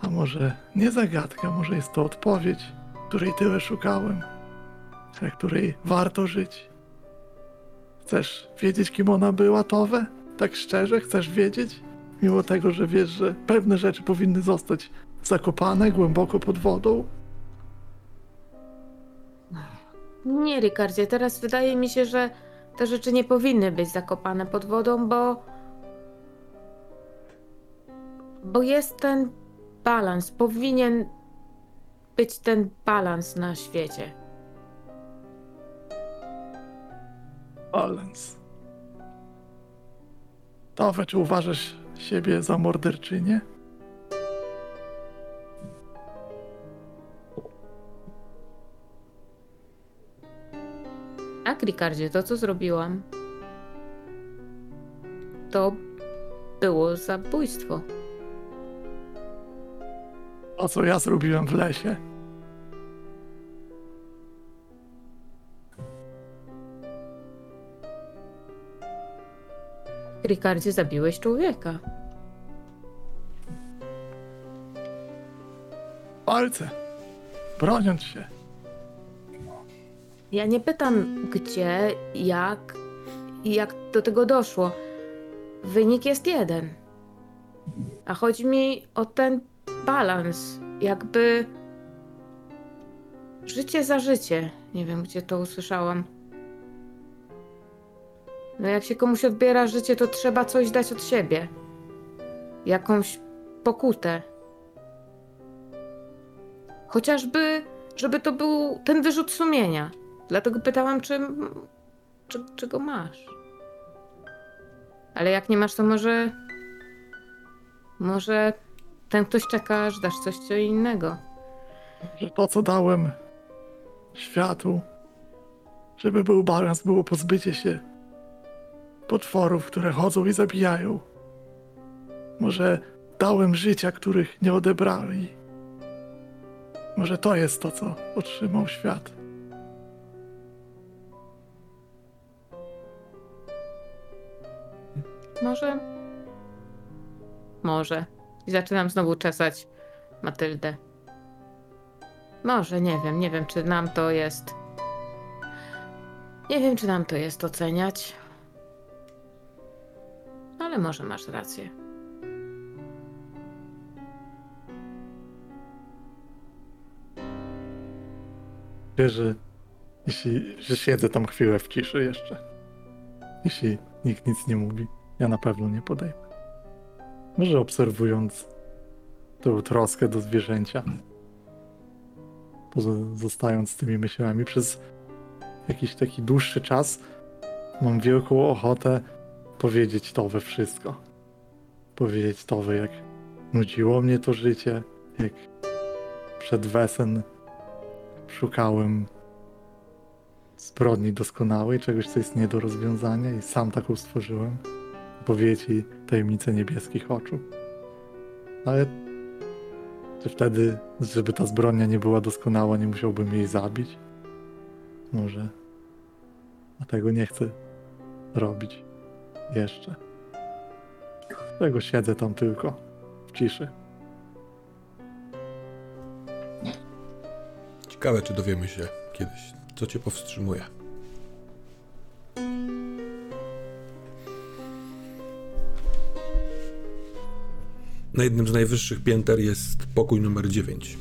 a może nie zagadka, może jest to odpowiedź, której tyle szukałem, dla której warto żyć. Chcesz wiedzieć, kim ona była, Towe? Tak szczerze, chcesz wiedzieć? Mimo tego, że wiesz, że pewne rzeczy powinny zostać zakopane głęboko pod wodą? Nie, Ricardzie, teraz wydaje mi się, że te rzeczy nie powinny być zakopane pod wodą, bo. Bo jest ten balans. Powinien być ten balans na świecie. Balans. Towe, czy uważasz siebie za morderczynię? Tak, Ricardzie, to co zrobiłam, to było zabójstwo. To, co ja zrobiłem w lesie. Ricardzie, zabiłeś człowieka. Palce. Broniąc się. Ja nie pytam gdzie, jak i jak do tego doszło. Wynik jest jeden. A chodzi mi o ten balans. Jakby życie za życie. Nie wiem, gdzie to usłyszałam. No jak się komuś odbiera życie, to trzeba coś dać od siebie. Jakąś pokutę. Chociażby, żeby to był ten wyrzut sumienia. Dlatego pytałam, czy, czy, czy go masz. Ale jak nie masz, to może. Może ten ktoś czeka, aż dasz coś co innego. Że to, co dałem, światu, żeby był balans, było pozbycie się potworów, które chodzą i zabijają. Może dałem życia, których nie odebrali. Może to jest to, co otrzymał świat. Może. Może. I zaczynam znowu czesać Matyldę. Może, nie wiem, nie wiem, czy nam to jest. Nie wiem, czy nam to jest oceniać. Ale może masz rację. Wiesz, że jeśli, że siedzę tam chwilę w ciszy jeszcze. Jeśli nikt nic nie mówi, ja na pewno nie podejmę. Może obserwując tą troskę do zwierzęcia, pozo- zostając z tymi myślami przez jakiś taki dłuższy czas, mam wielką ochotę powiedzieć to we wszystko. Powiedzieć to we, jak nudziło mnie to życie, jak przed wesen szukałem zbrodni doskonałej, czegoś, co jest nie do rozwiązania i sam taką stworzyłem. Powiedzieć tajemnicę niebieskich oczu. Ale czy wtedy, żeby ta zbrodnia nie była doskonała, nie musiałbym jej zabić? Może. A tego nie chcę robić. Jeszcze. Dlatego siedzę tam tylko w ciszy. Ciekawe, czy dowiemy się kiedyś, co cię powstrzymuje. Na jednym z najwyższych pięter jest pokój numer 9.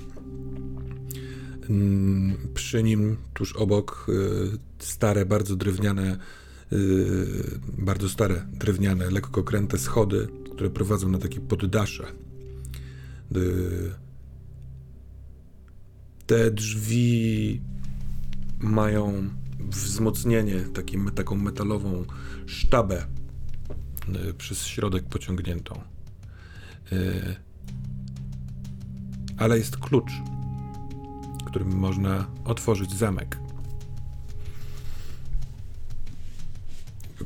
Mm, Przy nim, tuż obok, y, stare, bardzo drewniane, bardzo stare, drewniane, lekko kręte schody, które prowadzą na takie poddasze. Y, Te drzwi mają wzmocnienie, takim, taką metalową sztabę y, przez środek pociągniętą. Y, Ale jest klucz, którym można otworzyć zamek.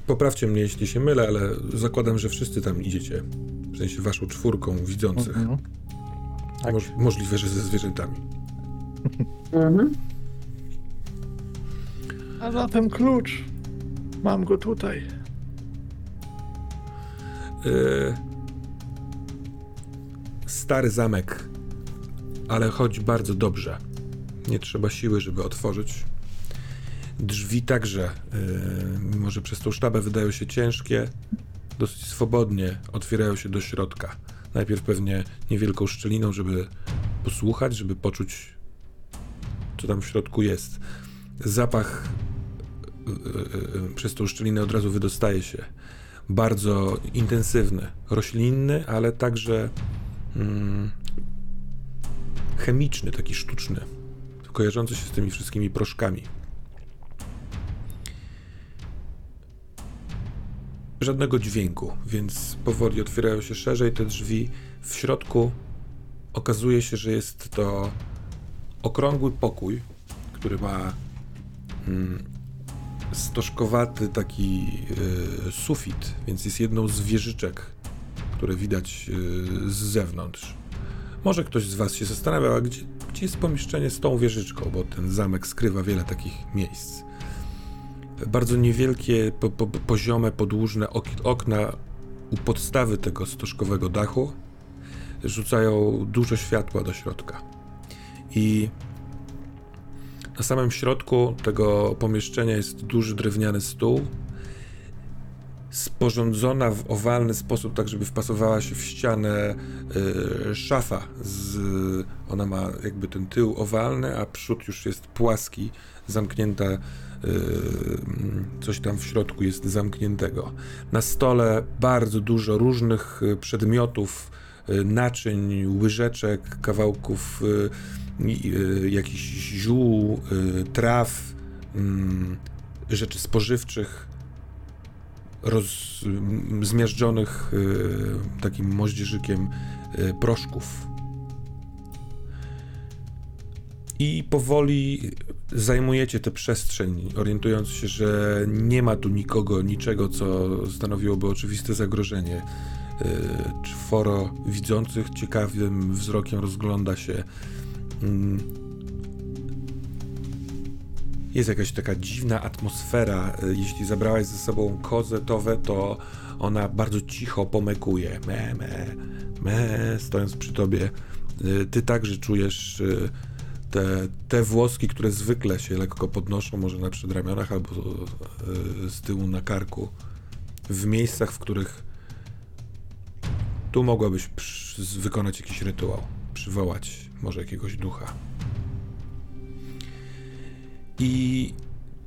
Poprawcie mnie, jeśli się mylę, ale zakładam, że wszyscy tam idziecie. W sensie waszą czwórką widzących. Mhm. Tak. Moż, możliwe, że ze zwierzętami. Mhm. A zatem klucz. Mam go tutaj. Yy, stary zamek, ale chodzi bardzo dobrze. Nie trzeba siły, żeby otworzyć. Drzwi także, yy, mimo że przez tą sztabę wydają się ciężkie, dosyć swobodnie otwierają się do środka. Najpierw pewnie niewielką szczeliną, żeby posłuchać, żeby poczuć, co tam w środku jest. Zapach yy, yy, przez tą szczelinę od razu wydostaje się bardzo intensywny, roślinny, ale także mm, chemiczny, taki sztuczny, kojarzący się z tymi wszystkimi proszkami. Żadnego dźwięku, więc powoli otwierają się szerzej te drzwi. W środku okazuje się, że jest to okrągły pokój, który ma mm, stożkowaty taki y, sufit, więc jest jedną z wieżyczek, które widać y, z zewnątrz. Może ktoś z Was się zastanawiał, gdzie, gdzie jest pomieszczenie z tą wieżyczką, bo ten zamek skrywa wiele takich miejsc. Bardzo niewielkie, po, po, poziome, podłużne ok, okna u podstawy tego stożkowego dachu rzucają dużo światła do środka. I na samym środku tego pomieszczenia jest duży drewniany stół, sporządzona w owalny sposób, tak żeby wpasowała się w ścianę y, szafa. Z, ona ma jakby ten tył owalny, a przód już jest płaski, zamknięta. Y, Coś tam w środku jest zamkniętego. Na stole bardzo dużo różnych y, przedmiotów, y, naczyń, łyżeczek, kawałków y, jakichś ziół, traw, mm, rzeczy spożywczych, roz, zmiażdżonych takim moździerzykiem proszków. I powoli zajmujecie tę przestrzeń, orientując się, że nie ma tu nikogo, niczego, co stanowiłoby oczywiste zagrożenie. Y, Czworo widzących ciekawym wzrokiem rozgląda się. Mm. Jest jakaś taka dziwna atmosfera. Y, Jeśli zabrałaś ze sobą kozę towę, to ona bardzo cicho pomekuje. Me, me, me, stojąc przy tobie. Y, Ty także czujesz te, te włoski, które zwykle się lekko podnoszą, może na przedramionach albo y, z tyłu na karku, w miejscach, w których tu mogłabyś wykonać jakiś rytuał, przywołać może jakiegoś ducha. I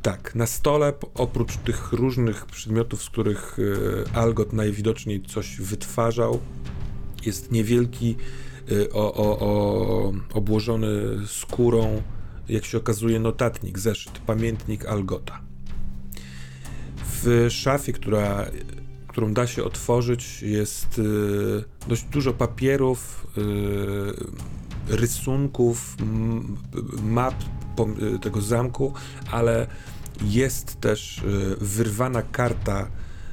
tak, na stole, oprócz tych różnych przedmiotów, z których y, Algot najwidoczniej coś wytwarzał, jest niewielki, o, o, o, obłożony skórą, jak się okazuje, notatnik, zeszyt, pamiętnik Algota. W szafie, która, którą da się otworzyć, jest y, dość dużo papierów, y, rysunków, map y, tego zamku, ale jest też y, wyrwana karta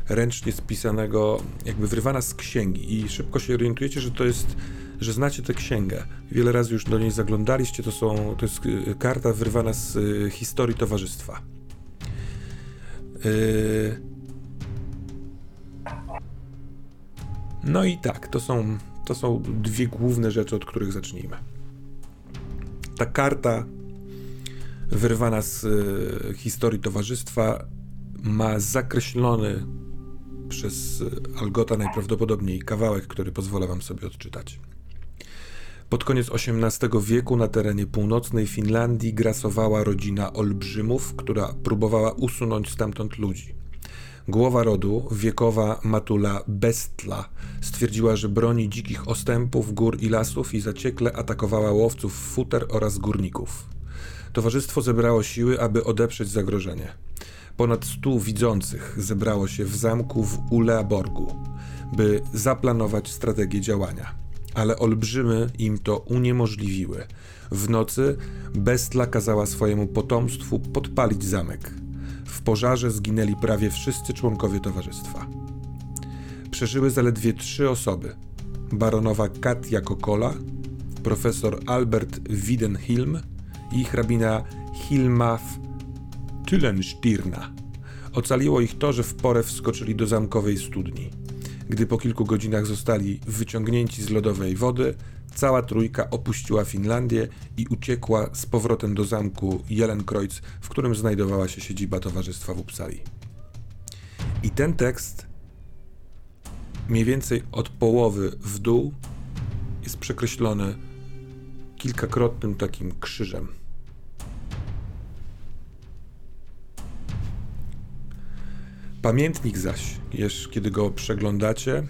ręcznie spisanego, jakby wyrwana z księgi i szybko się orientujecie, że to jest, że znacie tę księgę. Wiele razy już do niej zaglądaliście, to są, to jest y, karta wyrwana z y, historii towarzystwa. Y, No i tak, to są, to są dwie główne rzeczy, od których zacznijmy. Ta karta wyrwana z historii towarzystwa ma zakreślony przez Algota najprawdopodobniej kawałek, który pozwolę wam sobie odczytać. Pod koniec XVIII wieku na terenie północnej Finlandii grasowała rodzina olbrzymów, która próbowała usunąć stamtąd ludzi. Głowa rodu, wiekowa Matula Bestla, stwierdziła, że broni dzikich ostępów, gór i lasów i zaciekle atakowała łowców futer oraz górników. Towarzystwo zebrało siły, aby odeprzeć zagrożenie. Ponad stu widzących zebrało się w zamku w Uleaborgu, by zaplanować strategię działania. Ale olbrzymy im to uniemożliwiły. W nocy Bestla kazała swojemu potomstwu podpalić zamek. W pożarze zginęli prawie wszyscy członkowie towarzystwa. Przeżyły zaledwie trzy osoby: baronowa Katia Kokola, profesor Albert Widenhilm i hrabina Hilmaf Tylenstirna. Ocaliło ich to, że w porę wskoczyli do zamkowej studni. Gdy po kilku godzinach zostali wyciągnięci z lodowej wody, cała trójka opuściła Finlandię i uciekła z powrotem do zamku Jelenkreuz, w którym znajdowała się siedziba towarzystwa w Uppsali. I ten tekst, mniej więcej od połowy w dół, jest przekreślony kilkakrotnym takim krzyżem. Pamiętnik zaś, kiedy go przeglądacie,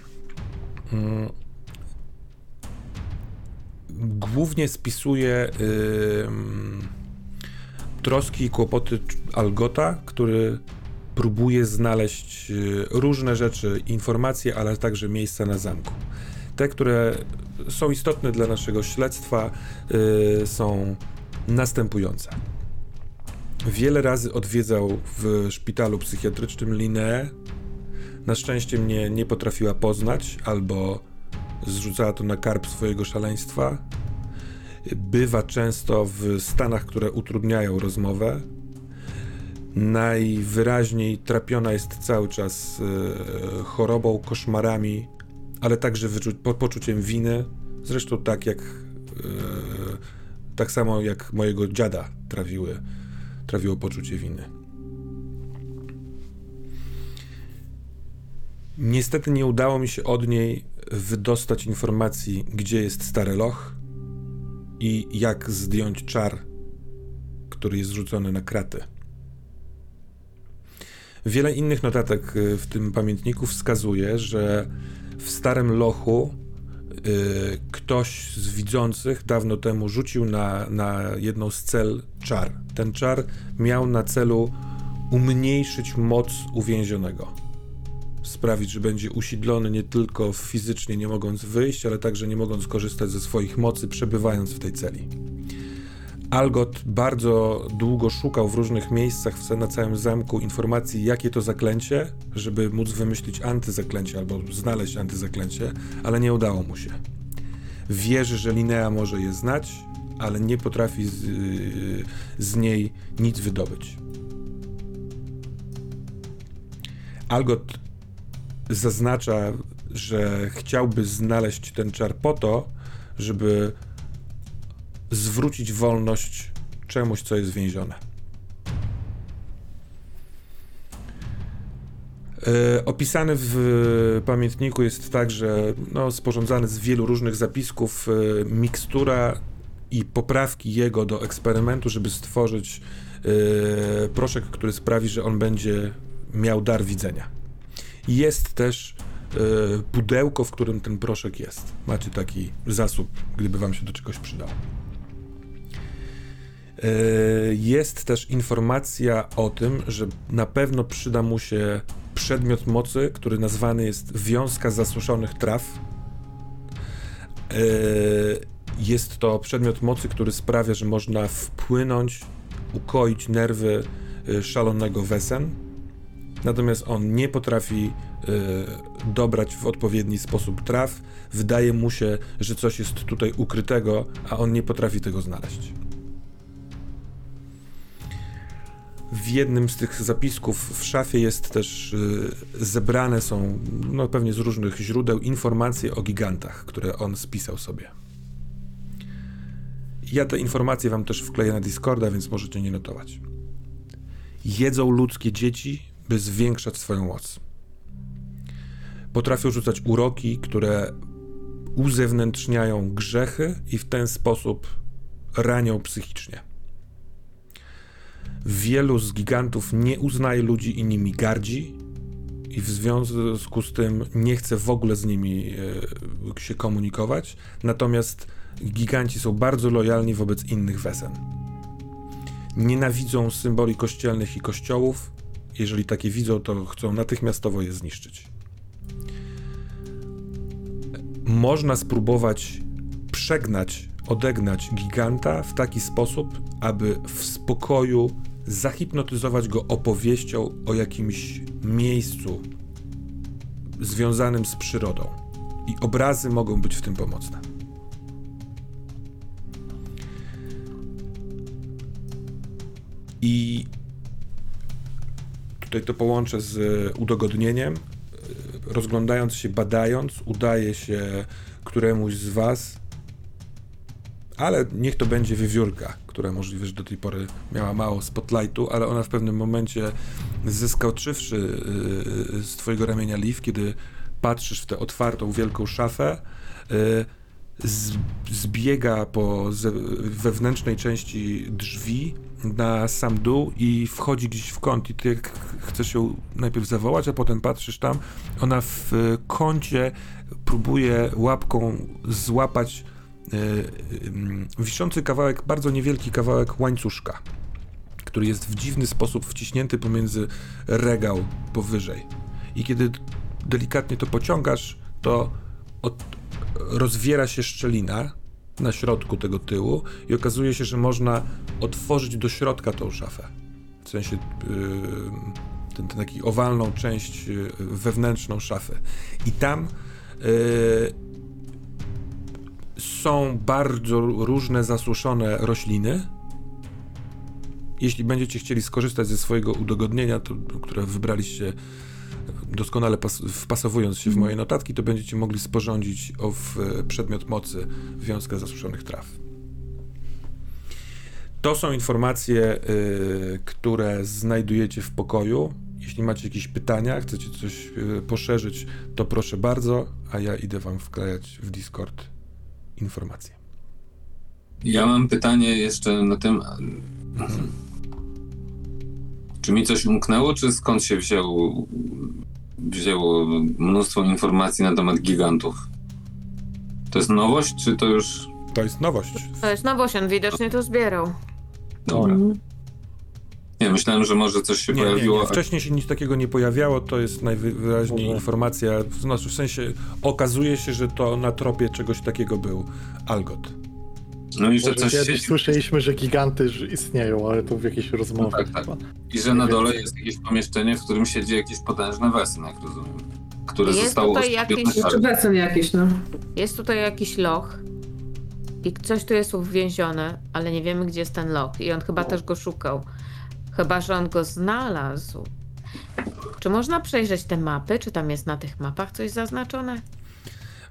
mm, głównie spisuje troski i kłopoty Algota, który próbuje znaleźć y, różne rzeczy, informacje, ale także miejsca na zamku. Te, które są istotne dla naszego śledztwa, y, są następujące. Wiele razy odwiedzał w szpitalu psychiatrycznym Linneę. Na szczęście mnie nie potrafiła poznać, albo zrzucała to na karb swojego szaleństwa. Bywa często w stanach, które utrudniają rozmowę. Najwyraźniej trapiona jest cały czas e, chorobą, koszmarami, ale także poczuciem winy. Zresztą tak jak e, tak samo jak mojego dziada trawiły, trawiło poczucie winy. Niestety nie udało mi się od niej wydostać informacji, gdzie jest stare loch i jak zdjąć czar, który jest rzucony na kraty. Wiele innych notatek w tym pamiętniku wskazuje, że w starym lochu ktoś z widzących dawno temu rzucił na, na jedną z cel czar. Ten czar miał na celu umniejszyć moc uwięzionego sprawić, że będzie usidlony nie tylko fizycznie, nie mogąc wyjść, ale także nie mogąc korzystać ze swoich mocy, przebywając w tej celi. Algot bardzo długo szukał w różnych miejscach na całym zamku informacji, jakie to zaklęcie, żeby móc wymyślić antyzaklęcie albo znaleźć antyzaklęcie, ale nie udało mu się. Wierzy, że Linea może je znać, ale nie potrafi z, yy, z niej nic wydobyć. Algot zaznacza, że chciałby znaleźć ten czar po to, żeby zwrócić wolność czemuś, co jest więzione. E, Opisany w pamiętniku jest także no, sporządzany z wielu różnych zapisków e, mikstura i poprawki jego do eksperymentu, żeby stworzyć e, proszek, który sprawi, że on będzie miał dar widzenia. Jest też pudełko, w którym ten proszek jest. Macie taki zasób, gdyby wam się do czegoś przydał. Jest też informacja o tym, że na pewno przyda mu się przedmiot mocy, który nazwany jest wiązka zasuszonych traw. E, Jest to przedmiot mocy, który sprawia, że można wpłynąć, ukoić nerwy e, szalonego Wesen. Natomiast on nie potrafi e, dobrać w odpowiedni sposób traw. Wydaje mu się, że coś jest tutaj ukrytego, a on nie potrafi tego znaleźć. W jednym z tych zapisków w szafie jest też y, zebrane są, no pewnie z różnych źródeł, informacje o gigantach, które on spisał sobie. Ja te informacje wam też wkleję na Discorda, więc możecie nie notować. Jedzą ludzkie dzieci, by zwiększać swoją moc. Potrafią rzucać uroki, które uzewnętrzniają grzechy i w ten sposób ranią psychicznie. Wielu z gigantów nie uznaje ludzi i nimi gardzi, i w związku z tym nie chce w ogóle z nimi e, się komunikować. Natomiast giganci są bardzo lojalni wobec innych wesen. Nienawidzą symboli kościelnych i kościołów. Jeżeli takie widzą, to chcą natychmiastowo je zniszczyć. Można spróbować przegnać, odegnać giganta w taki sposób, aby w spokoju zahipnotyzować go opowieścią o jakimś miejscu związanym z przyrodą. I obrazy mogą być w tym pomocne. I tutaj to połączę z udogodnieniem. Rozglądając się, badając, udaje się któremuś z Was, ale niech to będzie wiewiórka, która możliwe, że do tej pory miała mało spotlightu, ale ona w pewnym momencie zeskoczywszy yy, z twojego ramienia Liv, kiedy patrzysz w tę otwartą, wielką szafę, z, zbiega po wewnętrznej części drzwi na sam dół i wchodzi gdzieś w kąt. I ty jak chcesz ją najpierw zawołać, a potem patrzysz tam, ona w y, kącie próbuje łapką złapać y, y, wiszący kawałek, bardzo niewielki kawałek łańcuszka, który jest w dziwny sposób wciśnięty pomiędzy regał powyżej. I kiedy delikatnie to pociągasz, to od, rozwiera się szczelina na środku tego tyłu i okazuje się, że można otworzyć do środka tą szafę. W sensie yy, ten, ten taki owalną część yy, wewnętrzną szafy. I tam yy, są bardzo różne zasuszone rośliny. Jeśli będziecie chcieli skorzystać ze swojego udogodnienia, to, które wybraliście doskonale pas, wpasowując się w moje notatki, to będziecie mogli sporządzić o w, przedmiot mocy wiązkę zasuszonych traw. To są informacje, y, które znajdujecie w pokoju. Jeśli macie jakieś pytania, chcecie coś y, poszerzyć, to proszę bardzo, a ja idę wam wklejać w Discord informacje. Ja mam pytanie jeszcze na tym. Czy mi coś umknęło, czy skąd się wzięło, wzięło mnóstwo informacji na temat gigantów? To jest nowość, czy to już. To jest nowość. To jest nowość, on widocznie to zbierał. Dobra. Mhm. Nie, myślałem, że może coś się Nie, nie, pojawiło. nie. Wcześniej się nic takiego nie pojawiało, to jest najwyraźniej Dobra. informacja, w- znaczy w sensie okazuje się, że to na tropie czegoś takiego był Algot. No i że coś kiedyś się... słyszeliśmy, że giganty istnieją, ale to w jakiejś rozmowie tak, tak. chyba. I że na dole jest jakieś pomieszczenie, w którym siedzi jakiś potężny wesen, jak rozumiem. Które Jest zostało tutaj jakiś- szarem. Czy wesen jakiś, no. Jest tutaj jakiś loch i coś tu jest uwięzione, ale nie wiemy, gdzie jest ten loch. I on chyba też go szukał. Chyba, że on go znalazł. Czy można przejrzeć te mapy? Czy tam jest na tych mapach coś zaznaczone?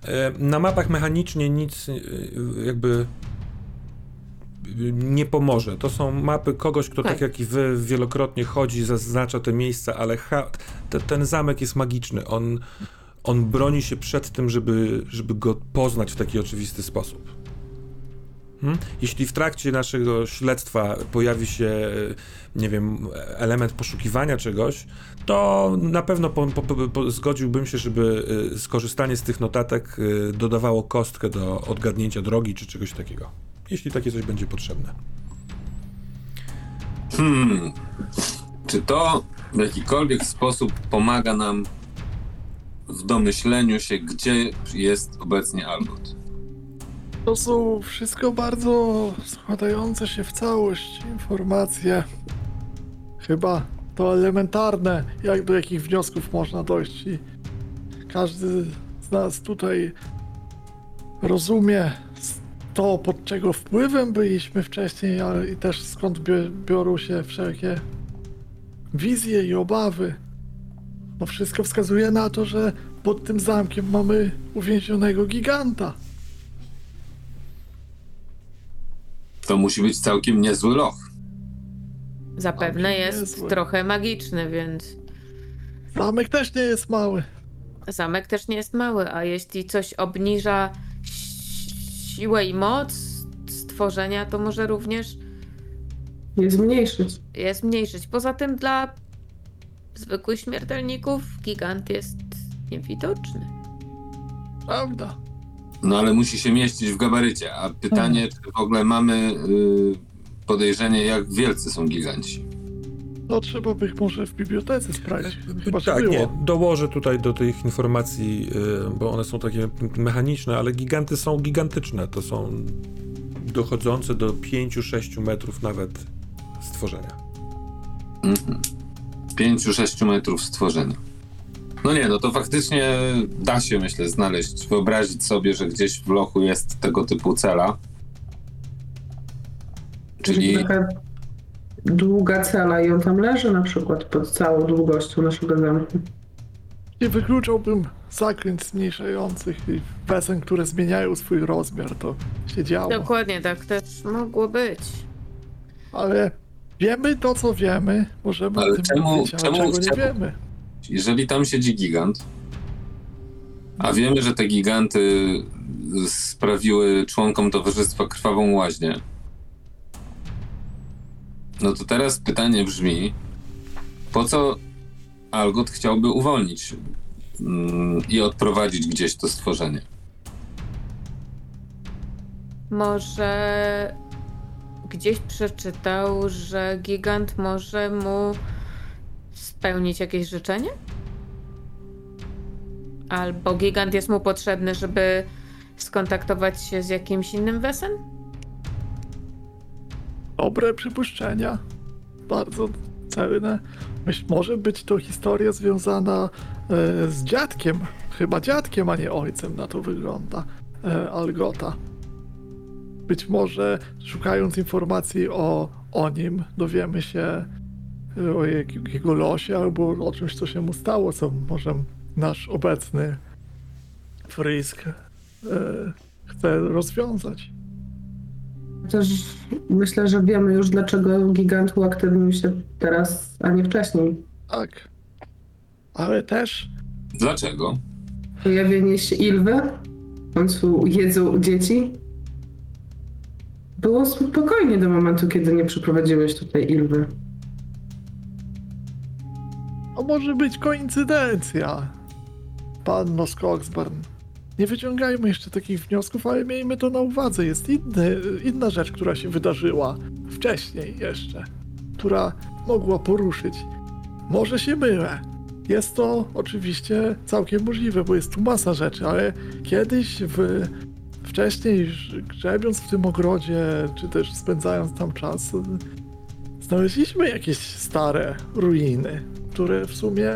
E, Na mapach mechanicznie nic e, jakby nie pomoże. To są mapy kogoś, kto Tak. tak jak i wy wielokrotnie chodzi, zaznacza te miejsca, ale te, ten zamek jest magiczny. On, on broni się przed tym, żeby, żeby go poznać w taki oczywisty sposób. Hmm? Jeśli w trakcie naszego śledztwa pojawi się, nie wiem, element poszukiwania czegoś, to na pewno po, po, po, zgodziłbym się, żeby y, skorzystanie z tych notatek y, dodawało kostkę do odgadnięcia drogi czy czegoś takiego. Jeśli takie coś będzie potrzebne. Hmm. Czy to w jakikolwiek sposób pomaga nam w domyśleniu się, gdzie jest obecnie Albert? To są wszystko bardzo składające się w całość informacje. Chyba to elementarne, jak do jakich wniosków można dojść i każdy z nas tutaj rozumie to, pod czego wpływem byliśmy wcześniej, ale i też skąd biorą się wszelkie wizje i obawy. No wszystko wskazuje na to, że pod tym zamkiem mamy uwięzionego giganta. To musi być całkiem niezły loch. Zapewne Całkiem jest niezłe. trochę magiczny, więc Zamek też nie jest mały. zamek też nie jest mały, a jeśli coś obniża si- siłę i moc stworzenia, to może również Nie zmniejszyć. je zmniejszyć. Poza tym dla zwykłych śmiertelników gigant jest niewidoczny. Prawda? No ale musi się mieścić w gabarycie. A pytanie, czy w ogóle mamy y, podejrzenie, jak wielcy są giganci? To trzeba by może w bibliotece sprawdzić. Chyba, że tak, nie, dołożę tutaj do tych informacji, y, bo one są takie mechaniczne, ale giganty są gigantyczne. To są dochodzące do 5-6 metrów nawet stworzenia. Mhm. 5-6 metrów stworzenia. No nie, no to faktycznie da się, myślę, znaleźć, wyobrazić sobie, że gdzieś w lochu jest tego typu cela. Czyli Taka długa cela i on tam leży na przykład pod całą długością naszego zamku. Nie wykluczałbym zakręt zmniejszających i wesen, które zmieniają swój rozmiar. To się działo. Dokładnie tak też mogło być. Ale wiemy to, co wiemy. Możemy Ale o tym czemu- mówić, ale czemu czego nie chciałbym- wiemy. Jeżeli tam siedzi gigant, a wiemy, że te giganty sprawiły członkom towarzystwa krwawą łaźnię, no to teraz pytanie brzmi, po co Algot chciałby uwolnić mm, i odprowadzić gdzieś to stworzenie? Może gdzieś przeczytał, że gigant może mu spełnić jakieś życzenie? Albo gigant jest mu potrzebny, żeby skontaktować się z jakimś innym wesem? Dobre przypuszczenia. Bardzo celne. Myśl, może być to historia związana e, z dziadkiem. Chyba dziadkiem, a nie ojcem na to wygląda. E, Algota. Być może szukając informacji o, o nim, dowiemy się o jego losie albo o czymś, co się mu stało, co może nasz obecny Frisk e, chce rozwiązać. Też myślę, że wiemy już, dlaczego gigant uaktywnił się teraz, a nie wcześniej. Tak. Ale też Dlaczego? Pojawienie się Ilwy, w końcu jedzą dzieci. Było spokojnie do momentu, kiedy nie przyprowadziłeś tutaj Ilwy. To może być koincydencja. Panno Skogsbarn. Nie wyciągajmy jeszcze takich wniosków, ale miejmy to na uwadze. Jest inny, inna rzecz, która się wydarzyła wcześniej jeszcze, która mogła poruszyć. Może się mylę. Jest to oczywiście całkiem możliwe, bo jest tu masa rzeczy, ale kiedyś w, wcześniej grzebiąc w tym ogrodzie, czy też spędzając tam czas, znaleźliśmy jakieś stare ruiny, które w sumie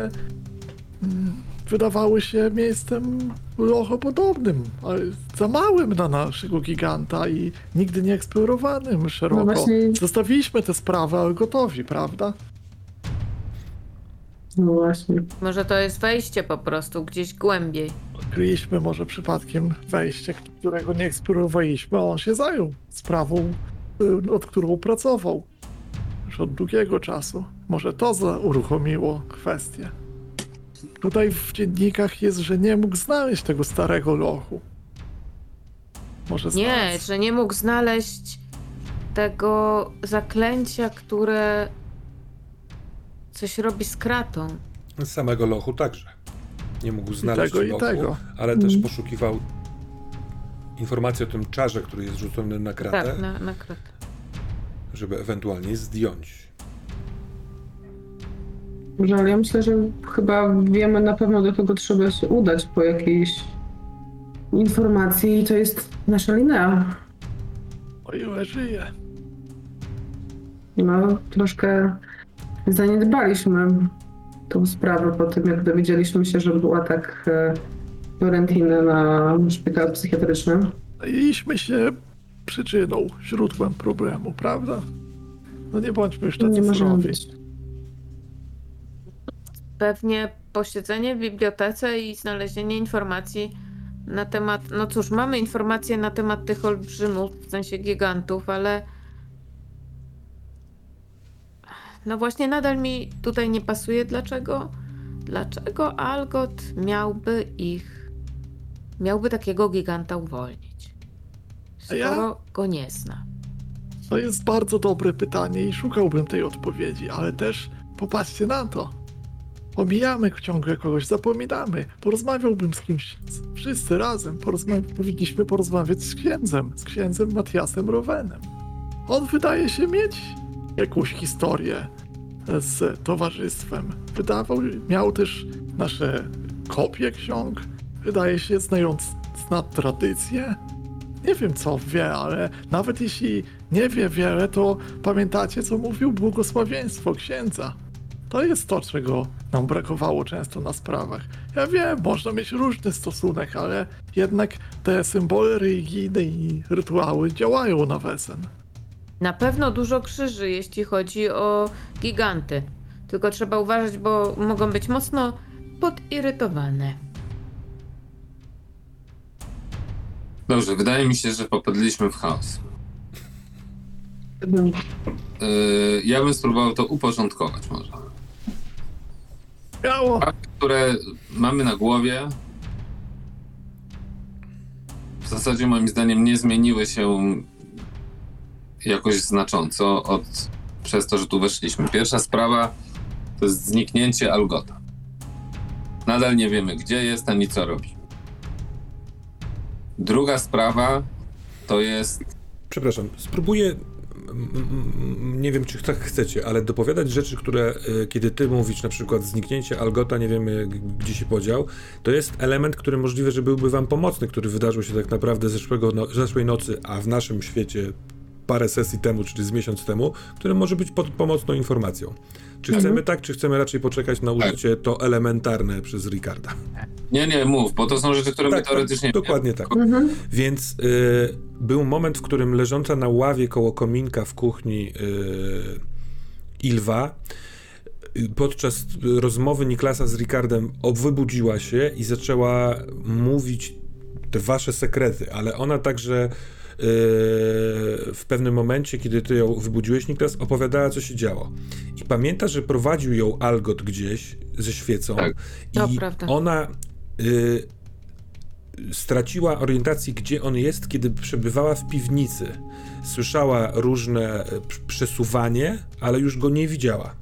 mm, wydawały się miejscem lochopodobnym, ale za małym na naszego giganta i nigdy nie eksplorowanym szeroko. No właśnie- Zostawiliśmy tę sprawę, ale gotowi, prawda? No właśnie. Może to jest wejście po prostu gdzieś głębiej. Odkryliśmy może przypadkiem wejście, którego nie eksplorowaliśmy, a on się zajął sprawą, y, od którą pracował już od długiego czasu. Może to za- uruchomiło kwestię. Tutaj w dziennikach jest, że nie mógł znaleźć tego starego lochu. Może Nie, znalazł. że nie mógł znaleźć tego zaklęcia, które coś robi z kratą. Z samego lochu także. Nie mógł znaleźć tego, i lochu, tego. ale też Mhm. poszukiwał informacji o tym czarze, który jest rzucony na kratę, Tak, na, na kratę. Żeby ewentualnie zdjąć. Może, ale ja myślę, że chyba wiemy na pewno do kogo trzeba się udać po jakiejś informacji i to jest nasza Linea. O ile żyje. No, troszkę zaniedbaliśmy tą sprawę po tym, jak dowiedzieliśmy się, że był atak e, Florentiny na szpital psychiatryczny. Staliśmy się przyczyną, źródłem problemu, prawda? No nie bądźmy już tacy Nie możemy surowi. być. Pewnie posiedzenie w bibliotece i znalezienie informacji na temat. No cóż, mamy informacje na temat tych olbrzymów, w sensie gigantów, ale. No właśnie, nadal mi tutaj nie pasuje. Dlaczego? Dlaczego Algot miałby ich. Miałby takiego giganta uwolnić? A ja? Skoro go nie zna. To jest bardzo dobre pytanie i szukałbym tej odpowiedzi, ale też popatrzcie na to. Omijamy ciągle kogoś, zapominamy. Porozmawiałbym z kimś, wszyscy razem. Porozma- powinniśmy porozmawiać z księdzem, z księdzem Matiasem Rowenem. On wydaje się mieć jakąś historię z towarzystwem. Wydawał, miał też nasze kopie ksiąg. Wydaje się, znając zna tradycję. Nie wiem co wie, ale nawet jeśli nie wie wiele, to pamiętacie, co mówił błogosławieństwo księdza. To jest to, czego nam brakowało często na sprawach. Ja wiem, można mieć różny stosunek, ale jednak te symbole religijne i rytuały działają na wesen. Na pewno dużo krzyży, jeśli chodzi o giganty. Tylko trzeba uważać, bo mogą być mocno podirytowane. Dobrze, wydaje mi się, że popadliśmy w chaos. Gdybym- Yy, ja bym spróbował to uporządkować może. Miało! które mamy na głowie, w zasadzie moim zdaniem nie zmieniły się jakoś znacząco od, przez to, że tu weszliśmy. Pierwsza sprawa to jest zniknięcie Algota. Nadal nie wiemy, gdzie jest ani co robi. Druga sprawa to jest Przepraszam, spróbuję. Nie wiem, czy tak chcecie, ale dopowiadać rzeczy, które e, kiedy ty mówisz, na przykład zniknięcie Algota, nie wiemy gdzie się podział, to jest element, który możliwe, że byłby wam pomocny, który wydarzył się tak naprawdę zeszłego no, zeszłej nocy, a w naszym świecie parę sesji temu, czyli z miesiąc temu, który może być pod pomocną informacją. Czy Mhm. chcemy tak, czy chcemy raczej poczekać na użycie to elementarne przez Ricarda? Nie, nie, mów, bo to są rzeczy, które my Tak, teoretycznie dokładnie tak. Mhm. Więc y, był moment, w którym leżąca na ławie koło kominka w kuchni y, Ilwa y, podczas rozmowy Niklasa z Ricardem wybudziła się i zaczęła mówić te wasze sekrety, ale ona także w pewnym momencie, kiedy ty ją wybudziłeś, Niklas, opowiadała, co się działo. I pamięta, że prowadził ją Algot gdzieś ze świecą Tak. To i prawda. ona y, straciła orientację, gdzie on jest, kiedy przebywała w piwnicy. Słyszała różne p- przesuwanie, ale już go nie widziała.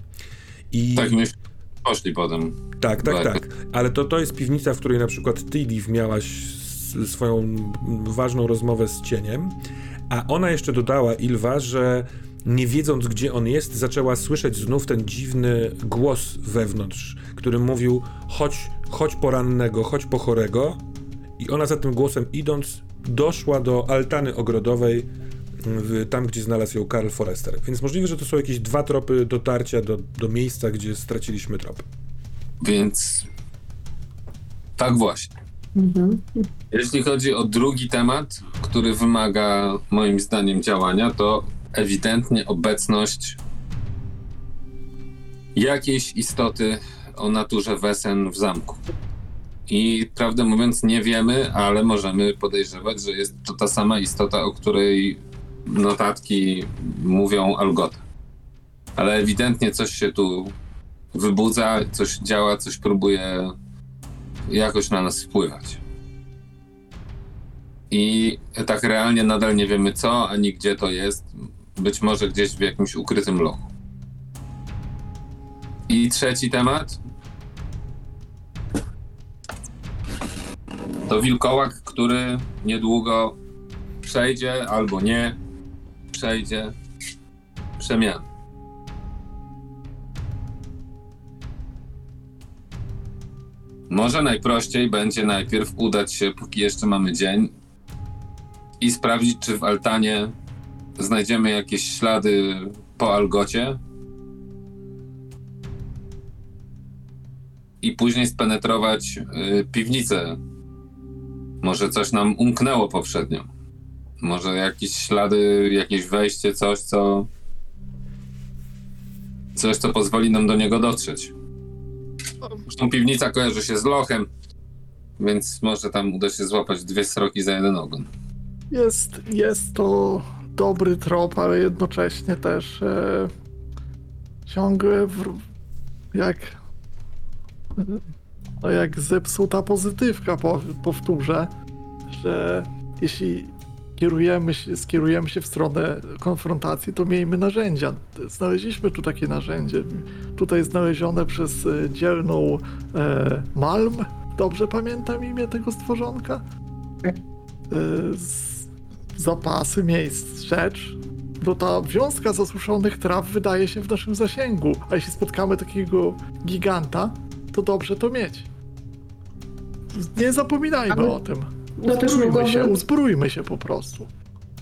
I tak myśmy poszli potem. tak, tak, Tak. tak. Ale to, to jest piwnica, w której na przykład ty, Liv, miałaś swoją ważną rozmowę z cieniem, a ona jeszcze dodała, Ilwa, że nie wiedząc, gdzie on jest, zaczęła słyszeć znów ten dziwny głos wewnątrz, który mówił: chodź, chodź po rannego, chodź po chorego. I ona za tym głosem idąc, doszła do altany ogrodowej, tam gdzie znalazł ją Karl Forrester. Więc możliwe, że to są jakieś dwa tropy dotarcia do, do miejsca, gdzie straciliśmy trop. Więc tak właśnie. Mhm. Jeśli chodzi o drugi temat, który wymaga moim zdaniem działania, to ewidentnie obecność jakiejś istoty o naturze wesen w zamku. I prawdę mówiąc, nie wiemy, ale możemy podejrzewać, że jest to ta sama istota, o której notatki mówią Algota. Ale ewidentnie coś się tu wybudza, coś działa, coś próbuje jakoś na nas wpływać. I tak realnie nadal nie wiemy co, ani gdzie to jest. Być może gdzieś w jakimś ukrytym lochu. I trzeci temat. To wilkołak, który niedługo przejdzie albo nie przejdzie przemian. Może najprościej będzie najpierw udać się, póki jeszcze mamy dzień, i sprawdzić, czy w altanie znajdziemy jakieś ślady po Algocie. I później spenetrować y, piwnicę. Może coś nam umknęło poprzednio. Może jakieś ślady, jakieś wejście, coś, co. Coś, co pozwoli nam do niego dotrzeć. Zresztą piwnica kojarzy się z lochem, więc może tam uda się złapać dwie sroki za jeden ogon. Jest, jest to dobry trop, ale jednocześnie też e, ciągle w, jak no jak zepsuta pozytywka, po, powtórzę, że jeśli kierujemy się, skierujemy się w stronę konfrontacji, to miejmy narzędzia. Znaleźliśmy tu takie narzędzie, tutaj znalezione przez e, dzielną e, Malm, dobrze pamiętam imię tego stworzonka? E, z, zapasy miejsc, rzecz, no ta wiązka zasuszonych traw wydaje się w naszym zasięgu, a jeśli spotkamy takiego giganta, to dobrze to mieć. Nie zapominajmy Ale- o tym. No też Uzbrójmy mogłoby- się, uzbrójmy się po prostu.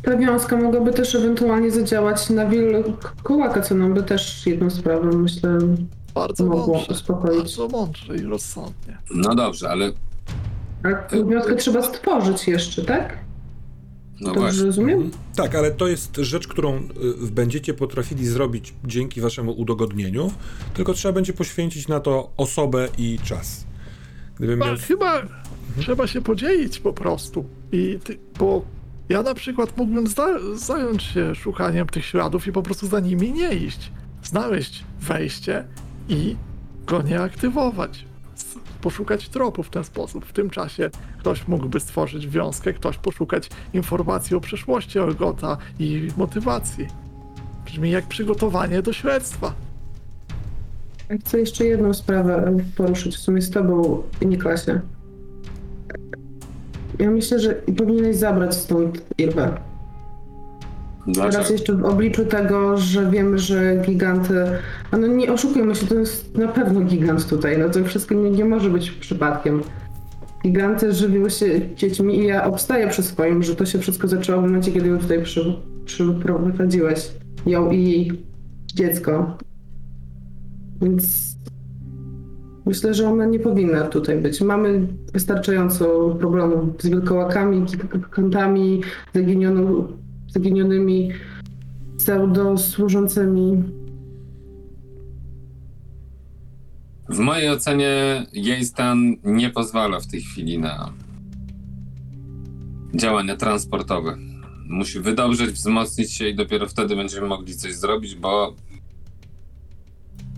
Ta wiązka mogłaby też ewentualnie zadziałać na wilkołaka, co nam by też jedną sprawę, myślę, Bardzo mogło mądrze, uspokoić. bardzo mądrze i rozsądnie. No dobrze, ale Ale tę wiązkę trzeba stworzyć jeszcze, tak? no Dobrze właśnie. rozumiem? Tak, ale to jest rzecz, którą y, będziecie potrafili zrobić dzięki waszemu udogodnieniu, tylko trzeba będzie poświęcić na to osobę i czas. Gdybym miał... Chyba, chyba trzeba się podzielić po prostu. I ty, bo ja na przykład mógłbym zająć się szukaniem tych śladów i po prostu za nimi nie iść. Znaleźć wejście i go nie aktywować. Poszukać tropu w ten sposób. W tym czasie ktoś mógłby stworzyć wiązkę, ktoś poszukać informacji o przeszłości Olgota i motywacji. Brzmi jak przygotowanie do śledztwa. Chcę jeszcze jedną sprawę poruszyć w sumie z tobą, Niklasie. Ja myślę, że powinieneś zabrać stąd Irwę. Teraz Dlaczego? jeszcze w obliczu tego, że wiemy, że giganty. A no nie oszukujmy się, to jest na pewno gigant tutaj. No to wszystko nie, nie może być przypadkiem. Giganty żywiły się dziećmi i ja obstaję przy swoim, że to się wszystko zaczęło w momencie, kiedy ją tutaj przy, przyprowadziłeś. Ją i jej dziecko. Więc myślę, że ona nie powinna tutaj być. Mamy wystarczająco problemów z wilkołakami, gigantami, zaginioną zaginionymi pseudo-służącymi. W mojej ocenie jej stan nie pozwala w tej chwili na działania transportowe. Musi wydobrzeć, wzmocnić się i dopiero wtedy będziemy mogli coś zrobić, bo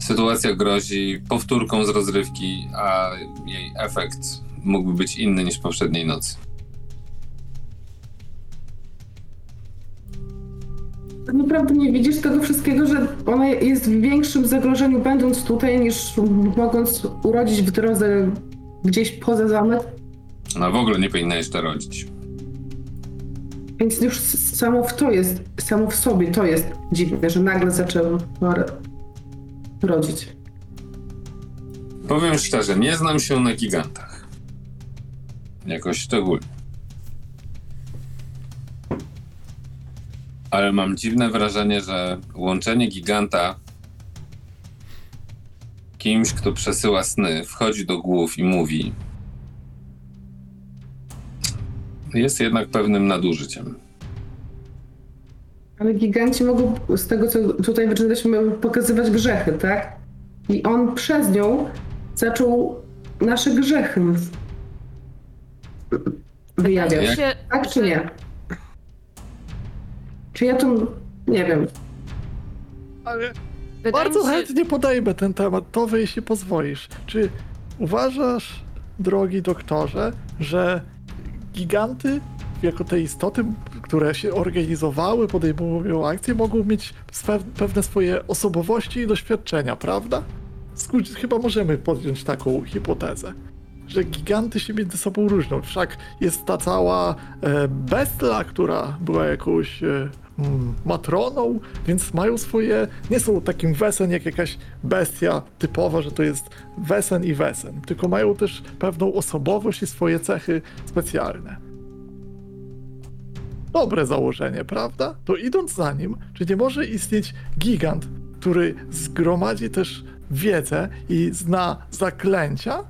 sytuacja grozi powtórką z rozrywki, a jej efekt mógłby być inny niż poprzedniej nocy. Tak naprawdę nie widzisz tego wszystkiego, że ona jest w większym zagrożeniu będąc tutaj, niż mogąc urodzić w drodze gdzieś poza zamek. Ona w ogóle nie powinna jeszcze rodzić. Więc już samo w to jest, samo w sobie to jest dziwne, że nagle zaczęła rodzić. Powiem szczerze, nie znam się na gigantach. Jakoś szczególnie. Ale mam dziwne wrażenie, że łączenie giganta kimś, kto przesyła sny, wchodzi do głów i mówi, jest jednak pewnym nadużyciem. Ale giganci mogą, z tego co tutaj wyczytaliśmy, pokazywać grzechy, tak? I on przez nią zaczął nasze grzechy wyjawiać. Się, Tak czy że- nie? Czy ja tu nie wiem. Ale Wydaje bardzo mi się, chętnie podejmę ten temat, to wy jeśli pozwolisz. Czy uważasz, drogi doktorze, że giganty, jako te istoty, które się organizowały, podejmują akcje, mogą mieć pewne swoje osobowości i doświadczenia, prawda? Chyba możemy podjąć taką hipotezę. Że giganty się między sobą różnią. Wszak jest ta cała e, Bestla, która była jakąś e, mm, matroną, więc mają swoje. Nie są takim wesen jak jakaś bestia typowa, że to jest wesen i wesen, tylko mają też pewną osobowość i swoje cechy specjalne. Dobre założenie, prawda? To idąc za nim, czy nie może istnieć gigant, który zgromadzi też wiedzę i zna zaklęcia,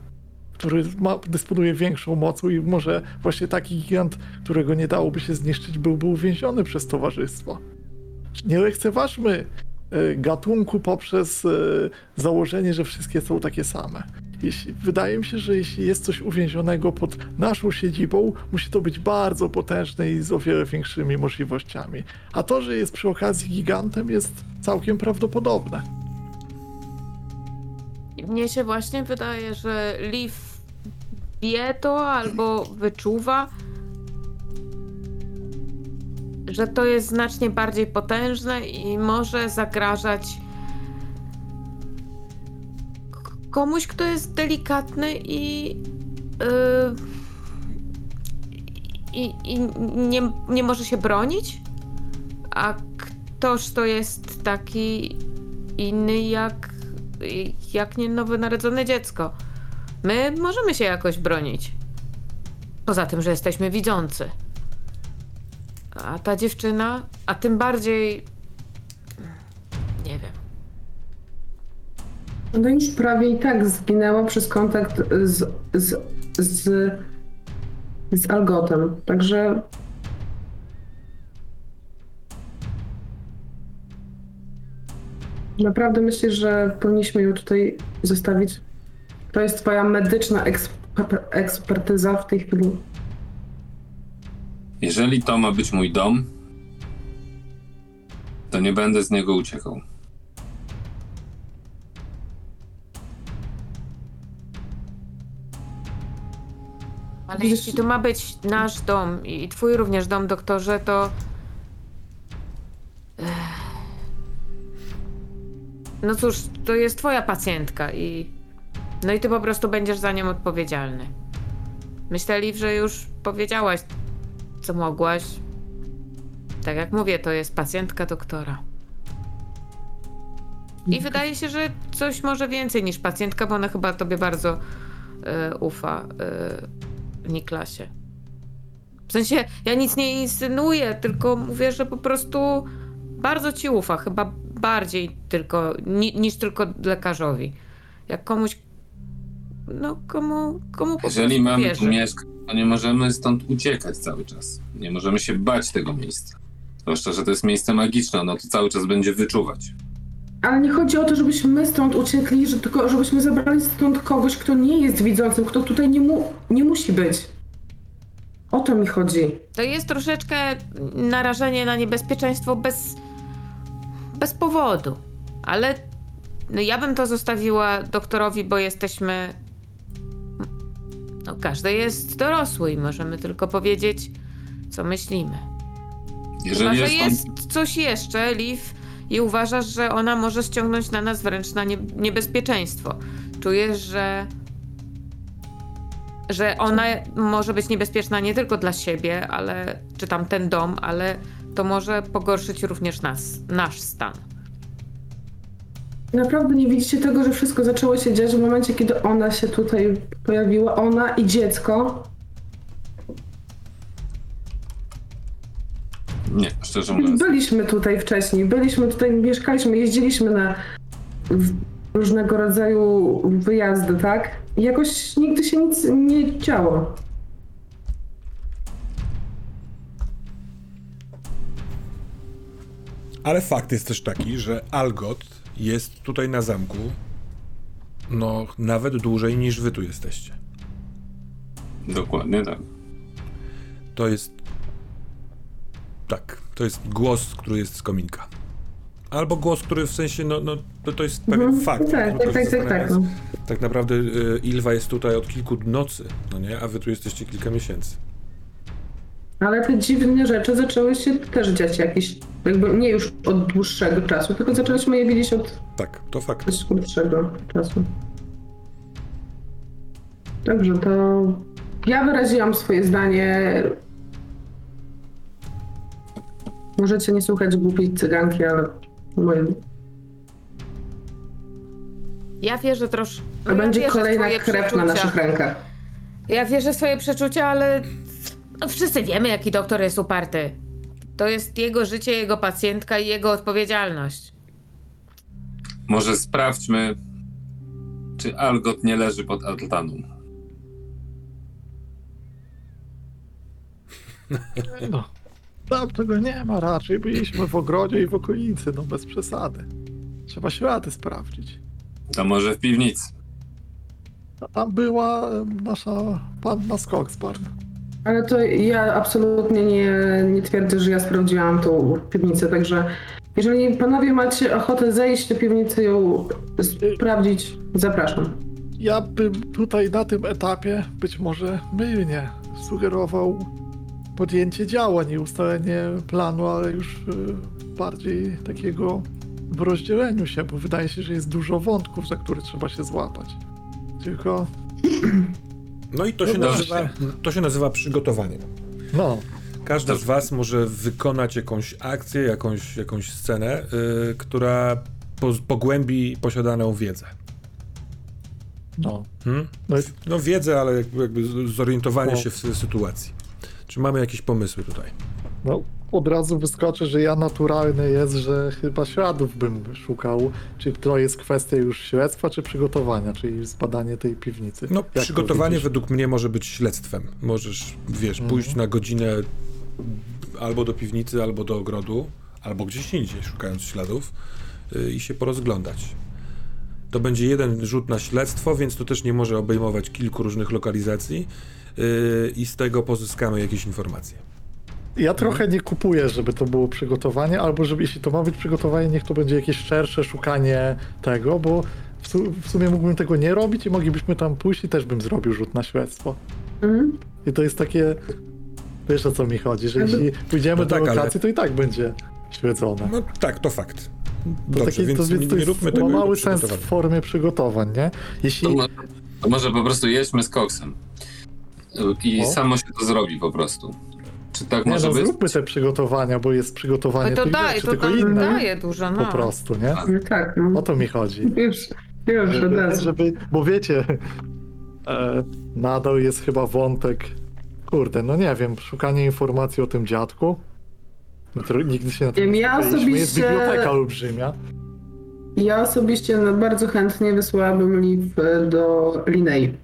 który ma, dysponuje większą mocą i może właśnie taki gigant, którego nie dałoby się zniszczyć, byłby uwięziony przez towarzystwo. Nie lekceważmy e, gatunku poprzez e, założenie, że wszystkie są takie same. Jeśli, wydaje mi się, że jeśli jest coś uwięzionego pod naszą siedzibą, musi to być bardzo potężne i z o wiele większymi możliwościami. A to, że jest przy okazji gigantem, jest całkiem prawdopodobne. Mnie się właśnie wydaje, że Liv wie to albo wyczuwa, że to jest znacznie bardziej potężne i może zagrażać komuś, kto jest delikatny i. Yy, i, i nie, nie może się bronić, a ktoś to jest taki inny jak jak nie nowonarodzone dziecko. My możemy się jakoś bronić. Poza tym, że jesteśmy widzący. A ta dziewczyna, a tym bardziej. No już prawie i tak zginęła przez kontakt z, z, z, z Algotem. Także naprawdę myślę, że powinniśmy ją tutaj zostawić. To jest twoja medyczna eksper- ekspertyza w tej chwili. Jeżeli to ma być mój dom, to nie będę z niego uciekał. Ale Wiesz- jeśli to ma być nasz dom i twój również dom, doktorze, to. Ech. No cóż, to jest twoja pacjentka i. No i ty po prostu będziesz za nią odpowiedzialny. Myślę, Liv, że już powiedziałaś, co mogłaś. Tak jak mówię, to jest pacjentka doktora. I wydaje się, że coś może więcej niż pacjentka, bo ona chyba tobie bardzo e, ufa, e, Niklasie. W sensie, ja nic nie insynuuję, tylko mówię, że po prostu bardzo ci ufa, chyba bardziej tylko, ni, niż tylko lekarzowi. Jak komuś, no komu, komu Jeżeli mamy wierzy. tu mieszkać, to nie możemy stąd uciekać cały czas. Nie możemy się bać tego miejsca. Zwłaszcza, że to jest miejsce magiczne, ono to cały czas będzie wyczuwać. Ale nie chodzi o to, żebyśmy my stąd uciekli, że tylko żebyśmy zabrali stąd kogoś, kto nie jest widzącym, kto tutaj nie, mu, nie musi być. O to mi chodzi. To jest troszeczkę narażenie na niebezpieczeństwo bez, bez powodu. Ale no ja bym to zostawiła doktorowi, bo jesteśmy. No, każdy jest dorosły i możemy tylko powiedzieć, co myślimy. Chyba, Jeżeli że jest, on, jest coś jeszcze, Liv, i uważasz, że ona może ściągnąć na nas wręcz na nie, niebezpieczeństwo. Czujesz, że. że ona może być niebezpieczna nie tylko dla siebie, ale. czy tam ten dom, ale to może pogorszyć również nas, nasz stan. Naprawdę nie widzicie tego, że wszystko zaczęło się dziać w momencie, kiedy ona się tutaj pojawiła, ona i dziecko. Nie, szczerze mówiąc. Byliśmy tutaj wcześniej, byliśmy tutaj, mieszkaliśmy, jeździliśmy na różnego rodzaju wyjazdy, tak? I jakoś nigdy się nic nie działo. Ale fakt jest też taki, że Algot jest tutaj na zamku no nawet dłużej niż wy tu jesteście. Dokładnie tak. To jest tak, to jest głos, który jest z kominka. Albo głos, który w sensie, no, no to, to jest pewien Mhm, fakt. tak, no, tak, tak, tak, tak, no. Tak naprawdę y, Ilwa jest tutaj od kilku nocy, no nie? A wy tu jesteście kilka miesięcy. Ale te dziwne rzeczy zaczęły się też dziać jakieś, jakby nie już od dłuższego czasu, tylko zaczęliśmy je widzieć od Tak, to fakt. dość krótszego czasu. Dobrze, to ja wyraziłam swoje zdanie. Możecie nie słuchać głupiej cyganki, ale moje... Ja wierzę troszkę. to będzie ja w kolejna krew na naszych rękach. Ja wierzę w swoje przeczucia, ale no, wszyscy wiemy, jaki doktor jest uparty. To jest jego życie, jego pacjentka i jego odpowiedzialność. Może sprawdźmy, czy Algot nie leży pod Atlanum. No, tam tego nie ma raczej. Byliśmy w ogrodzie i w okolicy, no bez przesady. Trzeba ślady sprawdzić. To może w piwnicy. A tam była em, nasza panna Skogsbarn. Ale to ja absolutnie nie, nie twierdzę, że ja sprawdziłam tą piwnicę, także jeżeli panowie macie ochotę zejść do piwnicy i ją sprawdzić, zapraszam. Ja bym tutaj na tym etapie być może mylnie sugerował podjęcie działań i ustalenie planu, ale już y, bardziej takiego w rozdzieleniu się, bo wydaje się, że jest dużo wątków, za które trzeba się złapać. Tylko, No i to się, No nazywa, to się nazywa przygotowaniem. no, Każda z was może wykonać jakąś akcję, jakąś, jakąś scenę, y, która po, pogłębi posiadaną wiedzę. no. Hmm? no No wiedzę, ale jakby, jakby zorientowanie O. się w sy- sytuacji. Czy mamy jakieś pomysły tutaj? No, od razu wyskoczy, że ja naturalny jest, że chyba śladów bym szukał. Czy to jest kwestia już śledztwa, czy przygotowania, czyli zbadanie tej piwnicy. No, Jak to przygotowanie według mnie może być śledztwem. Możesz, wiesz, Mhm. pójść na godzinę albo do piwnicy, albo do ogrodu, albo gdzieś indziej, szukając śladów y, i się porozglądać. To będzie jeden rzut na śledztwo, więc to też nie może obejmować kilku różnych lokalizacji y, i z tego pozyskamy jakieś informacje. Ja trochę nie kupuję, żeby to było przygotowanie, albo żeby jeśli to ma być przygotowanie, niech to będzie jakieś szersze szukanie tego, bo w, su- w sumie mógłbym tego nie robić i moglibyśmy tam pójść i też bym zrobił rzut na śledztwo. Mhm. I to jest takie. Wiesz o co mi chodzi, że jeśli pójdziemy No do tak, ale- lokacji, to i tak będzie śledzone. No tak, to fakt. To, Dobrze, taki, więc to, nie, więc to nie róbmy tego ma mały sens w formie przygotowań, nie? Jeśli. To, mo- to może po prostu jedźmy z koksem. I O. samo się to zrobi po prostu. Czy tak Nie może no, być? zróbmy te przygotowania, bo jest przygotowanie No to daje, rzeczy, to tylko tam inne daje dużo, no. po prostu, nie? A. No Tak, no. O to mi chodzi. Już, już Żeby, żeby, bo wiecie, e, nadal jest chyba wątek, kurde, no nie wiem, szukanie informacji o tym dziadku. No nigdy się na tym nie ja skupialiśmy. Jest osobiście- biblioteka olbrzymia. Ja osobiście no, bardzo chętnie wysłałabym liv e, do Linei.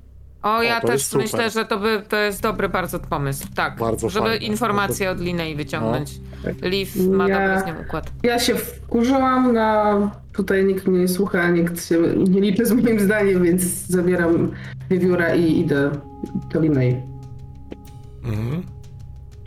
O, ja to też jest super. myślę, że to, by, to jest dobry bardzo pomysł. Tak, Bardzo żeby fajne. informacje od Linei wyciągnąć. Liv ma Ja- dobry z nią układ. Ja się wkurzyłam na... Tutaj nikt mnie nie słucha, nikt się nie liczy z moim zdaniem, więc zabieram wiewióra i idę do Linei. Mhm.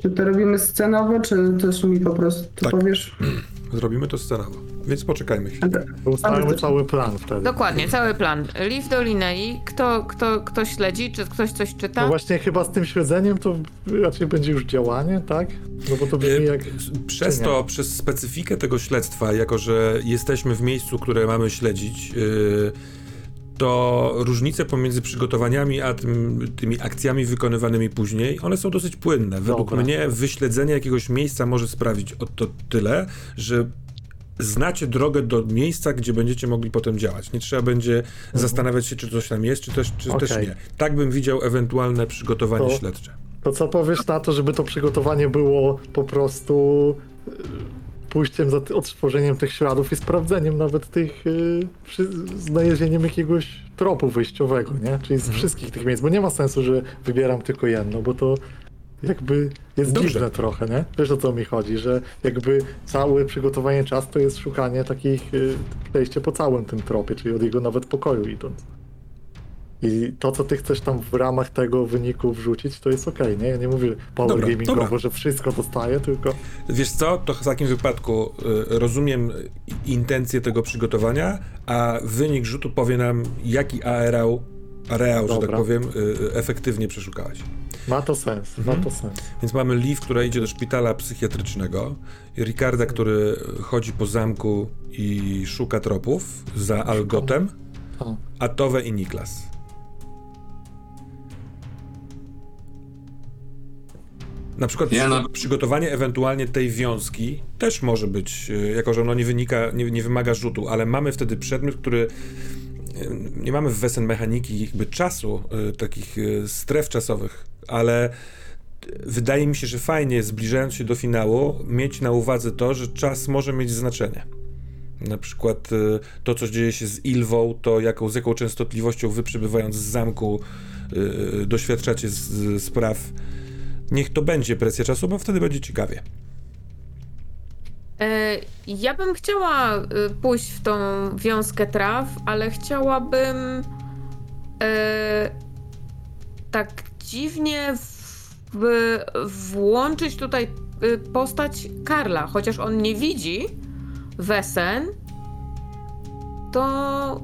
Czy to robimy scenowo, czy też mi po prostu Tak. powiesz? Zrobimy to scenowo, więc poczekajmy chwilę. Ustalmy cały plan wtedy. Dokładnie, cały plan. Liv do Linei. Kto, kto, kto śledzi? Czy ktoś coś czyta? No właśnie chyba z tym śledzeniem to raczej będzie już działanie, tak? No bo to brzmi Y, jak... Przez nie? to, przez specyfikę tego śledztwa, jako że jesteśmy w miejscu, które mamy śledzić, y, to różnice pomiędzy przygotowaniami a tym, tymi akcjami wykonywanymi później, one są dosyć płynne. Według Dobra. mnie wyśledzenie jakiegoś miejsca może sprawić o to tyle, że znacie drogę do miejsca, gdzie będziecie mogli potem działać. Nie trzeba będzie zastanawiać się, czy coś tam jest, czy też, czy też Okej. nie. Tak bym widział ewentualne przygotowanie To- śledcze. To co powiesz na to, żeby to przygotowanie było po prostu pójściem za odtworzeniem tych śladów i sprawdzeniem nawet tych, y, przy, znalezieniem jakiegoś tropu wyjściowego, nie? Czyli z wszystkich tych miejsc, bo nie ma sensu, że wybieram tylko jedno, bo to jakby jest Dobrze. dziwne trochę, nie? Wiesz o co mi chodzi, że jakby całe przygotowanie czasu to jest szukanie takich, y, przejście po całym tym tropie, czyli od jego nawet pokoju idąc. I to, co ty chcesz tam w ramach tego wyniku wrzucić, to jest okej, nie? Ja nie mówię power Dobra, gamingowo, dobra. że wszystko dostaje, tylko Wiesz co, to w takim wypadku y, rozumiem intencję tego przygotowania, a wynik rzutu powie nam, jaki areał, areał że tak powiem, y, y, efektywnie przeszukałeś. Ma to sens, ma to sens. Więc mamy Liv, która idzie do szpitala psychiatrycznego, i Ricarda, który chodzi po zamku i szuka tropów za Algotem, a Tove i Niklas. Na przykład Ja przy- na- przygotowanie ewentualnie tej wiązki też może być, y, jako że ono nie wynika, nie, nie wymaga rzutu, ale mamy wtedy przedmiot, który y, nie mamy w Wesen mechaniki jakby czasu, y, takich stref czasowych, ale wydaje mi się, że fajnie zbliżając się do finału mieć na uwadze to, że czas może mieć znaczenie. Na przykład y, to, co dzieje się z Ilwą, to jaką, z jaką częstotliwością wy przybywając z zamku y, doświadczacie z, z spraw. Niech to będzie presja czasu, bo wtedy będzie ciekawie. E, Ja bym chciała y, pójść w tą wiązkę traw, ale chciałabym e, tak dziwnie w, włączyć tutaj y, postać Karla, chociaż on nie widzi Wesen, to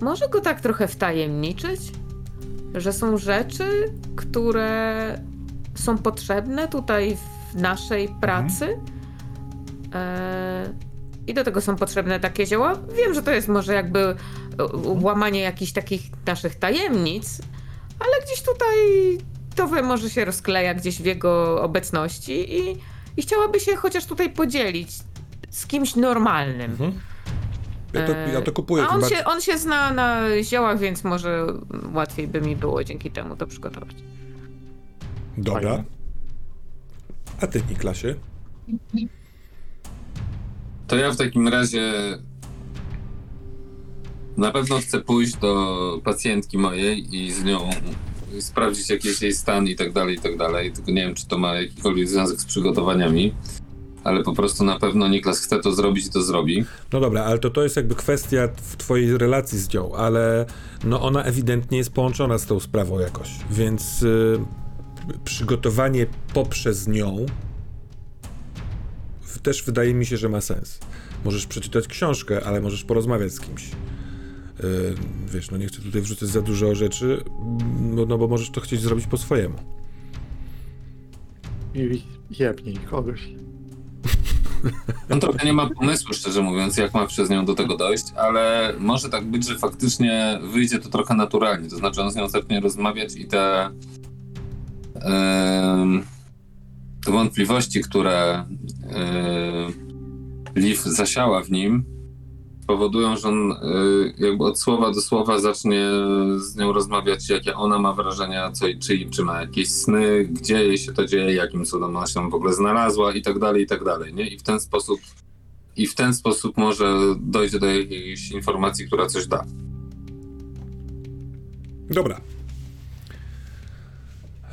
może go tak trochę wtajemniczyć, że są rzeczy, które są potrzebne tutaj w naszej pracy. E, I do tego są potrzebne takie zioła. Wiem, że to jest może jakby e, łamanie jakichś takich naszych tajemnic, ale gdzieś tutaj to we może się rozkleja gdzieś w jego obecności i, i chciałaby się chociaż tutaj podzielić z kimś normalnym. Mhm. Ja to, ja to kupuję. A on się, on się zna na ziołach, więc może łatwiej by mi było dzięki temu to przygotować. Dobra. Fajnie. A ty, Niklasie? To ja w takim razie na pewno chcę pójść do pacjentki mojej i z nią sprawdzić jaki jest jej stan i tak dalej, i tak dalej. Tylko nie wiem, czy to ma jakikolwiek związek z przygotowaniami, ale po prostu na pewno Niklas chce to zrobić to zrobi. No dobra, ale to, to jest jakby kwestia w twojej relacji z nią, ale no ona ewidentnie jest połączona z tą sprawą jakoś, więc y, przygotowanie poprzez nią też wydaje mi się, że ma sens. Możesz przeczytać książkę, ale możesz porozmawiać z kimś. Y, wiesz, no nie chcę tutaj wrzucać za dużo rzeczy, no, no bo możesz to chcieć zrobić po swojemu. I jebnij kogoś. On trochę nie ma pomysłu, szczerze mówiąc, jak ma przez nią do tego dojść, ale może tak być, że faktycznie wyjdzie to trochę naturalnie. To znaczy, on z nią zacznie rozmawiać i te, te wątpliwości, które em, Liv zasiała w nim, powodują, że on y, jakby od słowa do słowa zacznie z nią rozmawiać, jakie ona ma wrażenia, co i czy, czy ma jakieś sny, gdzie jej się to dzieje, jakim cudem ona się w ogóle znalazła i tak dalej, i tak dalej, nie? I w ten sposób i w ten sposób może dojdzie do jakiejś informacji, która coś da. Dobra.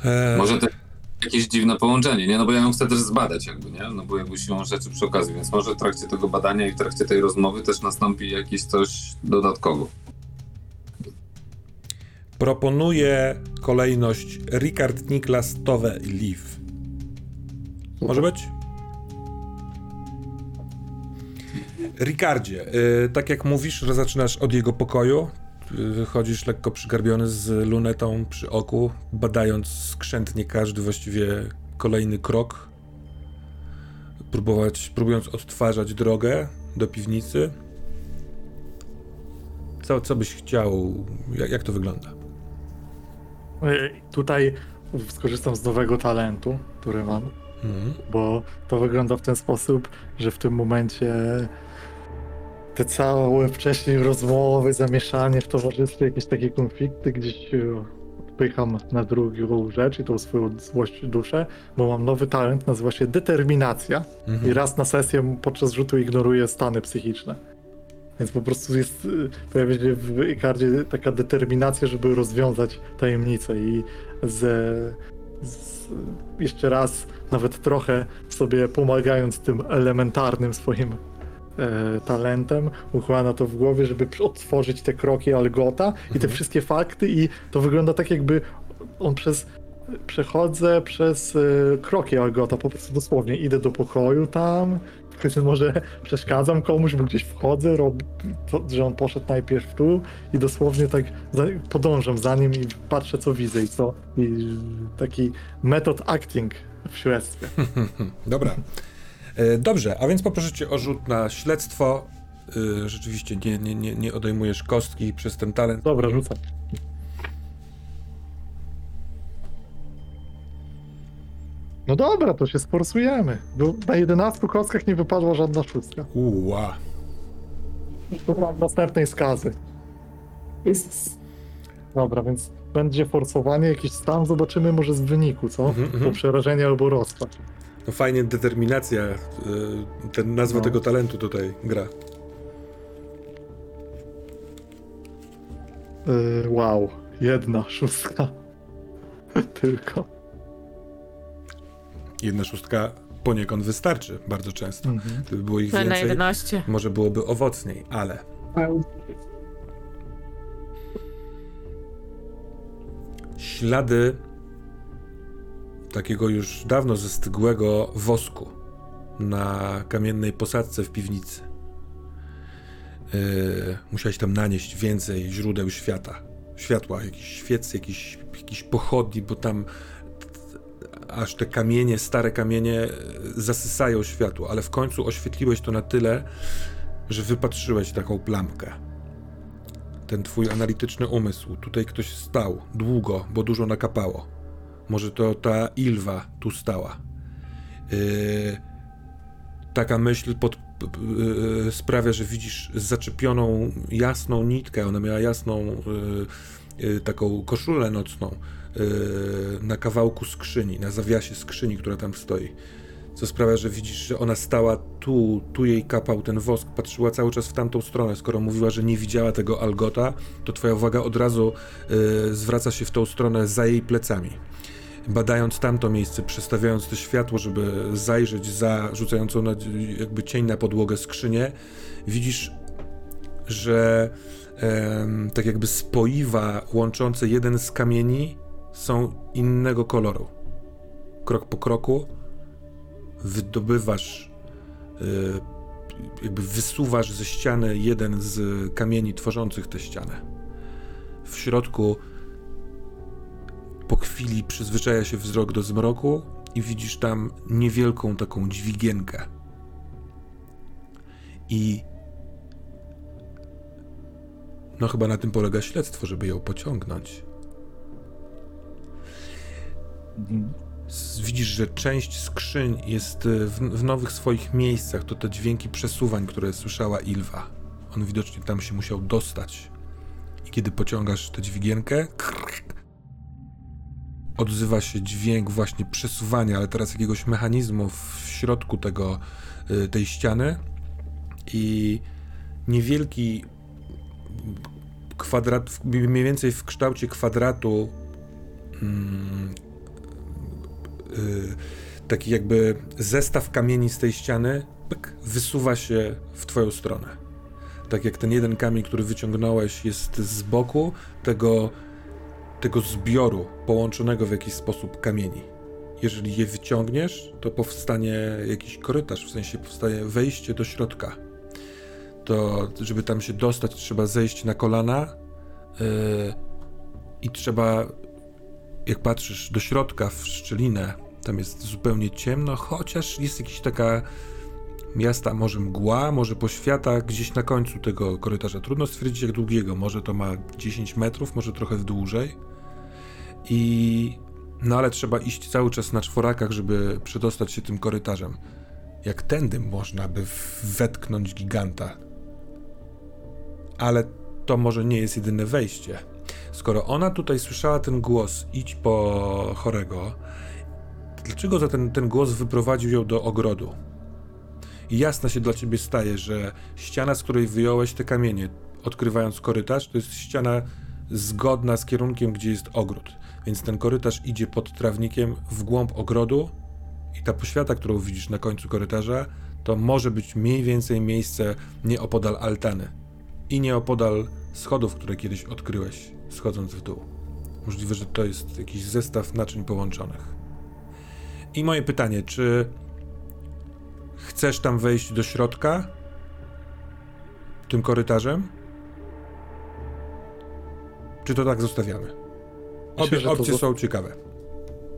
E, Może to jakieś dziwne połączenie, nie? No bo ja ją chcę też zbadać jakby, nie? No bo jakby siłą rzeczy przy okazji, więc może w trakcie tego badania i w trakcie tej rozmowy też nastąpi jakieś coś dodatkowo. Proponuję kolejność Ricard, Niklas, Tove Liv. Może być? Ricardzie, y, tak jak mówisz, że zaczynasz od jego pokoju, wychodzisz lekko przygarbiony z lunetą przy oku, badając skrzętnie każdy właściwie kolejny krok, próbować, próbując odtwarzać drogę do piwnicy. Co, co byś chciał? Jak, jak to wygląda? E, Tutaj skorzystam z nowego talentu, który mam, Mhm. bo to wygląda w ten sposób, że w tym momencie te całe wcześniej rozmowy, zamieszanie w towarzystwie, jakieś takie konflikty gdzieś e, odpycham na drugą rzecz i tą swoją złość duszę, bo mam nowy talent, nazywa się determinacja Mhm. i raz na sesję podczas rzutu ignoruję stany psychiczne. Więc po prostu jest, y, pojawia się w Ikardzie taka determinacja, żeby rozwiązać tajemnicę i z, z, jeszcze raz, nawet trochę sobie pomagając tym elementarnym swoim e, talentem, układa to w głowie, żeby odtworzyć te kroki Algota i te Mhm. wszystkie fakty i to wygląda tak jakby on przez przechodzę przez e, kroki Algota, po prostu dosłownie idę do pokoju tam, może przeszkadzam komuś, bo gdzieś wchodzę, rob, to, że on poszedł najpierw tu i dosłownie tak za, podążam za nim i patrzę co widzę i co i taki metod acting w śledztwie. Dobra. E, Dobrze, a więc poproszę cię o rzut na śledztwo. E, Rzeczywiście nie, nie, nie, nie odejmujesz kostki przez ten talent. Dobra, rzucam. No dobra, to się sforsujemy. Bo na 11 kostkach nie wypadła żadna szóstka. Uła. To mam następnej skazy. Jest Dobra, więc będzie forsowanie, jakiś stan, zobaczymy może z wyniku, co? Mhm, mhm. Po przerażenie albo rozpacz. No fajnie, determinacja. e, Ten nazwa No. tego talentu tutaj gra. Yy, wow, jedna szóstka. Tylko. Jedna szóstka poniekąd wystarczy bardzo często. Mhm. Gdyby było ich więcej, 11. może byłoby owocniej, ale ślady takiego już dawno zestygłego wosku na kamiennej posadce w piwnicy. Yy, musiałeś tam nanieść więcej źródeł świata, światła, jakiś świec, jakiś, jakiś pochodni, bo tam aż te kamienie, stare kamienie e, zasysają światło, ale w końcu oświetliłeś to na tyle, że wypatrzyłeś taką plamkę ten twój analityczny umysł. Tutaj ktoś stał długo, bo dużo nakapało. Może to ta Ilwa tu stała. Yy, taka myśl pod, yy, sprawia, że widzisz zaczepioną jasną nitkę. Ona miała jasną yy, taką koszulę nocną na kawałku skrzyni, na zawiasie skrzyni, która tam stoi. Co sprawia, że widzisz, że ona stała tu, tu jej kapał ten wosk, patrzyła cały czas w tamtą stronę. Skoro mówiła, że nie widziała tego Algota, to twoja uwaga od razu zwraca się w tą stronę za jej plecami. Badając tamto miejsce, przestawiając to światło, żeby zajrzeć za rzucającą na, jakby cień na podłogę skrzynię, widzisz, że em, tak jakby spoiwa łączące jeden z kamieni są innego koloru. Krok po kroku wydobywasz, y, jakby wysuwasz ze ściany jeden z kamieni tworzących tę ścianę. W środku po chwili przyzwyczaja się wzrok do zmroku i widzisz tam niewielką taką dźwigienkę. I no chyba na tym polega śledztwo, żeby ją pociągnąć. Widzisz, że część skrzyń jest y, w, w nowych swoich miejscach. To te dźwięki przesuwań, które słyszała Ilwa. On widocznie tam się musiał dostać. I kiedy pociągasz tę dźwigienkę, odzywa się dźwięk właśnie przesuwania, ale teraz jakiegoś mechanizmu w środku tego, y, tej ściany. I niewielki kwadrat, mniej więcej w kształcie kwadratu, mm, y, taki jakby zestaw kamieni z tej ściany pyk, wysuwa się w twoją stronę. Tak jak ten jeden kamień, który wyciągnąłeś, jest z boku tego, tego zbioru połączonego w jakiś sposób kamieni. Jeżeli je wyciągniesz, to powstanie jakiś korytarz, w sensie powstaje wejście do środka. To, żeby tam się dostać, trzeba zejść na kolana yy, i trzeba jak patrzysz do środka w szczelinę, tam jest zupełnie ciemno, chociaż jest jakaś taka miasta, może mgła, może poświata gdzieś na końcu tego korytarza. Trudno stwierdzić jak długiego, może to ma 10 metrów, może trochę dłużej. I no ale trzeba iść cały czas na czworakach, żeby przedostać się tym korytarzem. Jak tędy można by wetknąć giganta? Ale to może nie jest jedyne wejście. Skoro ona tutaj słyszała ten głos, idź po chorego, dlaczego za ten, ten głos wyprowadził ją do ogrodu? I jasne się dla ciebie staje, że ściana, z której wyjąłeś te kamienie, odkrywając korytarz, to jest ściana zgodna z kierunkiem, gdzie jest ogród. Więc ten korytarz idzie pod trawnikiem w głąb ogrodu i ta poświata, którą widzisz na końcu korytarza, to może być mniej więcej miejsce nieopodal altany i nieopodal schodów, które kiedyś odkryłeś, schodząc w dół. Możliwe, że to jest jakiś zestaw naczyń połączonych. I moje pytanie, czy chcesz tam wejść do środka? Tym korytarzem? Czy to tak zostawiamy? Obie Myślę, że to opcje są ciekawe.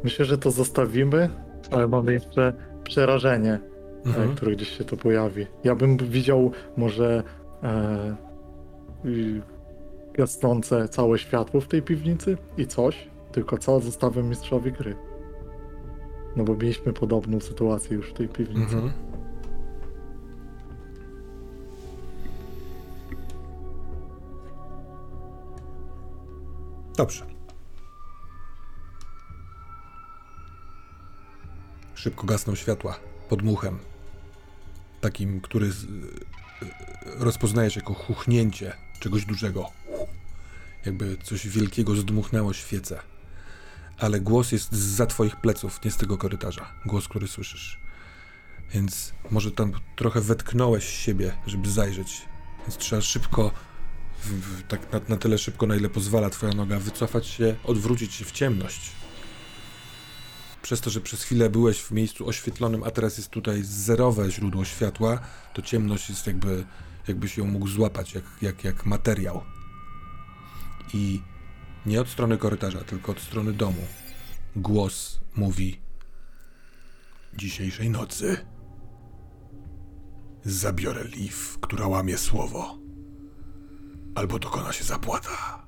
Myślę, że to zostawimy, ale mamy jeszcze przerażenie, Mhm. e, które gdzieś się tu pojawi. Ja bym widział może e, gasnące całe światło w tej piwnicy i coś, tylko co zostawiam mistrzowi gry. No bo mieliśmy podobną sytuację już w tej piwnicy. Mhm. Dobrze. Szybko gasną światła pod muchem. Takim, który rozpoznajesz jako chuchnięcie czegoś dużego. Jakby coś wielkiego zdmuchnęło świecę. Ale głos jest za twoich pleców, nie z tego korytarza. Głos, który słyszysz. Więc może tam trochę wetknąłeś siebie, żeby zajrzeć. Więc trzeba szybko, w, w, tak na, na tyle szybko, na ile pozwala twoja noga, wycofać się, odwrócić się w ciemność. Przez to, że przez chwilę byłeś w miejscu oświetlonym, a teraz jest tutaj zerowe źródło światła, to ciemność jest jakby, jakbyś ją mógł złapać, jak, jak, jak materiał. I nie od strony korytarza, tylko od strony domu. Głos mówi: Dzisiejszej nocy zabiorę Liv, która łamie słowo, albo dokona się zapłata.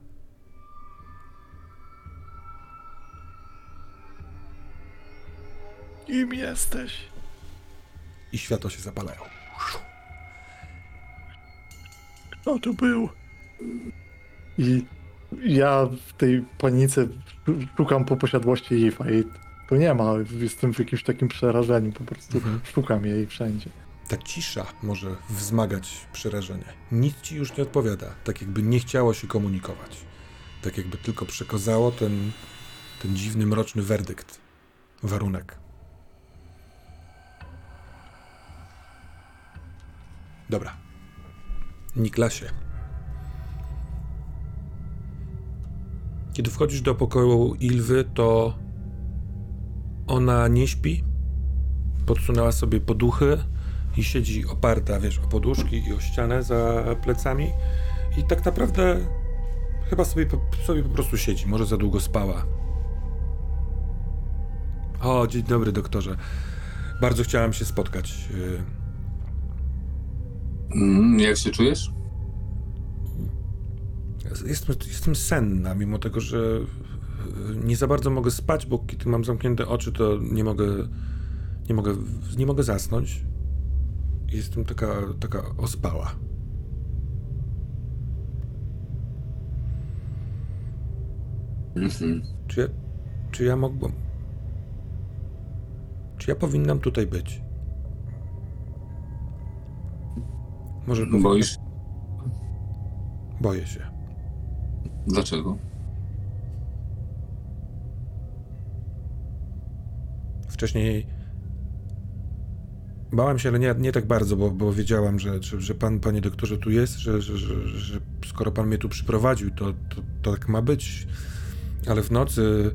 Kim jesteś? I światła się zapalają. Kto to był? I ja w tej panice szukam po posiadłości Ifa i tu nie ma. Jestem w jakimś takim przerażeniu. Po prostu Mhm. szukam jej wszędzie. Ta cisza może wzmagać przerażenie. Nic ci już nie odpowiada, tak jakby nie chciało się komunikować. Tak jakby tylko przekazało ten, ten dziwny, mroczny werdykt, warunek. Dobra. Niklasie. Kiedy wchodzisz do pokoju Ilwy, to ona nie śpi. Podsunęła sobie poduchy i siedzi oparta, wiesz, o poduszki i o ścianę za plecami. I tak naprawdę chyba sobie, sobie po prostu siedzi. Może za długo spała. O, dzień dobry, doktorze. Bardzo chciałem się spotkać. Mm, jak się czujesz? Jestem, jestem senna, mimo tego, że y, nie za bardzo mogę spać, bo kiedy mam zamknięte oczy, to nie mogę, nie mogę, nie mogę zasnąć. Jestem taka, taka ospała. Mhm. Czy ja, czy ja mogłem. Czy ja powinnam tutaj być? Może powinna- Boisz? Boję się. Dlaczego? Wcześniej bałem się, ale nie, nie tak bardzo, bo, bo wiedziałam, że, że, że pan, panie doktorze, tu jest, że, że, że, że skoro pan mnie tu przyprowadził, to, to, to tak ma być. Ale w nocy.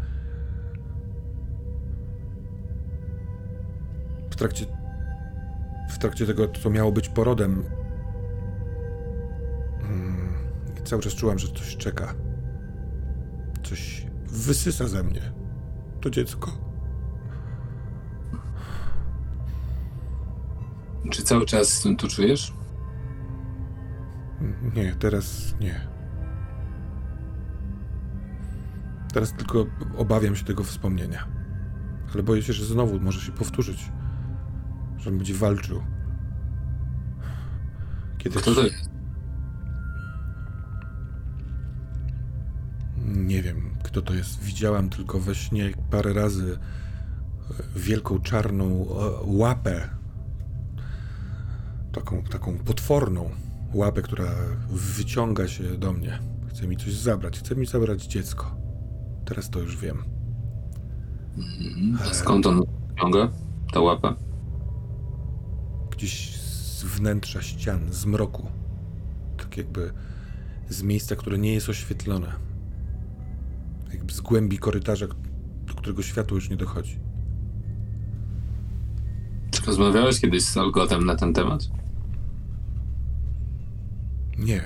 W trakcie. W trakcie tego, co miało być porodem. Mm, Cały czas czułam, że coś czeka. Coś wysysa ze mnie. To dziecko. Czy cały czas to czujesz? Nie, teraz nie. Teraz tylko obawiam się tego wspomnienia. Ale boję się, że znowu może się powtórzyć. Że on będzie walczył. Kiedy Kto to Nie wiem, kto to jest. Widziałam tylko we śnie parę razy e, wielką czarną e, łapę. Taką, taką potworną łapę, która wyciąga się do mnie. Chce mi coś zabrać. Chce mi zabrać dziecko. Teraz to już wiem. A skąd on ciąga? Ta łapa? Gdzieś z wnętrza ścian, z mroku. Tak jakby z miejsca, które nie jest oświetlone. Jakby z głębi korytarza, do którego światło już nie dochodzi. Czy rozmawiałeś kiedyś z Algotem na ten temat? Nie.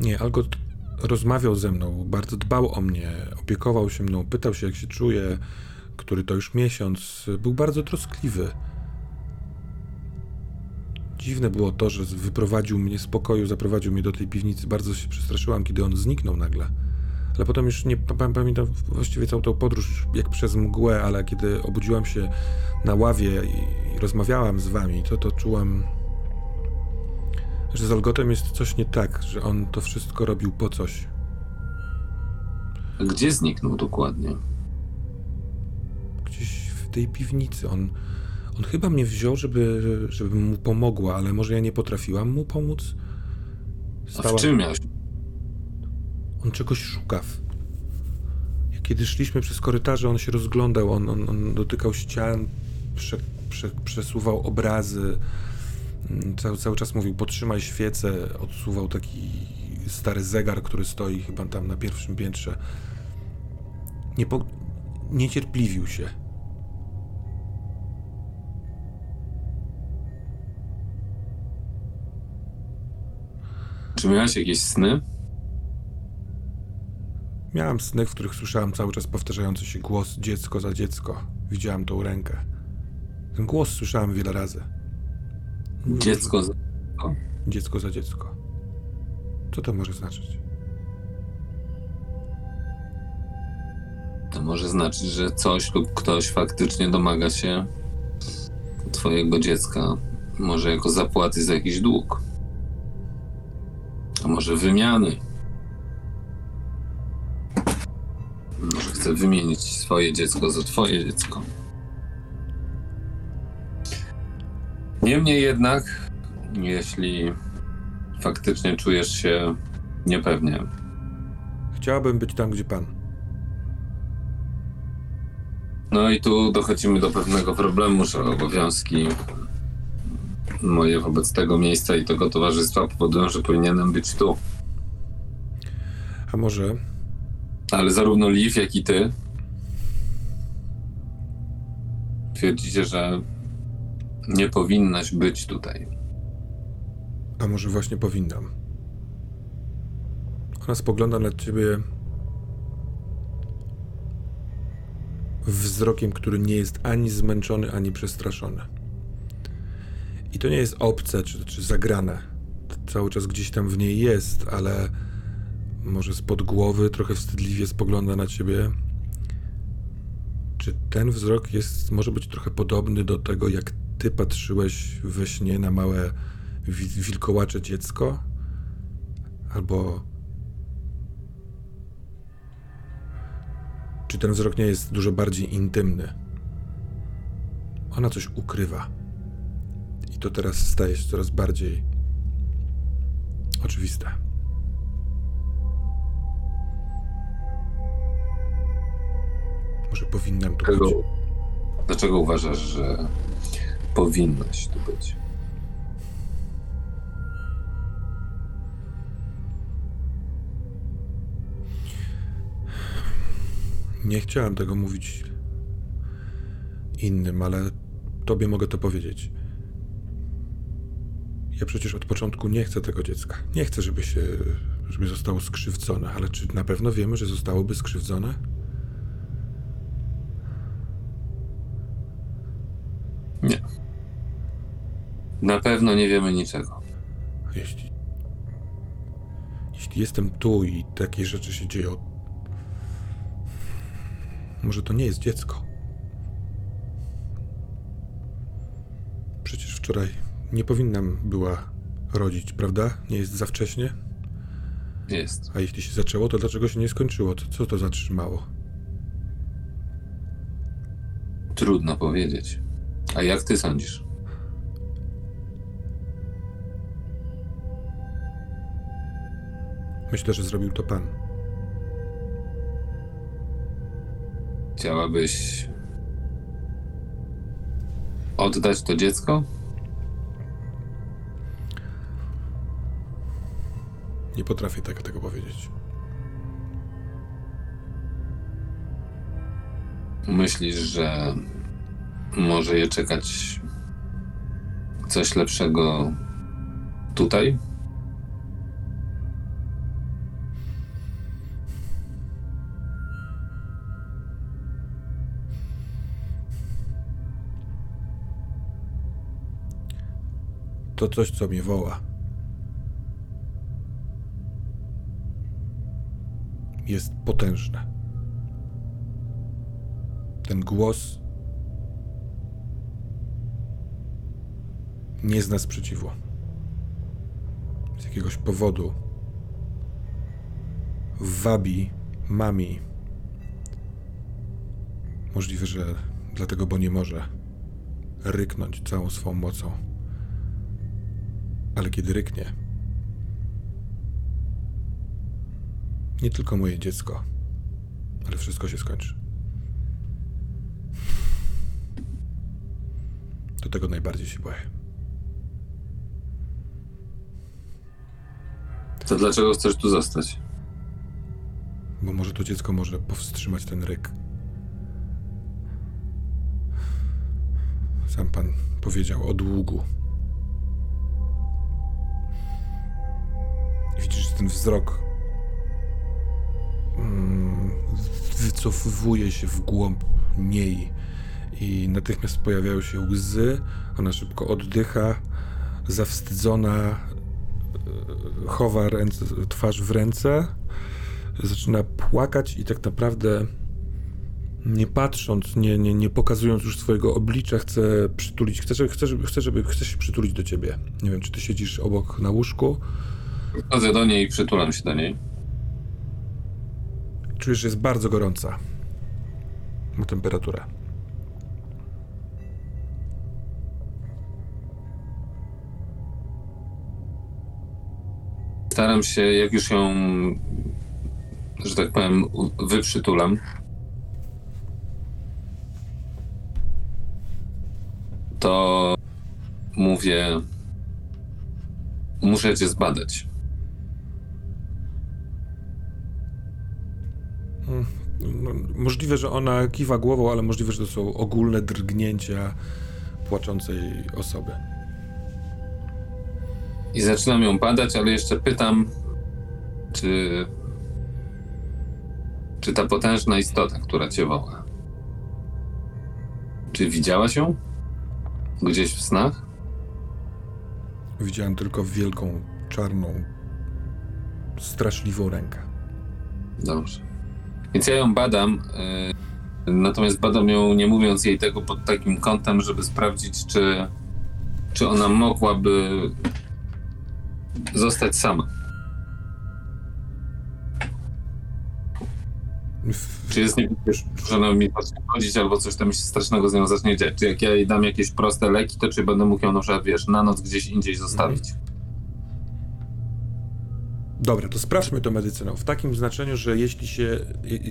Nie, Algot rozmawiał ze mną, bardzo dbał o mnie, opiekował się mną, pytał się, jak się czuję, który to już miesiąc. Był bardzo troskliwy. Dziwne było to, że wyprowadził mnie z pokoju, zaprowadził mnie do tej piwnicy. Bardzo się przestraszyłam, kiedy on zniknął nagle. Ale potem już nie pa- pamiętam właściwie całą tą podróż jak przez mgłę, ale kiedy obudziłam się na ławie i, i rozmawiałam z wami, to to czułam, że z Olgotem jest coś nie tak, że on to wszystko robił po coś. A Gdzie zniknął dokładnie? Gdzieś w tej piwnicy. On, on chyba mnie wziął, żeby, żebym mu pomogła, ale może ja nie potrafiłam mu pomóc? A w czym miałeś? On czegoś szuka. Kiedy szliśmy przez korytarze, on się rozglądał, on, on, on dotykał ścian, prze, prze, przesuwał obrazy. Mm, Cały, cały czas mówił, potrzymaj świecę, odsuwał taki stary zegar, który stoi chyba tam na pierwszym piętrze. Nie po, niecierpliwił się. Czy miałeś jakieś sny? Miałem sny, w których słyszałem cały czas powtarzający się głos dziecko za dziecko. Widziałem tą rękę. Ten głos słyszałem wiele razy. Dziecko. z- Dziecko za dziecko. Co to może znaczyć? To może znaczyć, że coś lub ktoś faktycznie domaga się twojego dziecka. Może jako zapłaty za jakiś dług. Może wymiany. Może chce wymienić swoje dziecko za twoje dziecko. Niemniej jednak, jeśli faktycznie czujesz się niepewnie, Chciałbym być tam, gdzie pan. No i tu dochodzimy do pewnego problemu, że obowiązki moje wobec tego miejsca i tego towarzystwa powodują, że powinienem być tu. A może Ale zarówno Liv, jak i ty twierdzicie, że nie powinnaś być tutaj. A może właśnie powinnam? Ona spogląda na ciebie wzrokiem, który nie jest ani zmęczony, ani przestraszony. I to nie jest obce czy, czy zagrane. Cały czas gdzieś tam w niej jest, ale może spod głowy trochę wstydliwie spogląda na ciebie. Czy ten wzrok jest, może być trochę podobny do tego, jak ty patrzyłeś we śnie na małe wi- wilkołacze dziecko? Albo. Czy ten wzrok nie jest dużo bardziej intymny? Ona coś ukrywa. I to teraz staje się coraz bardziej oczywiste. Może powinnam tu być. Dlaczego, dlaczego uważasz, że powinnaś tu być? Nie chciałem tego mówić innym, ale tobie mogę to powiedzieć. Ja przecież od początku nie chcę tego dziecka. Nie chcę, żeby się, żeby zostało skrzywdzone, ale czy na pewno wiemy, że zostałoby skrzywdzone? Nie. Na pewno nie wiemy niczego. Jeśli, jeśli jestem tu i takie rzeczy się dzieją, może to nie jest dziecko. Przecież wczoraj nie powinnam była rodzić, prawda? Nie jest za wcześnie? Jest. A jeśli się zaczęło, to dlaczego się nie skończyło? Co to zatrzymało? Trudno powiedzieć. A jak ty sądzisz? Myślę, że zrobił to pan. Chciałabyś oddać to dziecko? Nie potrafię tak tego powiedzieć. Myślisz, że może je czekać coś lepszego tutaj? To coś, co mnie woła. Jest potężne. Ten głos nie zna sprzeciwu. Z jakiegoś powodu wabi mami. Możliwe, że dlatego, bo nie może ryknąć całą swą mocą. Ale kiedy ryknie, nie tylko moje dziecko, ale wszystko się skończy. Do tego najbardziej się boję. To dlaczego chcesz tu zostać? Bo może to dziecko może powstrzymać ten ryk. Sam pan powiedział o długu. Widzisz, że ten wzrok wycofuje się w głąb niej i natychmiast pojawiają się łzy. Ona szybko oddycha, zawstydzona, e, chowa ręce, twarz w ręce zaczyna płakać i tak naprawdę nie patrząc, nie, nie, nie pokazując już swojego oblicza, chce przytulić, chce, żeby- chce, żeby, chce, żeby, chce się przytulić do ciebie. Nie wiem, czy ty siedzisz obok na łóżku, Chodzę do niej i przytulam się do niej. Czujesz, że jest bardzo gorąca. Ma temperaturę. Staram się, jak już ją, że tak powiem, wyprzytulam, to mówię, muszę cię zbadać. Możliwe, że ona kiwa głową, ale możliwe, że to są ogólne drgnięcia płaczącej osoby. I zaczynam ją badać, ale jeszcze pytam, czy, czy ta potężna istota, która cię woła, czy widziałaś ją? Gdzieś w snach? Widziałem tylko wielką, czarną, straszliwą rękę. Dobrze. Więc ja ją badam, y, natomiast badam ją nie mówiąc jej tego pod takim kątem, żeby sprawdzić, czy, czy ona mogłaby zostać sama. Czy jest ona mi chodzić albo coś tam się strasznego z nią zacznie dziać? Czy jak ja jej dam jakieś proste leki, to czy będę mógł ją na przykład, wiesz, na noc gdzieś indziej zostawić? Dobra, to sprawdźmy to medycyną. W takim znaczeniu, że jeśli się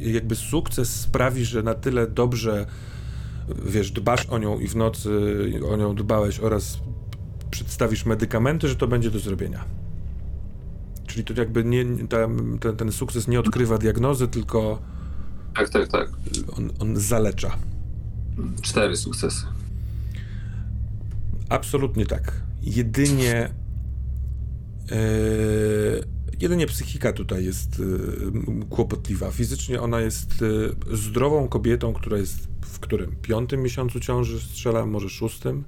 jakby sukces sprawi, że na tyle dobrze wiesz, dbasz o nią i w nocy o nią dbałeś oraz przedstawisz medykamenty, że to będzie do zrobienia. Czyli to jakby nie, ten, ten sukces nie odkrywa diagnozy, tylko Tak, tak, tak. on, on zalecza. Cztery sukcesy. Absolutnie tak. Jedynie. e, jedynie psychika tutaj jest e, kłopotliwa. Fizycznie ona jest e, zdrową kobietą, która jest w którym? Piątym miesiącu ciąży strzela, może szóstym.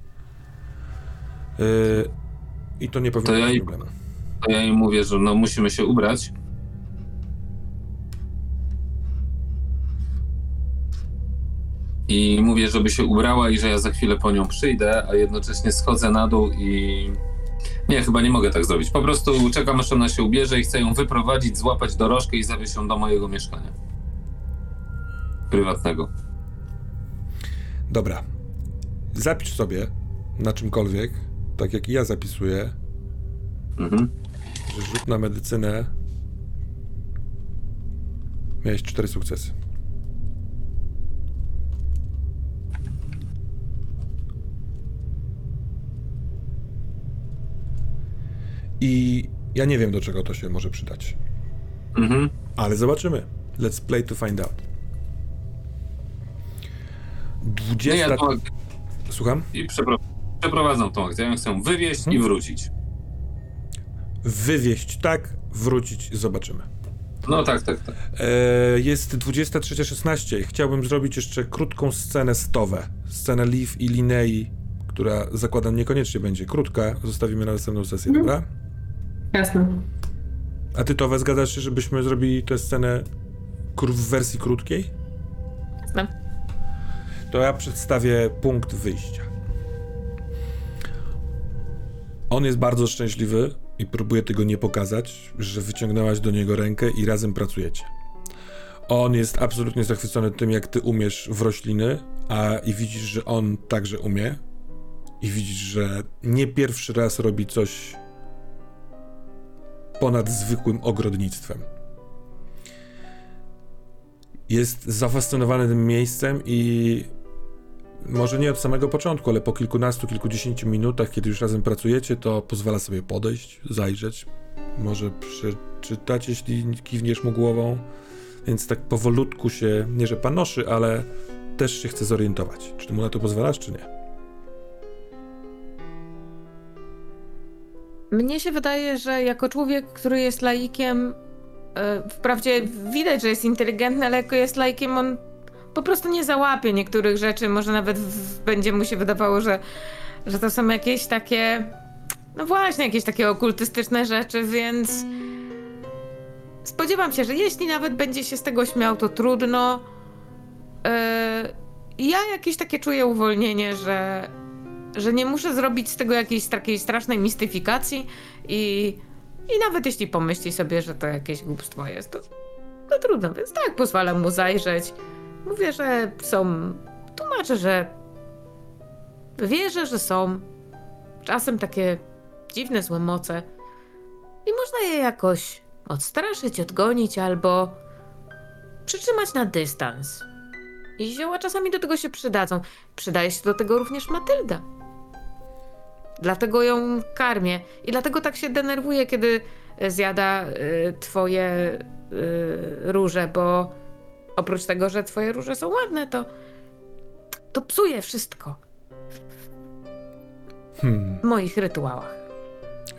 E, I to nie powinno To ja być problemu. To ja jej mówię, że no musimy się ubrać. I mówię, żeby się ubrała i że ja za chwilę po nią przyjdę, a jednocześnie schodzę na dół i Nie, chyba nie mogę tak zrobić. Po prostu czekam, aż ona się ubierze i chcę ją wyprowadzić, złapać dorożkę i zawieźć ją do mojego mieszkania. Prywatnego. Dobra. Zapisz sobie na czymkolwiek, tak jak i ja zapisuję, Mhm. że rzut na medycynę miałeś cztery sukcesy. I ja nie wiem, do czego to się może przydać. Mhm. Ale zobaczymy. Let's play to find out. No 20. ja to, Słucham? i przepro, przeprowadzam tą akcję. Ja chcę wywieźć i wrócić. Wywieźć tak, wrócić, zobaczymy. No tak, tak, tak. E, jest 23.16. Chciałbym zrobić jeszcze krótką scenę stowę. Scenę Liv i Linei, która zakładam niekoniecznie będzie krótka. Zostawimy na następną sesję, Mhm. dobra? Jasne. A ty to zgadzasz się, żebyśmy zrobili tę scenę w wersji krótkiej? Jasne. To ja przedstawię punkt wyjścia. On jest bardzo szczęśliwy i próbuje tego nie pokazać, że wyciągnęłaś do niego rękę i razem pracujecie. On jest absolutnie zachwycony tym, jak ty umiesz w rośliny, a i widzisz, że on także umie. I widzisz, że nie pierwszy raz robi coś ponad zwykłym ogrodnictwem. Jest zafascynowany tym miejscem i może nie od samego początku, ale po kilkunastu, kilkudziesięciu minutach, kiedy już razem pracujecie, to pozwala sobie podejść, zajrzeć, może przeczytać, jeśli kiwniesz mu głową. Więc tak powolutku się, nie że panoszy, ale też się chce zorientować. Czy ty mu na to pozwalasz, czy nie? Mnie się wydaje, że jako człowiek, który jest laikiem, e, wprawdzie widać, że jest inteligentny, ale jako jest laikiem, on po prostu nie załapie niektórych rzeczy. Może nawet będzie mu się wydawało, że, że to są jakieś takie. No właśnie, jakieś takie okultystyczne rzeczy, więc. Spodziewam się, że jeśli nawet będzie się z tego śmiał, to trudno. E, ja jakieś takie czuję uwolnienie, że, że nie muszę zrobić z tego jakiejś takiej strasznej mistyfikacji i, i nawet jeśli pomyśli sobie, że to jakieś głupstwo jest, to, to trudno, więc tak, pozwalam mu zajrzeć. Mówię, że są, tłumaczę, że wierzę, że są czasem takie dziwne, złe moce i można je jakoś odstraszyć, odgonić albo przytrzymać na dystans. I zioła czasami do tego się przydadzą. Przydaje się do tego również Matylda. Dlatego ją karmię. I dlatego tak się denerwuję, kiedy e, zjada y, twoje y, róże, bo oprócz tego, że twoje róże są ładne, to to psuje wszystko Hmm, w moich rytuałach.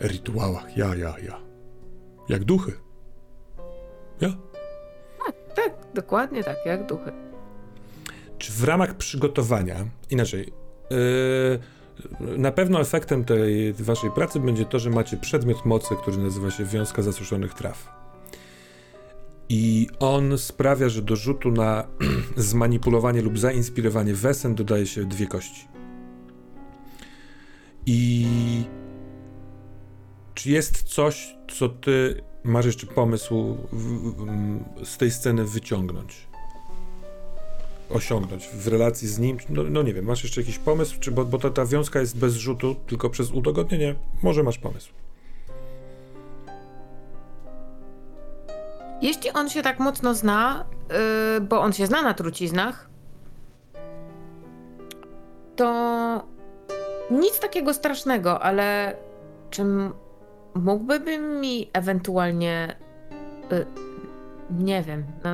rytuałach, ja, ja, ja. Jak duchy. Ja. Tak, tak, dokładnie tak, jak duchy. Czy w ramach przygotowania, inaczej, yy, na pewno efektem tej waszej pracy będzie to, że macie przedmiot mocy, który nazywa się wiązka zasuszonych traw. I on sprawia, że do rzutu na zmanipulowanie lub zainspirowanie wesen dodaje się dwie kości. I czy jest coś, co ty masz jeszcze pomysł w, w, z tej sceny wyciągnąć? Osiągnąć w relacji z nim? No, no nie wiem, masz jeszcze jakiś pomysł? Czy, bo bo ta, ta wiązka jest bez rzutu, tylko przez udogodnienie? Może masz pomysł. Jeśli on się tak mocno zna, yy, bo on się zna na truciznach, to nic takiego strasznego, ale czy m- mógłby mi ewentualnie, yy, nie wiem, no,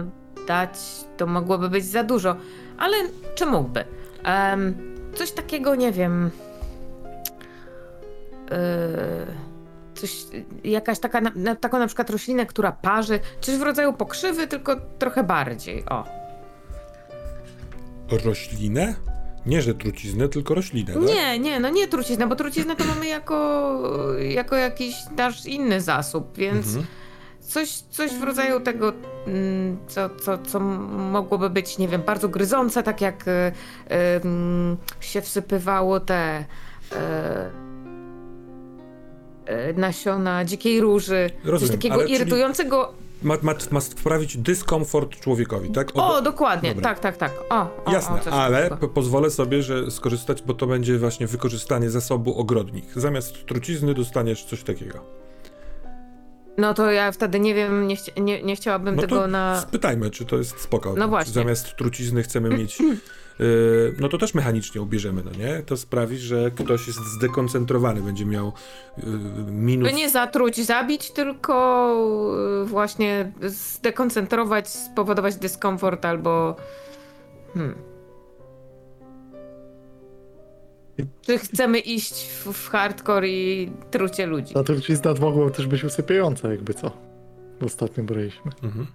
dać, to mogłoby być za dużo, ale czy mógłby? Em, coś takiego, nie wiem. Yy, coś, jakaś taka, na, taką na przykład roślinę, która parzy, coś w rodzaju pokrzywy, tylko trochę bardziej, o. Roślinę? Nie, że truciznę, tylko roślinę, tak? Nie, nie, no nie truciznę, bo truciznę to mamy jako, jako jakiś nasz inny zasób, więc Mhm. Coś, coś w rodzaju tego, mm, co, co, co mogłoby być, nie wiem, bardzo gryzące, tak jak y, y, się wsypywało te... y, nasiona dzikiej róży. Coś Rozumiem, takiego ale czyli- irytującego. Ma, ma, ma sprawić dyskomfort człowiekowi, tak? O, dokładnie, Dobra. tak, tak, tak. O, o, Jasne, o, coś ale takiego. po, pozwolę sobie, że skorzystać, bo to będzie właśnie wykorzystanie zasobu ogrodnik. Zamiast trucizny dostaniesz coś takiego. No to ja wtedy nie wiem, nie, chcia, nie, nie chciałabym No tego na. spytajmy, czy to jest spoko. No Czy właśnie. Zamiast trucizny chcemy mieć... Yy, no to też mechanicznie ubierzemy, no nie? To sprawi, że ktoś jest zdekoncentrowany, będzie miał yy, minus... Nie zatruć, zabić, tylko y, właśnie zdekoncentrować, spowodować dyskomfort albo. Hmm. Czy chcemy iść w, w hardcore i trucie ludzi? Ta trucizna mogła też być usypiająca, jakby co. Ostatnio braliśmy. Mhm.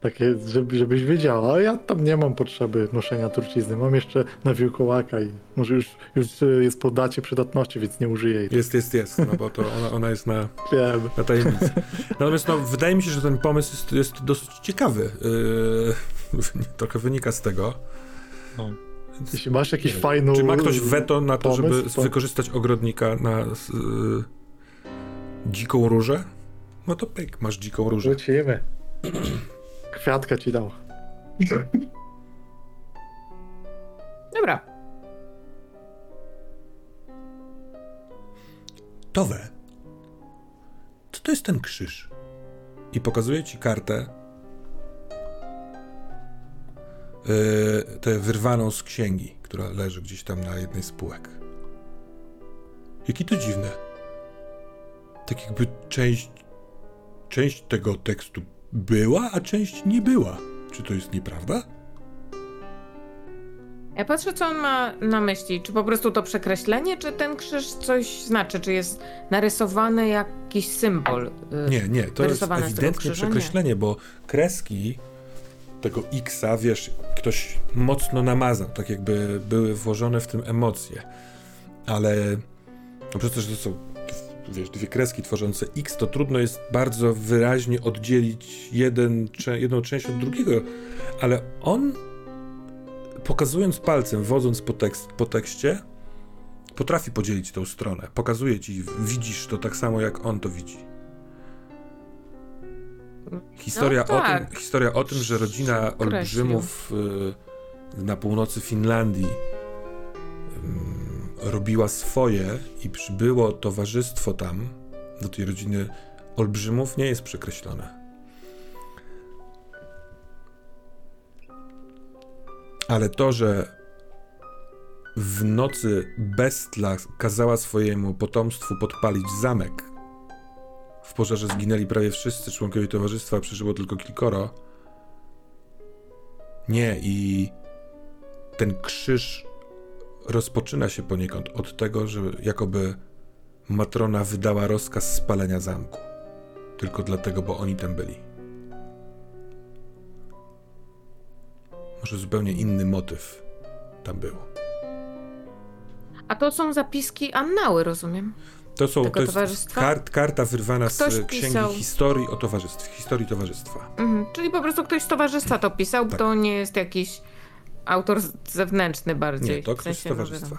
Takie, żeby, żebyś wiedziała, ja tam nie mam potrzeby noszenia trucizny. Mam jeszcze na wilkołaka i może już, już jest po dacie przydatności, więc nie użyję jej. Jest, jest, jest, no bo to ona, ona jest na, Wiem. na tajemnicy. Natomiast no, wydaje mi się, że ten pomysł jest, jest dosyć ciekawy. Yy, trochę wynika z tego. No. Jeśli masz jakiś fajny. Czy ma ktoś weto na to, pomysł, żeby to- wykorzystać ogrodnika na yy, dziką różę? No to pyk, masz dziką różę. Rzucimy. Kwiatka ci dał. Dobra. Towe. Co to jest ten krzyż? I pokazuje ci kartę. Yy, tę wyrwaną z księgi, która leży gdzieś tam na jednej z półek. Jakie to dziwne. Tak jakby część. Część tego tekstu była, a część nie była. Czy to jest nieprawda? Ja patrzę, co on ma na myśli. Czy po prostu to przekreślenie, czy ten krzyż coś znaczy? Czy jest narysowany jakiś symbol? y, Nie, nie, to jest ewidentnie krzyża? przekreślenie, bo kreski tego X-a, wiesz, ktoś mocno namazał, tak jakby były włożone w tym emocje. Ale no że to są wiesz, dwie kreski tworzące X, to trudno jest bardzo wyraźnie oddzielić jeden, jedną część od drugiego, ale on pokazując palcem, wodząc po, tekst, po tekście, potrafi podzielić tą stronę. Pokazuje ci, widzisz to tak samo, jak on to widzi. Historia, No o tak. tym, historia o tym, że rodzina olbrzymów y, na północy Finlandii ym, robiła swoje i przybyło towarzystwo tam do tej rodziny olbrzymów, nie jest przekreślone. Ale to, że w nocy Bestla kazała swojemu potomstwu podpalić zamek, w pożarze zginęli prawie wszyscy członkowie towarzystwa, przeżyło tylko kilkoro. Nie, i ten krzyż rozpoczyna się poniekąd od tego, że jakoby matrona wydała rozkaz spalenia zamku. Tylko dlatego, bo oni tam byli. Może zupełnie inny motyw tam był. A to są zapiski Annały, rozumiem. To są to jest towarzystwa? kart, karta wyrwana Ktoś z księgi pisał. historii o towarzystwie, historii towarzystwa. Mhm. Czyli po prostu ktoś z towarzystwa to pisał, Tak. to nie jest jakiś autor zewnętrzny bardziej. Nie, to ktoś z sensie, no towarzystwa.